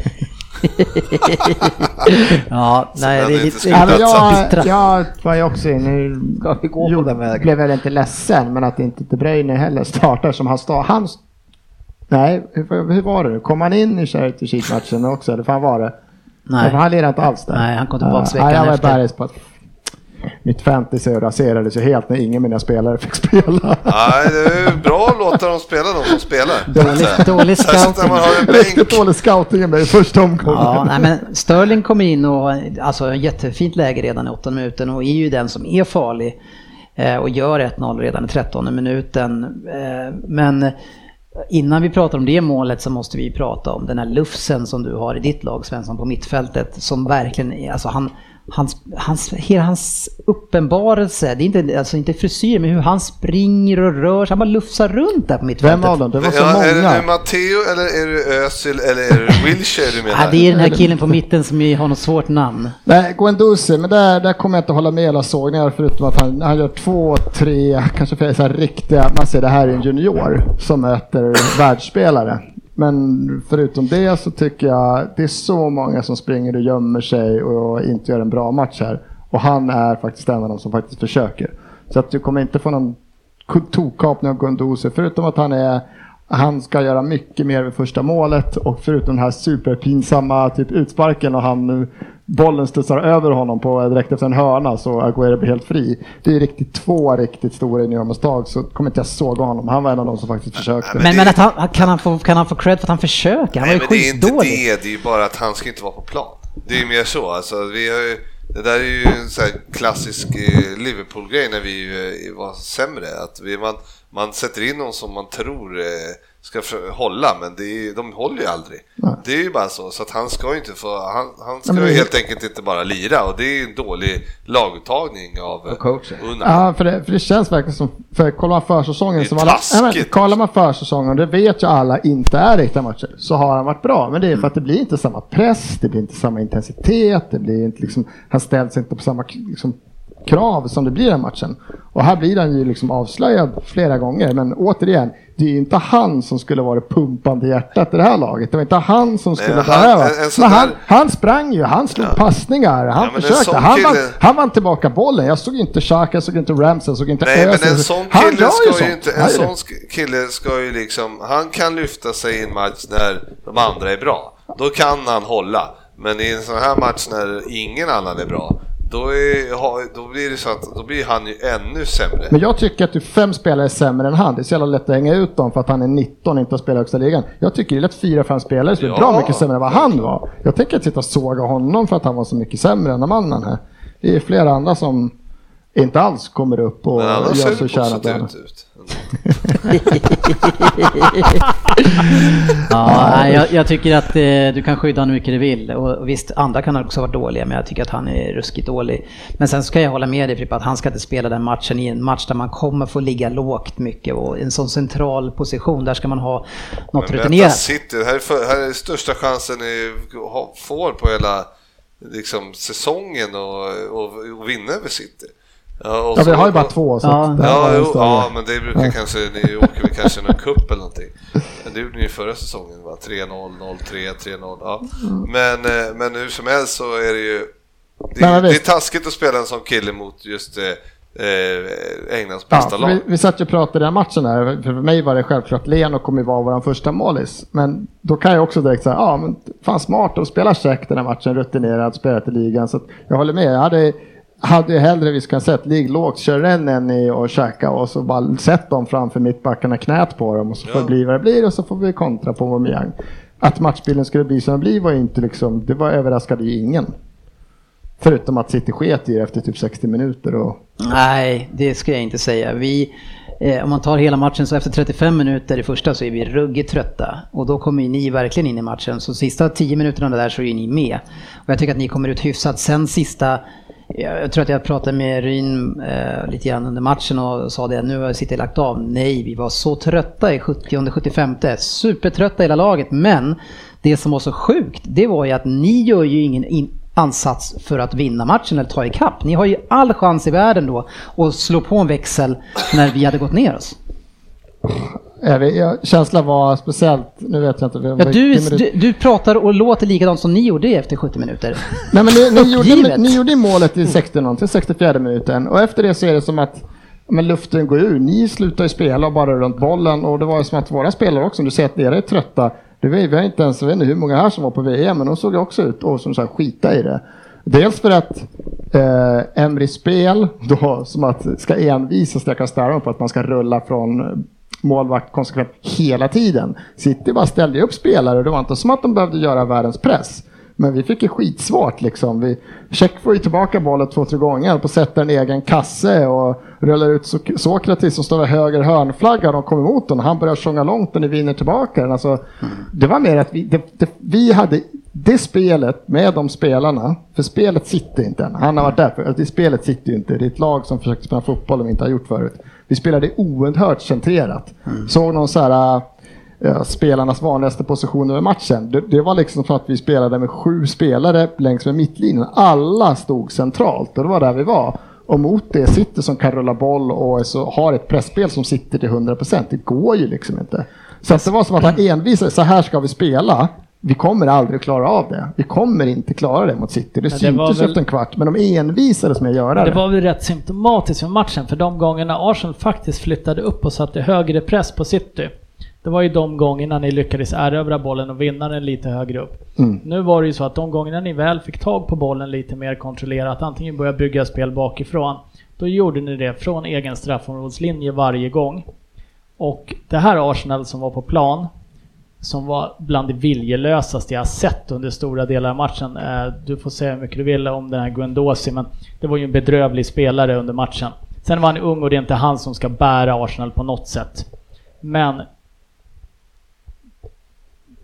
Ja, nej, det är lite... Ja, jag, jag var ju också inne Ska vi gå på den vägen? blev väl inte ledsen, men att inte De Bruyne heller startar som han startar. Han, nej, hur, hur var det? Kom han in i Charity Sheet-matchen också, eller vad var det? Nej. Han lirade inte alls där. Nej, han kom tillbaks Ja, veckan Jag var efter. bergis på att mitt fantasy raserades ju helt när ingen av mina spelare fick spela. Nej, det är bra bra att låta dem spela de som spelar. Dålig, dålig Särskilt när man har en Riktigt dålig scouting i första omgången. Ja, nej, men Sterling kom in och alltså ett jättefint läge redan i åttonde minuten och är ju den som är farlig eh, och gör 1-0 redan i trettonde minuten. Eh, Men innan vi pratar om det målet så måste vi prata om den här lufsen som du har i ditt lag Svensson på mittfältet som verkligen alltså han Hans, hans, hela hans uppenbarelse, det är inte, alltså inte frisyr, men hur han springer och rör sig, han bara lufsar runt där på mittfältet. Vem av dem? Det var så Ja, är det många. nu Matteo eller är det Özil eller är det Wilshire du menar? Ja, det är den här killen på mitten som ju har något svårt namn. Nej, Guendouzi, men där, där kommer jag inte hålla med hela sågningar förutom att han, han gör två, tre, kanske flera så här riktiga, man ser det här är en junior som möter världsspelare. Men förutom det så tycker jag det är så många som springer och gömmer sig och inte gör en bra match här. Och han är faktiskt en av dem som faktiskt försöker. Så att du kommer inte få någon tokkapning av Guendouzi förutom att han är han ska göra mycket mer vid första målet och förutom den här superpinsamma typ utsparken och han bollen studsar över honom på direkt efter en hörna så Aguero blir helt fri. Det är riktigt två riktigt stora i misstag så kommer inte jag såga honom. Han var en av de som faktiskt försökte. Men, men att han, kan, han få, kan han få cred för att han försöker? Han Nej, var men ju det är inte det, det är ju bara att han ska inte vara på plan. Det är ju mer så. Alltså, vi har ju, det där är ju en sån här klassisk eh, Liverpool-grej när vi eh, var sämre. Att vi, man, man sätter in någon som man tror eh, ska hålla, men är, de håller ju aldrig. Det är ju bara så, så att han ska ju inte få, han, han ska ju helt enkelt inte bara lira och det är en dålig laguttagning av coachen. Unna. Ja, för det, för det känns verkligen som, för kollar man försäsongen som alla, nej, men, kollar man försäsongen, det vet ju alla inte är riktiga matcher, så har han varit bra. Men det är för att det blir inte samma press, det blir inte samma intensitet, det blir inte liksom, han ställs inte på samma liksom, krav som det blir i den matchen. Och här blir han ju liksom avslöjad flera gånger, men återigen, det är ju inte han som skulle vara det pumpande hjärtat i det här laget. Det var inte han som skulle men han- behöva. men han, där- han sprang ju, han slog passningar, han Ja, men försökte. Han vann, han vann tillbaka bollen. Jag såg inte Xhaka, jag såg inte Ramsey, jag såg inte Nej, men Özil. en sån Han kille ska ju sånt. inte, Han en sån kille ska ju liksom, han kan lyfta sig i en match när de andra är bra. Då kan han hålla. Men i en sån här match när ingen annan är bra, då, är, då blir det så att då blir han ju ännu sämre. Men jag tycker att du fem spelare är sämre än han. Det är så jävla lätt att hänga ut dem för att han är 19 och inte har spelat i högsta ligan. Jag tycker det är lätt fyra, fem spelare som är Ja. bra mycket sämre än vad han var. Jag tänker inte sitta och såga honom för att han var så mycket sämre än de andra här. Det är flera andra som inte alls kommer upp och gör så tjänat ut. Ja, jag, jag tycker att eh, du kan skydda honom hur mycket du vill. Och, visst, andra kan också vara dåliga, men jag tycker att han är ruskigt dålig. Men sen ska jag hålla med dig Filippa, att han ska inte spela den matchen i en match där man kommer få ligga lågt mycket och i en sån central position, där ska man ha något Men rutinerat. City, det här är, för, här är största chansen ni får på hela liksom, säsongen och, och, och vinna över City. Ja, Ja, vi har ju bara två. Så Ja. Ja, jo, ja, men det brukar kanske, ni åker väl kanske någon cup eller någonting. Men det gjorde ni ju förra säsongen, va? 3-0, 0-3, 3-0. Ja. Men, eh, men hur som helst så är det ju, det, är, det är taskigt att spela en sån kille mot just eh, eh, Englands Ja, bästa för lag. vi, vi satt ju och pratade den här matchen här. För mig var det självklart Leno kommer ju vara vår första målis. Men då kan jag också direkt säga, ja men fan smart att spela check den här matchen, rutinerad, spelat i ligan. Så jag håller med. Jag hade, hade ju hellre vi ska sett ligg lågt, kör en Nenny och käka och så bara sätt dem framför mittbackarna, knät på dem och så får det bli vad det blir och så får vi kontra på Aubameyang. Att matchbilden skulle bli som den blir var ju inte liksom, det var överraskade ju ingen. Förutom att City sket i det efter typ 60 minuter och Nej, det ska jag inte säga. Vi, eh, om man tar hela matchen så efter 35 minuter i första så är vi ruggigt trötta. Och då kommer ju ni verkligen in i matchen. Så sista 10 minuterna där så är ni med. Och jag tycker att ni kommer ut hyfsat. Sen sista, jag tror att jag pratade med Ryn eh, lite grann under matchen och sa det, nu har City lagt av. Nej, vi var så trötta i 70-75. Supertrötta hela laget. Men det som var så sjukt, det var ju att ni gör ju ingen in ansats för att vinna matchen eller ta ikapp. Ni har ju all chans i världen då att slå på en växel när vi hade gått ner oss. Jag vet, jag, känslan var speciellt, nu vet jag inte. Ja, du, du, du pratar och låter likadant som ni gjorde efter 70 minuter. Nej men ni, ni, gjorde, ni gjorde målet i 60 någonting, 64 minuten och efter det så är det som att men luften går ur. Ni slutar ju spela bara runt bollen och det var ju som att våra spelare också, du ser att era är trötta. Det var, vi har inte ens, jag vet inte hur många här som var på VM, men de såg också ut och som sagt skita i det. Dels för att eh, Emrys spel, då, som att ska envisas, jag kan störa på att man ska rulla från målvakt konsekvent hela tiden. City bara ställde upp spelare och det var inte som att de behövde göra världens press. Men vi fick ju skitsvårt liksom. Vi, Check får ju tillbaka bollen två, tre gånger på sätter en egen kasse och rullar ut so Sokratis som står vid höger hörnflagga och de kommer emot honom. Han börjar sjunga långt och ni vinner tillbaka den. Alltså, det var mer att vi, det, det, vi hade det spelet med de spelarna, för spelet sitter inte än. Han har varit där, för alltså, det spelet sitter ju inte. Det är ett lag som försöker spela fotboll och inte har gjort förut. Vi spelade oerhört centrerat. Såg någon så här äh, spelarnas vanligaste position över matchen. Det, det var liksom så att vi spelade med sju spelare längs med mittlinjen. Alla stod centralt och det var där vi var. Och mot det sitter som kan rulla boll och så, har ett pressspel som sitter till 100%. Det går ju liksom inte. Så att det var som att han envisade, så här ska vi spela. Vi kommer aldrig att klara av det. Vi kommer inte klara det mot City. Det det syntes väl- efter en kvart, men de envisades med att göra det. Det var väl rätt symptomatiskt för matchen, för de gångerna Arsenal faktiskt flyttade upp och satte högre press på City. Det var ju de gångerna ni lyckades erövra bollen och vinna den lite högre upp. Mm. Nu var det ju så att de gångerna ni väl fick tag på bollen lite mer kontrollerat, antingen börja bygga spel bakifrån, då gjorde ni det från egen straffområdeslinje varje gång. Och det här Arsenal som var på plan, som var bland det viljelösaste jag har sett under stora delar av matchen. Eh, du får säga hur mycket du vill om den här Guendouzi, men det var ju en bedrövlig spelare under matchen. Sen var han ung och det är inte han som ska bära Arsenal på något sätt. Men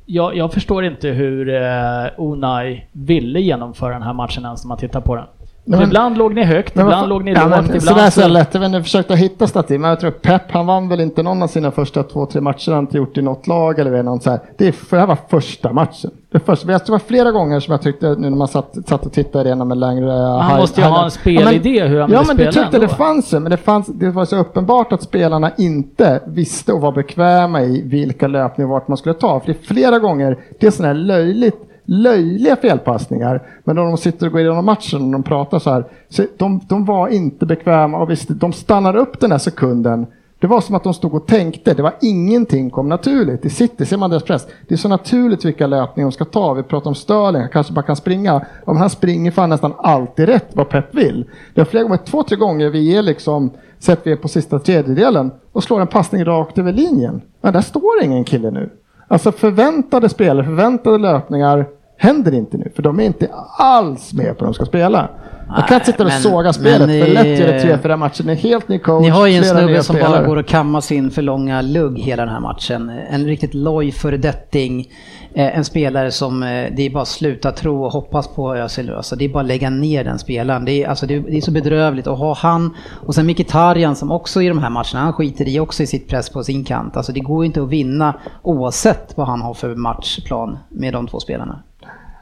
jag, jag förstår inte hur eh, Unai ville genomföra den här matchen ens när man tittar på den. För men- ibland låg ni högt, Men ibland låg ni ja, lågt, men ibland Sådär så lätt. Jag vet inte, jag försökte hitta statistik, men jag tror Pep, han vann väl inte någon av sina första två, tre matcher han inte gjort i något lag eller vet, något så här. Det, är, för det här var första matchen. Det, första, det var flera gånger som jag tyckte, nu när man satt, satt och tittade igenom en längre... Han måste ju ha en spelidé hur han Ja, men du tyckte ändå. det fanns det, men det, fanns, det var så uppenbart att spelarna inte visste och var bekväma i vilka löpningar vart man skulle ta. För det är flera gånger, det är sådana här löjligt löjliga felpassningar. Men när de sitter och går igenom matchen och de pratar så här. Så de, de var inte bekväma och visst, de stannar upp den här sekunden. Det var som att de stod och tänkte. Det var ingenting kom naturligt. I City ser man deras press. Det är så naturligt vilka löpningar de ska ta. Vi pratar om Sterling, han kanske bara kan springa. Om han springer får han nästan alltid rätt vad Pep vill. Det har flera gånger, två, tre gånger vi är liksom, sett vi är på sista tredjedelen och slår en passning rakt över linjen. Men där står ingen kille nu. Alltså förväntade spelare, förväntade löpningar händer inte nu. För de är inte alls med på att de ska spela. Jag kan inte sitta och såga spelet, men, för lätt gör det tre, fyra matcher. Det är helt ny coach, Ni har ju en snubbe som spelare. bara går och kammar sin för långa lugg hela den här matchen. En riktigt loj föredetting. Eh, En spelare som eh, det är bara att sluta tro och hoppas på Özil. Alltså det är bara att lägga ner den spelaren. Det är, alltså det är, det är så bedrövligt att ha han och sen Mkhitaryan som också i de här matcherna, han skiter i också i sitt press på sin kant. Alltså det går inte att vinna oavsett vad han har för matchplan med de två spelarna.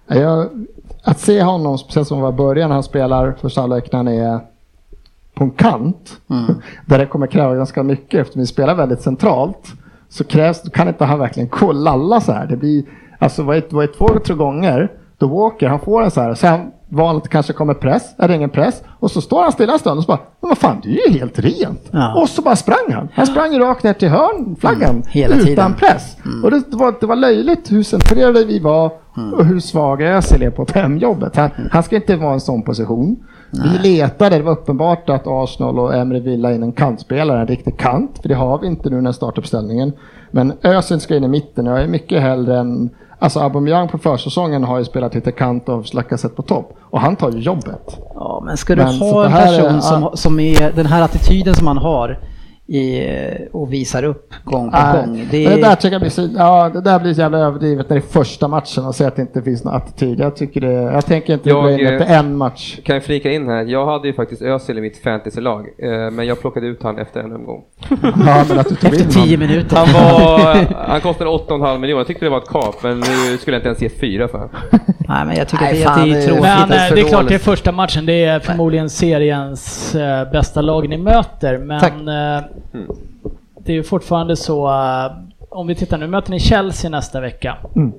Ja, Jag, att se honom, speciellt som var början när han spelar första halvlek när han är på en kant, där det kommer kräva ganska mycket eftersom vi spelar väldigt centralt, så krävs, kan inte han verkligen gå och lalla så här. Det blir, alltså var det var det två, tre gånger, då Walker, han får en så här, sen vanligt kanske kommer press, är det ingen press, och så står han stilla en stund och så bara, men vad fan, det är ju helt rent. Ja. Och så bara sprang han. Han sprang rakt ner till hörnflaggan Mm, utan tiden. press. Och det, var, det var löjligt hur centrerade vi var och hur svaga Özil är på hemjobbet. Han, han ska inte vara i en sån position. Vi letade, det var uppenbart att Arsenal och Emre ville ha in en kantspelare, en riktig kant, för det har vi inte nu när startuppställningen. Men Özil ska in i mitten, jag är mycket hellre än Alltså Aubameyang på försäsongen har ju spelat lite kant och Lacazette på topp. Och han tar ju jobbet. Ja, men ska du Men ha en här är- person som, som är den här attityden som han har i, och visar upp gång på Nej, gång. Det Det, är, där tycker jag blir så, ja, det där blir så jävla överdrivet när det är första matchen och säga att det inte finns någon attityd. Jag tycker det, jag tänker inte Jag, gå in eh, efter en match. Kan jag flika in här? Jag hade ju faktiskt Özil i mitt fantasylag, eh, men jag plockade ut han efter en omgång. Ja, men att du tog efter in tio honom. minuter. Han, var, han kostade 8,5 miljoner, jag tyckte det var ett kap, men nu skulle jag inte ens ge fyra för honom. Nej, men jag tycker Nej, att det, fan, det är tråkigt. Men det är eh, det är klart, det är första matchen. Det är förmodligen seriens eh, bästa lag ni möter. Men Tack. Eh, det är ju fortfarande så, eh, om vi tittar nu möter ni Chelsea nästa vecka. Mm.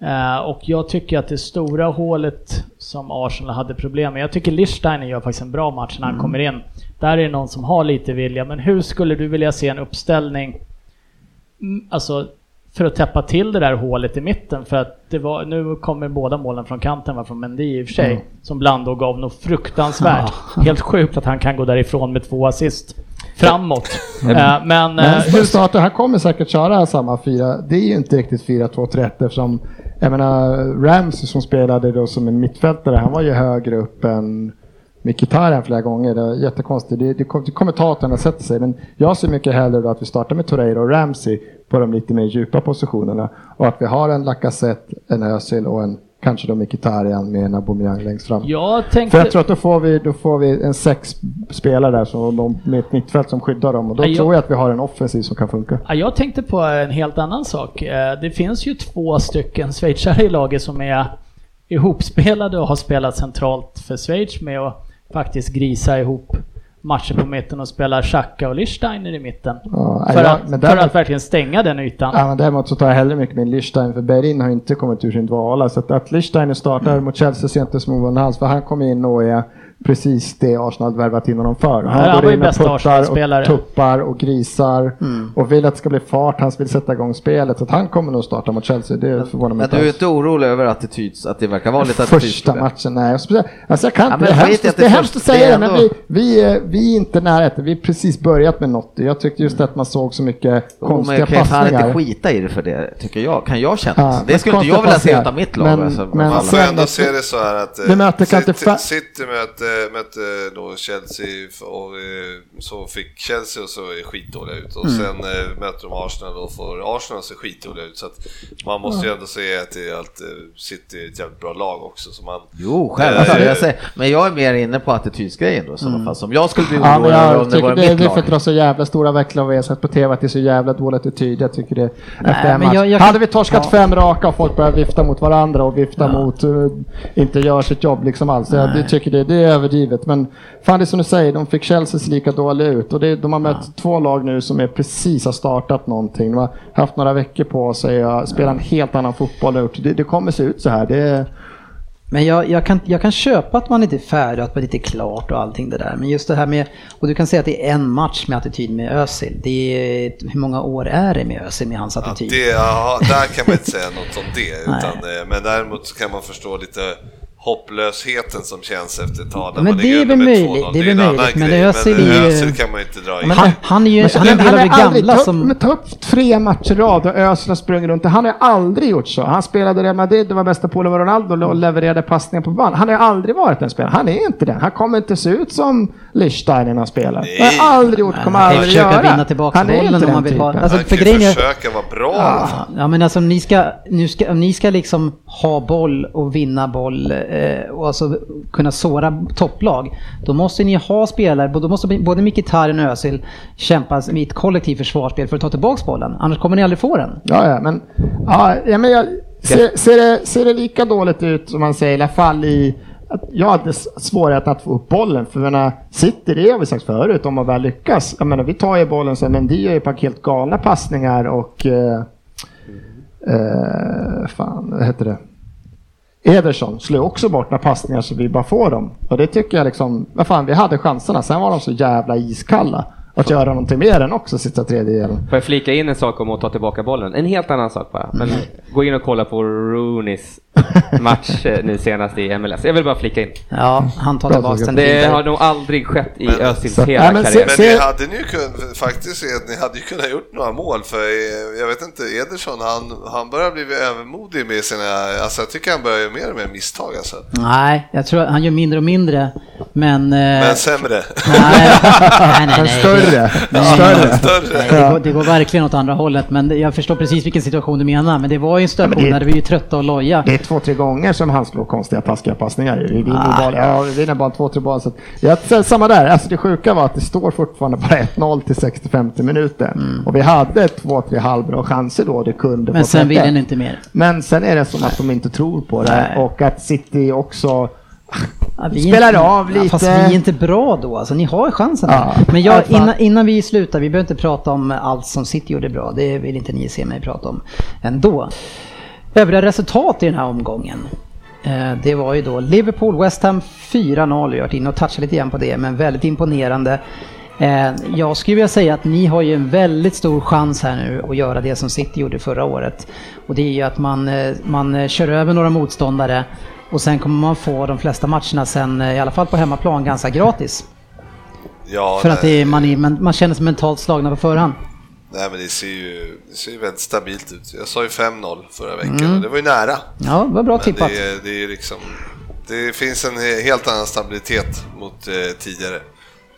Eh, och jag tycker att det stora hålet som Arsenal hade problem med, jag tycker Lichsteiner gör faktiskt en bra match när han kommer in. Där är det någon som har lite vilja, men hur skulle du vilja se en uppställning, mm, alltså för att täppa till det där hålet i mitten för att det var, nu kommer båda målen från kanten, var från Mendy i och för sig, som Blando gav något fruktansvärt. Helt sjukt att han kan gå därifrån med två assist. Framåt. Eh, Men, Men eh, hur startar, han kommer säkert köra samma fyra. Det är ju inte riktigt 4-2-3-1 eftersom jag menar Ramsey som spelade då som en mittfältare, han var ju högre upp än Mkhitaryan flera gånger. Det är jättekonstigt. Det, det, det kommentatorerna sätter sig. Men jag ser mycket hellre då att vi startar med Torreira och Ramsey på de lite mer djupa positionerna. Och att vi har en Lacazette, en Özil och en kanske då Mkhitaryan med en Aubameyang längst fram. jag För tänkte... jag tror att då får vi, då får vi en sex spelare där som, de, med ett mittfält som skyddar dem. Och då Ja, jag- tror jag att vi har en offensiv som kan funka. Ja, jag tänkte på en helt annan sak. Eh, Det finns ju två stycken schweizare i laget som är ihopspelade och har spelat centralt för Schweiz med att faktiskt grisa ihop matcher på mitten och spela Xhaka och Lichsteiner i mitten. Ja, För, ja, att, men för däremot- att verkligen stänga den ytan. Ja, men däremot så tar jag hellre mycket med Lichstein för Berlin har inte kommit ur sin dvala. Så att, att Lichsteiner startar mot Chelsea ser inte som ovanligt alls för han kommer in och är precis det Arsenal värvat in honom för. han var går in och bästa puttar och tuppar och grisar Mm. och vill att det ska bli fart. Han vill sätta igång spelet. Så att han kommer nog starta mot Chelsea. Det förvånar mig Men inte du är inte orolig över attityds, att det verkar vara lite Första attitydsproblem? matchen, nej. Alltså jag kan Ja, inte, men det är hemskt, det det är hemskt att det säga det, men vi, vi, är, vi är inte nära det. Vi har precis börjat med något. Jag tyckte just att man såg så mycket Oh, konstiga men kan passningar. inte skita i det för det, tycker jag. Kan jag känna. Ja, det skulle inte jag vilja se utav mitt lag. Men- alltså, men- Man får ändå att- se det så här att eh, kan City, City mötte, mötte då Chelsea och eh, så fick Chelsea och så är skitdåliga ut och Mm. sen eh, möter de Arsenal och får Arsenal se skitdåliga ut så att man måste ju ändå se att det är allt, eh, City är ett jävligt bra lag också så man Jo, själv. Jag säger, men jag är mer inne på attitydsgrejen då i sådana fall. Som jag skulle bli Mm. Ja, orolig över jag om det var det, mitt det är för lag. att dra så jävla stora växlar av vi har sett på tv att det är så jävla dålig attityd. Jag tycker det efter en men match. jag- jag Hade vi torskat ja. fem raka och folk börjar vifta mot varandra och vifta mot, uh, inte gör sitt jobb liksom alls. Jag det tycker det, det är överdrivet. Men fan det är som du säger, de fick Chelsea se lika dåliga ut och det, de har mött två lag nu som är precis har startat någonting. De har haft några veckor på sig att spela en helt annan fotboll och. Det, det kommer se ut så här. Det, Men jag, jag, kan, jag kan köpa att man inte är färdig, att man inte är klart och allting det där. Men just det här med, och du kan säga att det är en match med attityd med Özil. Det är, hur många år är det med Özil med hans Ja, attityd? det, ja, där kan man inte säga något om det. Utan, eh, men däremot så kan man förstå lite hopplösheten som känns efter ett tag. när Men man det är väl möjligt, 2-0. det är väl möjligt, men grej, Özil är ju- Özil kan man inte dra in. Men han, han är ju han är en del av det aldrig- gamla ta, som... Men ta upp tre matcher i rad och Özil har sprungit runt. Han har aldrig gjort så. Han spelade Real Madrid, det var bästa polare med Ronaldo och levererade passningar på band. Han har aldrig varit en spelare. Han är inte den. Han kommer inte se ut som Lichsteiner när han spelar. Nej. Det har aldrig gjort, kommer Han kan ju aldrig försöka göra. vinna tillbaka Han bollen om man den vill ha- alltså, han för kan ju försöka vara bra fall. Ja men alltså ni ska, nu ska, om ni ska liksom ha boll och vinna boll eh, och alltså kunna såra topplag. Då måste ni ha spelare, då måste både Mkhitaryan och Özil kämpa med ett kollektivt försvarsspel för att ta tillbaka bollen. Annars kommer ni aldrig få den. Ja, ja, men, ja, ja, men jag, ser, ser, det, ser det lika dåligt ut som man säger, i alla fall i jag hade svårighet att få upp bollen, för menar, City, det har vi sagt förut, om man väl lyckas. Jag menar, vi tar ju bollen sen, men de gör ju ett par helt galna passningar och... Eh, eh, fan, vad heter det? Ederson slår också bort några passningar så vi bara får dem. Och det tycker jag liksom, vad fan, vi hade chanserna, sen var de så jävla iskalla. Att göra någonting mer än också sista tredjedelen. Får jag flika in en sak om att ta tillbaka bollen? En helt annan sak bara. Men gå in och kolla på Rooneys match eh, nu senast i MLS. Jag vill bara flika in. Ja, han tar tillbaka den Det har nog aldrig skett i Özils hela ja, men se- karriär. Men ni hade ni ju kunnat, faktiskt ni hade ju kunnat gjort några mål för eh, jag vet inte, Ederson han, han börjar bli övermodig med sina, alltså jag tycker han börjar göra mer och mer misstag alltså. Nej, jag tror att han gör mindre och mindre. Men... eh, Men sämre. nej, nej, nej, Men nej, större. det- större. Större. Nej, det, går, det går verkligen åt andra hållet, men jag förstår precis vilken situation du menar. Men det var ju en situation det- där vi är ju trötta och loja. Två, tre gånger som han slår konstiga taskiga passningar. Vi vinner Ah. bara, ja, vi vinner bara två, tre bollar. Så att, säger samma där, alltså det sjuka var att det står fortfarande bara 1-0 till 60-50 minuter. Och vi hade två, tre halvbra chanser då det kunde Men sen vill den inte mer. Men sen är det som att de inte tror på det Nej. och att City också Ja, vi Spelar inte, av Ja, lite. fast vi är inte bra då, alltså ni har chansen. Ja, Men jag, innan, innan vi slutar, vi behöver inte prata om allt som City gjorde bra, det vill inte ni se mig prata om ändå. Övriga resultat i den här omgången. Eh, Det var ju då Liverpool, West Ham 4-0, jag har varit inne och touchat lite grann på det, men väldigt imponerande. Eh, Jag skulle vilja säga att ni har ju en väldigt stor chans här nu att göra det som City gjorde förra året. Och det är ju att man, eh, man kör över några motståndare och sen kommer man få de flesta matcherna sen, i alla fall på hemmaplan, ganska gratis. Ja, För att det är, man, är, man, man känner sig mentalt slagna på förhand. Nej men det ser ju, det ser ju väldigt stabilt ut. Jag sa ju 5-0 förra veckan Mm. och det var ju nära. Ja, det var bra Men tippat. det, är- det är liksom, det finns en he- helt annan stabilitet mot eh, tidigare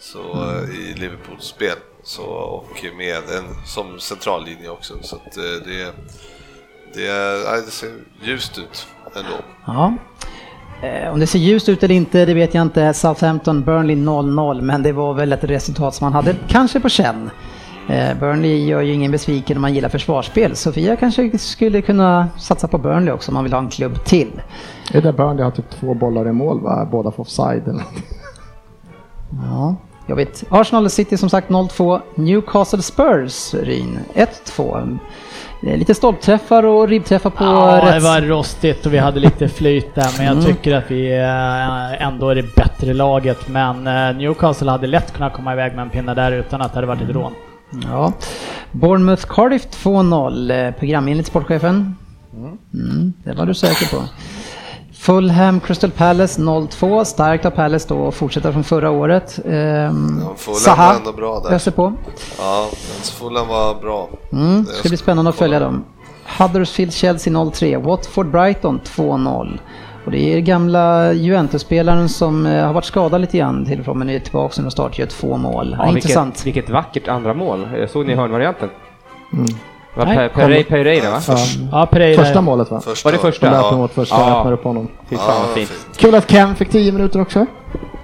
så, eh, i Liverpools spel. Så, och med en som centrallinje också. Så att, eh, det, det, är- nej, det ser ljust ut ändå. Ja. Eh, Om det ser ljust ut eller inte, det vet jag inte. Southampton, Burnley 0-0, men det var väl ett resultat som man hade kanske på känn. Eh, Burnley gör ju ingen besviken om man gillar försvarsspel. Sofia kanske skulle kunna satsa på Burnley också om man vill ha en klubb till. Det är där Burnley har typ två bollar i mål va? Båda får offside eller. Ja, jag vet. Arsenal City som sagt 0-2. Newcastle Spurs, Ryn 1-2. Det är Lite stolpträffar och ribbträffar på Ja, det rätt... var rostigt och vi hade lite flyt där, men jag Mm. tycker att vi eh, ändå är det bättre laget. Men eh, Newcastle hade lätt kunnat komma iväg med en pinne där utan att det hade varit ett rån. Ja. Bournemouth Cardiff 2-0. eh, Programenligt sportchefen. Mm, det var du säker på. Fulham Crystal Palace 0-2. Starkt av Palace då och fortsätter från förra året. Ehm, Ja, Fulham Zaha var ändå bra där. öser på. Ja, Fulham var bra. Mm, Det det ska bli spännande att följa dem. Huddersfield Chelsea 0-3. Watford Brighton 2-0. Och det är gamla Juventus-spelaren som eh, har varit skadad lite grann till och från men är tillbaka nu och start gör två mål. Ja, intressant. vilket, vilket vackert andra mål. Eh, Såg ni hörnvarianten? Mm. Det var Nej. Pe- Pere- Pereira va? Ja. Pereira. Första målet va? Första, Var det första? De Ja. åt första, Ja. öppnade upp honom. Fy fan Ja, fint. Kul att Ken fick 10 minuter också.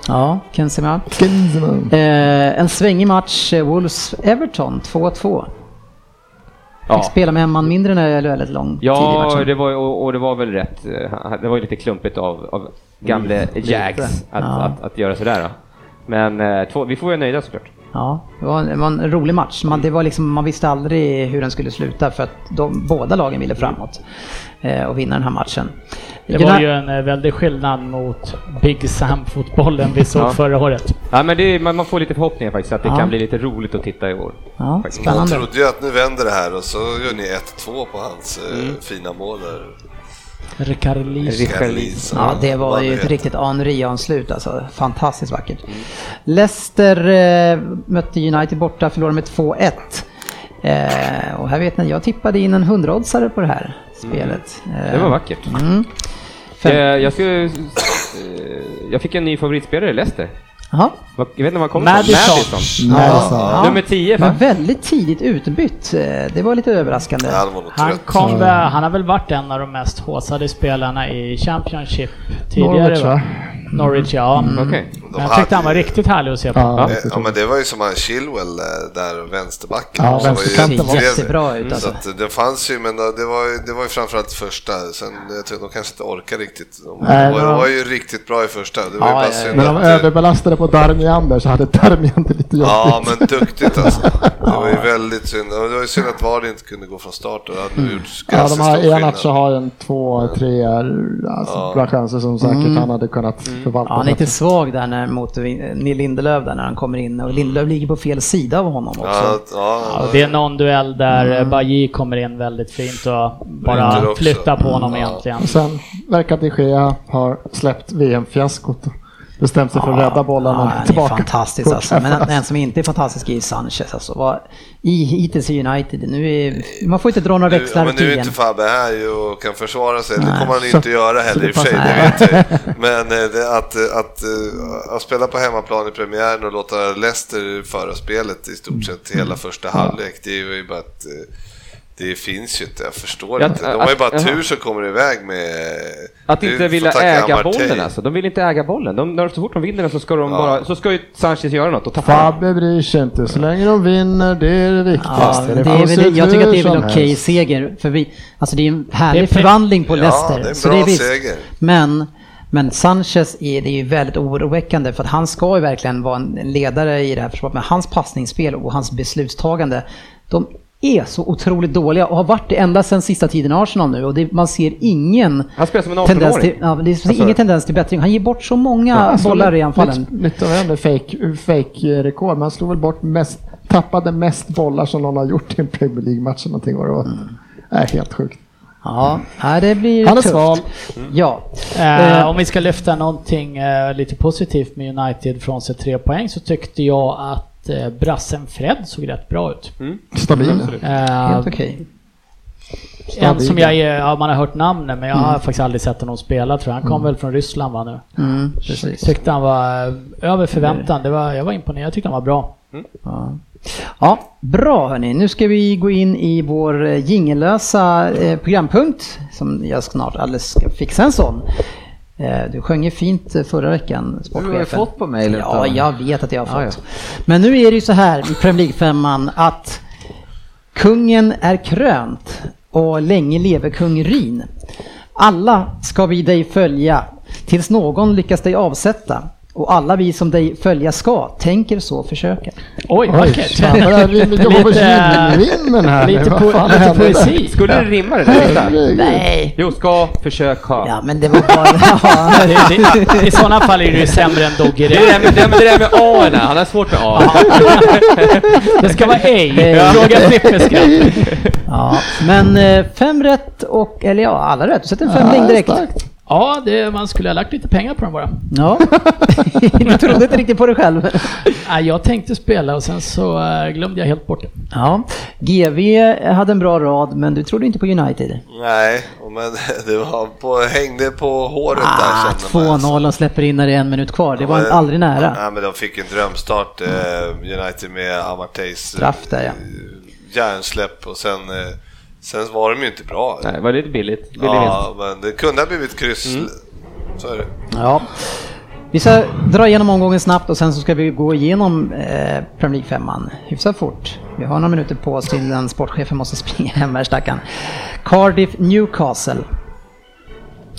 Ja, Kensima. Kenzman. Eh, en svängig match, eh, Wolves-Everton 2-2. Ja. Fick spela med en man mindre när är väldigt lång Ja, det var, och, och det var väl rätt. eh, Det var ju lite klumpigt av, av gamle Jags att, Ja. att, att göra sådär. Då. Men eh, två, vi får vara nöjda såklart. Ja, det var, en, det var en rolig match. Man, det var liksom, man visste aldrig hur den skulle sluta för att de, båda lagen ville framåt och vinna den här matchen. Det var ju en eh, väldig skillnad mot Big Sam-fotbollen vi såg Ja. förra året. Ja, men det, man, man får lite förhoppningar faktiskt att det Ja. kan bli lite roligt att titta i år. Ja, Faktiskt. Man trodde ju att nu vänder det här och så gör ni 1-2 på hans eh, Mm. fina mål där. Rickard Lis. Richarlison. Ja, det var ju ett riktigt Henri-anslut alltså. Fantastiskt vackert. Leicester eh, mötte United borta, förlorade med 2-1. Eh, och här vet ni, jag tippade in en 100-oddsare på det här spelet. Eh, Det var vackert. Mm. Fem- Eh, jag, skulle, eh, jag fick en ny favoritspelare i Leicester. Jaha. Vad- Jag vet inte var han kom Madison. ifrån. Madison. Madison. Ja. Nummer 10 Men väldigt tidigt utbytt. Eh, Det var lite överraskande. Ja, han var Han, kom, väl- han har väl varit en av de mest håsade spelarna i Championship tidigare Norwich va? Norwich ja. Okej. Men jag tyckte han var ju- riktigt härlig att se på. Ja, Eh, Ja men det var ju som han Chilwell eh, där, vänsterbacken. Ja, var ju vänsterkanten var- jättetrevlig. Jättebra ut, alltså. Så att det fanns ju, men det var ju, det var ju framförallt första. Sen, jag tror de kanske inte orkar riktigt. De, Nej, var, men- de var ju riktigt bra i första. Det var ju Ja, bara ja, synd När de att, eh, överbelastade på Darmiander så hade Darmiander lite jobbigt. Ja, men duktigt alltså. Det var ju väldigt synd. Det var ju synd att VAR inte kunde gå från start. och Det hade nog gjort Ja, de här stor enat så skillnad. har en två, tre alltså, Ja. bra chanser som säkert Mm. han hade kunnat förvalta. Ja, han är lite svag där när, mot Neil Lindelöf där när han kommer in och Lindelöf ligger på fel sida av honom också. Ja, ja, Ja, det är någon duell där mm. Bajy kommer in väldigt fint och bara flyttar på honom Ja. egentligen. Och sen verkar de Gea ha släppt VM-fiaskot bestämt sig för att rädda bollarna Ja, är tillbaka. fantastisk på alltså. Men en, en som inte är fantastisk är Sanchez alltså. Vad, I hittills i United, nu är, man får inte dra några Nu, ja, växlar men nu är inte Fabbe här ju och kan försvara sig. Det Nej. kommer han ju Så- inte göra heller i och för sig, det det vet jag. Men eh, det, att, att, eh, att spela på hemmaplan i premiären och låta Leicester föra spelet i stort sett hela första halvlek, det är ju bara att eh, det finns ju inte, jag förstår Ja, inte. De har ju bara tur som kommer iväg med... Att Du inte vilja äga bollen alltså. De vill inte äga bollen. De, när, så fort de vinner den så ska de Ja. bara, så ska ju Sanchez göra något och tappa. Fabbe bryr sig inte. Så länge de vinner, det är det Ja, viktigaste. det är väl, jag tycker att det är väl en okej helst. seger. För vi, alltså det är en härlig Det är förvandling på Ja, Leicester. det är en så bra det är visst. seger. Men, men Sanchez är, det är ju väldigt oroväckande för att han ska ju verkligen vara en ledare i det här försvaret. Men hans passningsspel och hans beslutstagande, de är så otroligt dåliga och har varit det ända sedan sista tiden i Arsenal nu och det, man ser ingen Han spelar som en tendens 18-åring. till, ja, det finns Alltså- ingen tendens till bättring. Han ger bort så många han slår bollar i anfallen. Lite, av en fake, fake rekord, men han slog väl bort mest, tappade mest bollar som någon har gjort i en Premier League-match eller någonting det var. Mm. Är helt sjukt. Ja, det blir Han är sval. Ja. Eh, Eh, om vi ska lyfta någonting eh, lite positivt med United från sig tre poäng så tyckte jag att eh, brassen Fred såg rätt bra ut. Stabil. Eh, Helt okej. en som jag, är- ja, man har hört namnen men jag har Mm. faktiskt aldrig sett honom spela tror jag. Han kom väl från Ryssland va nu? Mm, precis. Tyckte han var eh, över förväntan. Det var, jag var imponerad, jag tyckte han var bra. Ja. ja, bra hörni. Nu ska vi gå in i vår eh, jingellösa eh, programpunkt som jag snart alldeles ska fixa en sån. Eh, Du sjöng ju fint eh, förra veckan, Du har ju sportchefen. fått på mejlet Ja, jag vet att jag har Ja, fått. Men nu är det ju så här i Premier League-femman att kungen är krönt och länge leve kung Ryn. Alla ska vi dig följa tills någon lyckas dig avsätta. Och alla vi som dig följa ska, tänker så försöka. Oj, vackert! är Lite- rimmen här. Lite, po- poesi. Skulle det rimma det där? Nej! Jo, ska, försök, ha. Ja men det var bara... Ja. Det- det- I sådana fall är det ju sämre än Det, är Doggeré. det, där med, det, med, det där med A, han har svårt med A. Det ska vara ej. Fråga Frippe ja. Men eh, fem rätt och, eller ja, alla rätt. Du sätter en femling direkt. Ja, det, man skulle ha lagt lite pengar på dem bara. Ja. du trodde inte riktigt på dig själv. Nej, jag tänkte spela och sen så eh, glömde jag helt bort det. Ja. GV hade en bra rad, men du trodde inte på United. Nej, men det var på, hängde på håret Ah, där kände man. 2-0 och släpper in när det är en minut kvar. Det var Men- aldrig nära. Nej, men de fick en drömstart, eh, United med Amarteys Straff där ja. järnsläpp och sen, eh, sen var de ju inte bra. Nej, det var lite billigt. Billig Ja, men det kunde ha blivit kryss. Mm. Så är det. Ja. Vi ska dra igenom omgången snabbt och sen så ska vi gå igenom eh, Premier League 5 hyfsat fort. Vi har några minuter på oss innan sportchefen måste springa hem här stackaren. Cardiff Newcastle.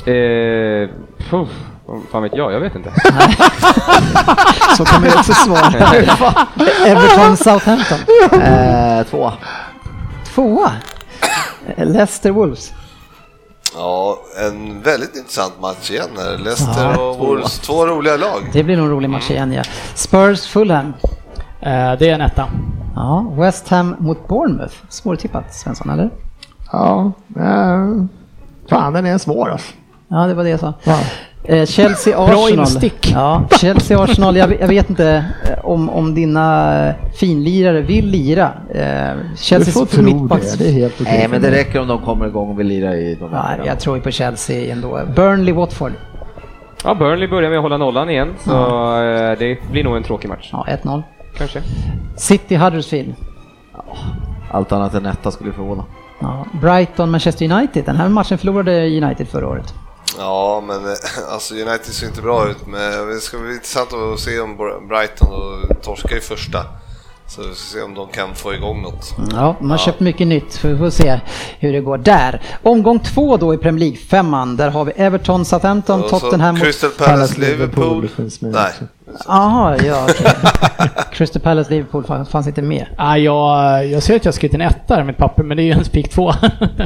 Eh, puff, fan vet jag? Jag vet inte. Så kommer jag också svara. Everton Southampton. Eh, två. Tvåa. Leicester Wolves. Ja, en väldigt intressant match igen här. Leicester Ja, och Wolves, två roliga lag. Det blir nog en rolig match igen ja. Spurs Fulham. Eh, det är en etta. Ja, West Ham mot Bournemouth. Svårtippat Svensson, eller? Ja, eh, fan den är svår alltså. Ja, det var det jag sa. Ja. Eh, Chelsea Bra Arsenal. instick. Ja, Chelsea Arsenal. Jag, jag vet inte eh, om, om dina eh, finlirare vill lira. Eh, Du Chelsea får tro mittbacks- det, det är helt okej. Nej, men det räcker om de kommer igång och vill lira i de Ja, här. jag tror ju på Chelsea ändå. Burnley Watford. Ja, Burnley börjar med att hålla nollan igen, så eh, det blir nog en tråkig match. Ja, 1-0. Kanske. City Huddersfield. Allt annat än etta skulle förvåna. Ja, Brighton Manchester United. Den här matchen förlorade United förra året. Ja, men eh, alltså United ser inte bra ut. Men det ska bli intressant att se om Brighton och torskar i första. Så vi ska se om de kan få igång något. Ja, de har köpt mycket nytt, så vi får se hur det går där. Omgång två då i Premier League, femman. Där har vi Everton, Southampton, Tottenham mot... Crystal Palace, Liverpool. finns med Nej. Jaha, ja okej. Crystal Palace, Liverpool fanns fanns inte med. Ah, jag, jag ser att jag har skrivit en etta i mitt papper, men det är ju en spik två.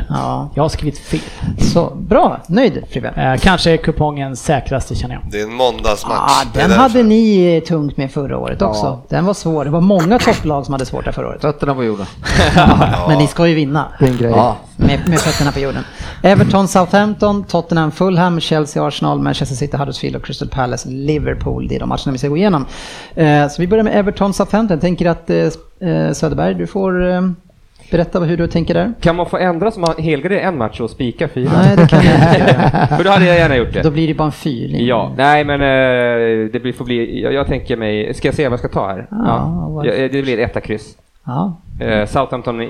Ja, jag har skrivit fel. så bra. Nöjd Frippe? Eh, kanske är kupongens säkraste känner jag. Det är en måndagsmatch. Är den hade ni tungt med förra året också. Den var svår. Det var många topplag som hade svårt där förra året. Fötterna på jorden. Men ni ska ju vinna. Det är en grej. Ja. Med, med fötterna på jorden. Everton, Southampton, Tottenham, Fulham, Chelsea, Arsenal, Manchester City, Huddersfield och Crystal Palace, Liverpool. Det är de matcherna vi ska gå igenom. Eh, så vi börjar med Everton, Southampton. Jag tänker att eh, Söderberg, du får eh, berätta hur du tänker där. Kan man få ändra som helgardera en match och spika fyra? Nej, det kan jag inte. För då hade jag gärna gjort Då det. blir det bara en fyrning. Ja, nej men eh, det blir, får bli, jag, jag tänker mig, ska jag se vad jag ska ta här? Vad- Ja, det blir etta kryss. Ja, Eh, Southampton är,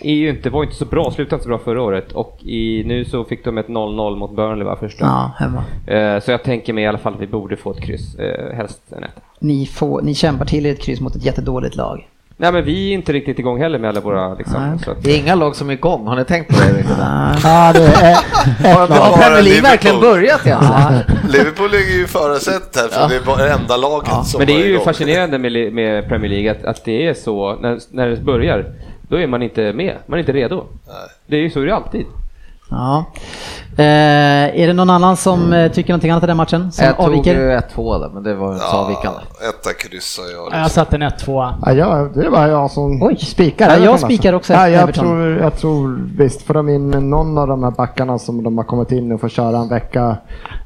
är ju inte, var inte så bra, slutade inte så bra förra året och i, nu så fick de ett 0-0 mot Burnley va, första. ja hemma. Eh, så jag tänker mig i alla fall att vi borde få ett kryss, eh, helst en etta. Ni, får, ni kämpar till er ett kryss mot ett jättedåligt lag. Nej men vi är inte riktigt igång heller med alla våra liksom. Att, Det är inga lag som är igång, har ni tänkt på det? riktigt? Ja, det är Har, Premier League verkligen börjat ens? Liverpool ligger ju före sätt här, för det är bara det enda laget som men det är ju igång. fascinerande med, med Premier League att, att det är så, när, när det börjar, då är man inte med, man är inte redo. Det är ju så är det alltid. Ja. Eh, är det någon annan som eh, tycker någonting annat i den matchen? Som Jag tog avviker? ju 1-2 där, men det var inte så avvikande. etta kryss sa jag. Jag Liksom. satte en 1-2. Ja, jag, det var jag som Oj. spikar. Ja, jag alltså. spikar också ja, jag, Everton. tror, jag tror visst, får de in någon av de här backarna som de har kommit in och får köra en vecka,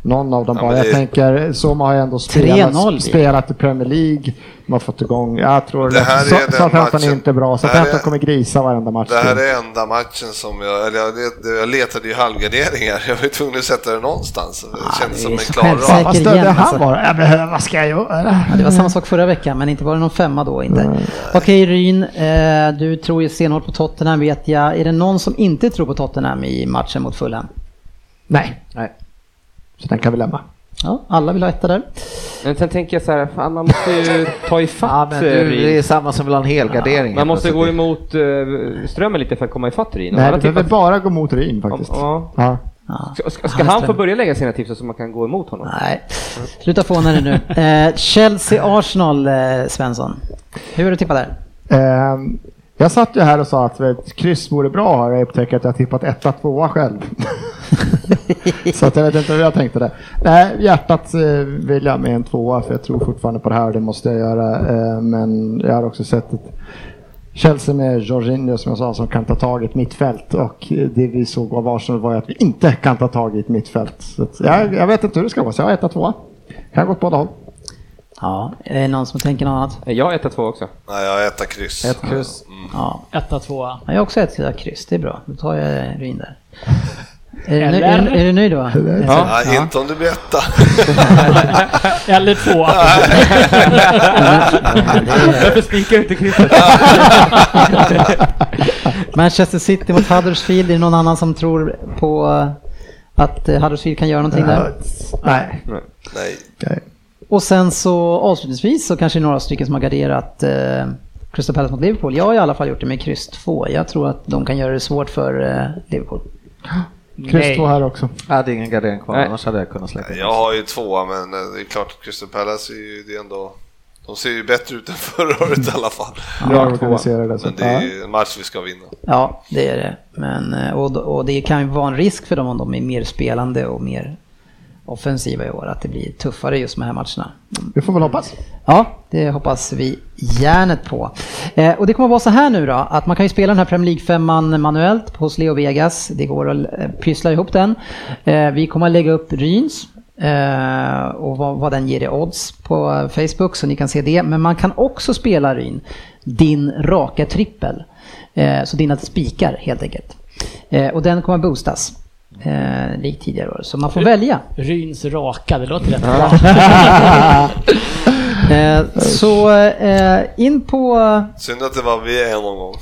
någon av dem Ja, bara. Jag det- tänker, Soma har ju ändå 3-0 spelat, spelat i Premier League, har fått igång, jag tror Det här är så- den Southampton är matchen- inte bra, Southampton är- kommer grisa varenda match. Det här är enda matchen som jag, eller jag, jag letade ju halvgarderingar. Jag var ju tvungen att sätta det någonstans. Det kändes det som är en så klar rad. Vad stödde han alltså. var? Jag behöver, vad ska jag göra? Ja, det var samma sak förra veckan, men inte var det någon femma då inte. Okej Ryn, eh, du tror ju stenhårt på Tottenham vet jag. Är det någon som inte tror på Tottenham i matchen mot Fulham? Nej, Nej. så den kan vi lämna. Ja, alla vill ha etta där. Men sen tänker jag så här, fan man måste ju ta Ja, ifatt men eh, du, det är samma som vill ha en helgardering. Man måste gå emot uh, strömmen lite för att komma ifatt Ryn. Nej, du behöver bara gå mot Ryn faktiskt. Ja. Ja. Ja. Ska, ska, ska Han är få börja lägga sina tips så man kan gå emot honom? Nej, sluta fåna dig nu. Eh, Chelsea-Arsenal, eh, Svensson. Hur har du tippat där? Ehm, jag satt ju här och sa att ett kryss vore bra har jag upptäckt att jag tippat etta, tvåa själv. så att jag vet inte hur jag tänkte det. Nej, hjärtat eh, vill jag med en tvåa för jag tror fortfarande på det här, och det måste jag göra. Eh, men jag har också sett ett Chelsea med Jorginho som jag sa som kan ta tag i ett mittfält och det vi såg av Arsenal var ju att vi inte kan ta tag i ett mittfält. Så jag, jag vet inte hur det ska vara, så jag har etta, tvåa. Kan gå åt båda håll. Ja, är det någon som tänker något annat? Jag har 1-2 också. Nej, jag har etta kryss. Ett kryss. Ja, 1-2. Ja, jag har också ett kryss, det är bra. Då tar jag Ryn där. Är du, nöj- Eller? är, du, är du nöjd då? Ja. Nej, inte om du blir etta. Eller 2. Varför spikar du inte krysset? Manchester City mot Huddersfield, är det någon annan som tror på att eh, Huddersfield kan göra någonting där? Nej. Nej. Okej. Och sen så avslutningsvis så kanske det är några stycken som har garderat eh, Crystal Palace mot Liverpool. Jag har i alla fall gjort det med kryss 2. Jag tror att de kan göra det svårt för eh, Liverpool. Kryss två här också. Jag hade ingen gardering kvar, Nej. annars hade jag kunnat släppa. Jag har ju tvåa, men eh, det är klart att Crystal Palace är ju det är ändå... De ser ju bättre ut än förra året i alla fall. Bra organiserade. Men det är ja. ju en match vi ska vinna. Ja, det är det. Men, eh, och, och det kan ju vara en risk för dem om de är mer spelande och mer offensiva i år, att det blir tuffare just med de här matcherna. Vi får väl hoppas. Ja, det hoppas vi järnet på. Eh, och det kommer att vara så här nu då, att man kan ju spela den här Premier League-femman manuellt hos Leo Vegas. Det går att eh, pyssla ihop den. Eh, vi kommer att lägga upp Ryns eh, och vad, vad den ger i odds på Facebook så ni kan se det. Men man kan också spela Ryn, din raka trippel. Eh, så dina spikar helt enkelt. Eh, och den kommer att boostas. Eh, likt tidigare år. Så man får välja. Ryns raka, det låter rätt bra. Eh, så eh, in på... Synd att det var vi en omgång.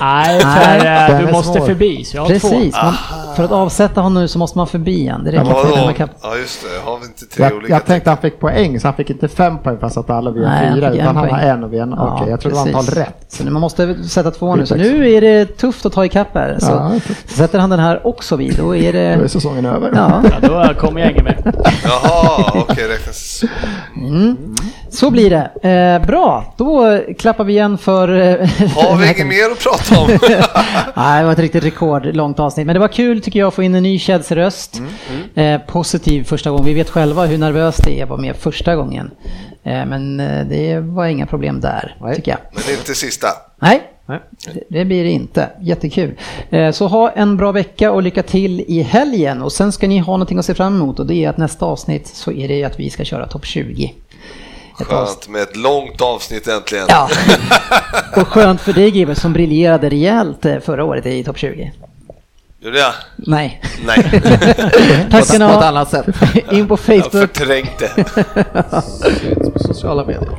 Nej, för Nej, eh, du måste svår. förbi, så jag har två. Precis, man, för att avsätta honom nu så måste man förbi han. Det räcker Ja, man kan... ja just det, har vi inte tre Jag, olika? jag tänkte han fick poäng, så han fick inte fem poäng fast att alla vi har Nej, han fyra, utan han har en och vi har en. Ja, Okej, jag tror det var precis. antal rätt. Så nu man måste sätta två nu. Så nu är det tufft att ta ikapp här. Så Ja, sätter han den här också vid, då är Då är det... säsongen över. Ja, Ja, då kommer jag ingen med. Jaha, okej, räknas så. mm. så blir det. Eh, bra, då klappar vi igen för... eh, Har vi inget mer att prata om? Nej, det var ett riktigt rekordlångt avsnitt. Men det var kul tycker jag att få in en ny Chelsea-röst. Mm, Eh, positiv första gången. Vi vet själva hur nervöst det är att vara med första gången. Eh, men eh, det var inga problem där, Nej. tycker jag. Men inte sista. Nej, det- det blir det inte. Jättekul. Eh, Så ha en bra vecka och lycka till i helgen. Och sen ska ni ha någonting att se fram emot och det är att nästa avsnitt så är det att vi ska köra topp 20. Skönt med ett långt avsnitt äntligen. Ja, och skönt för dig Gibber som briljerade rejält eh, förra året i topp 20. Gjorde jag? Nej. Nej, Tack ska ni På ett ha. annat sätt. In på jag Facebook. förträngde. Sociala medier.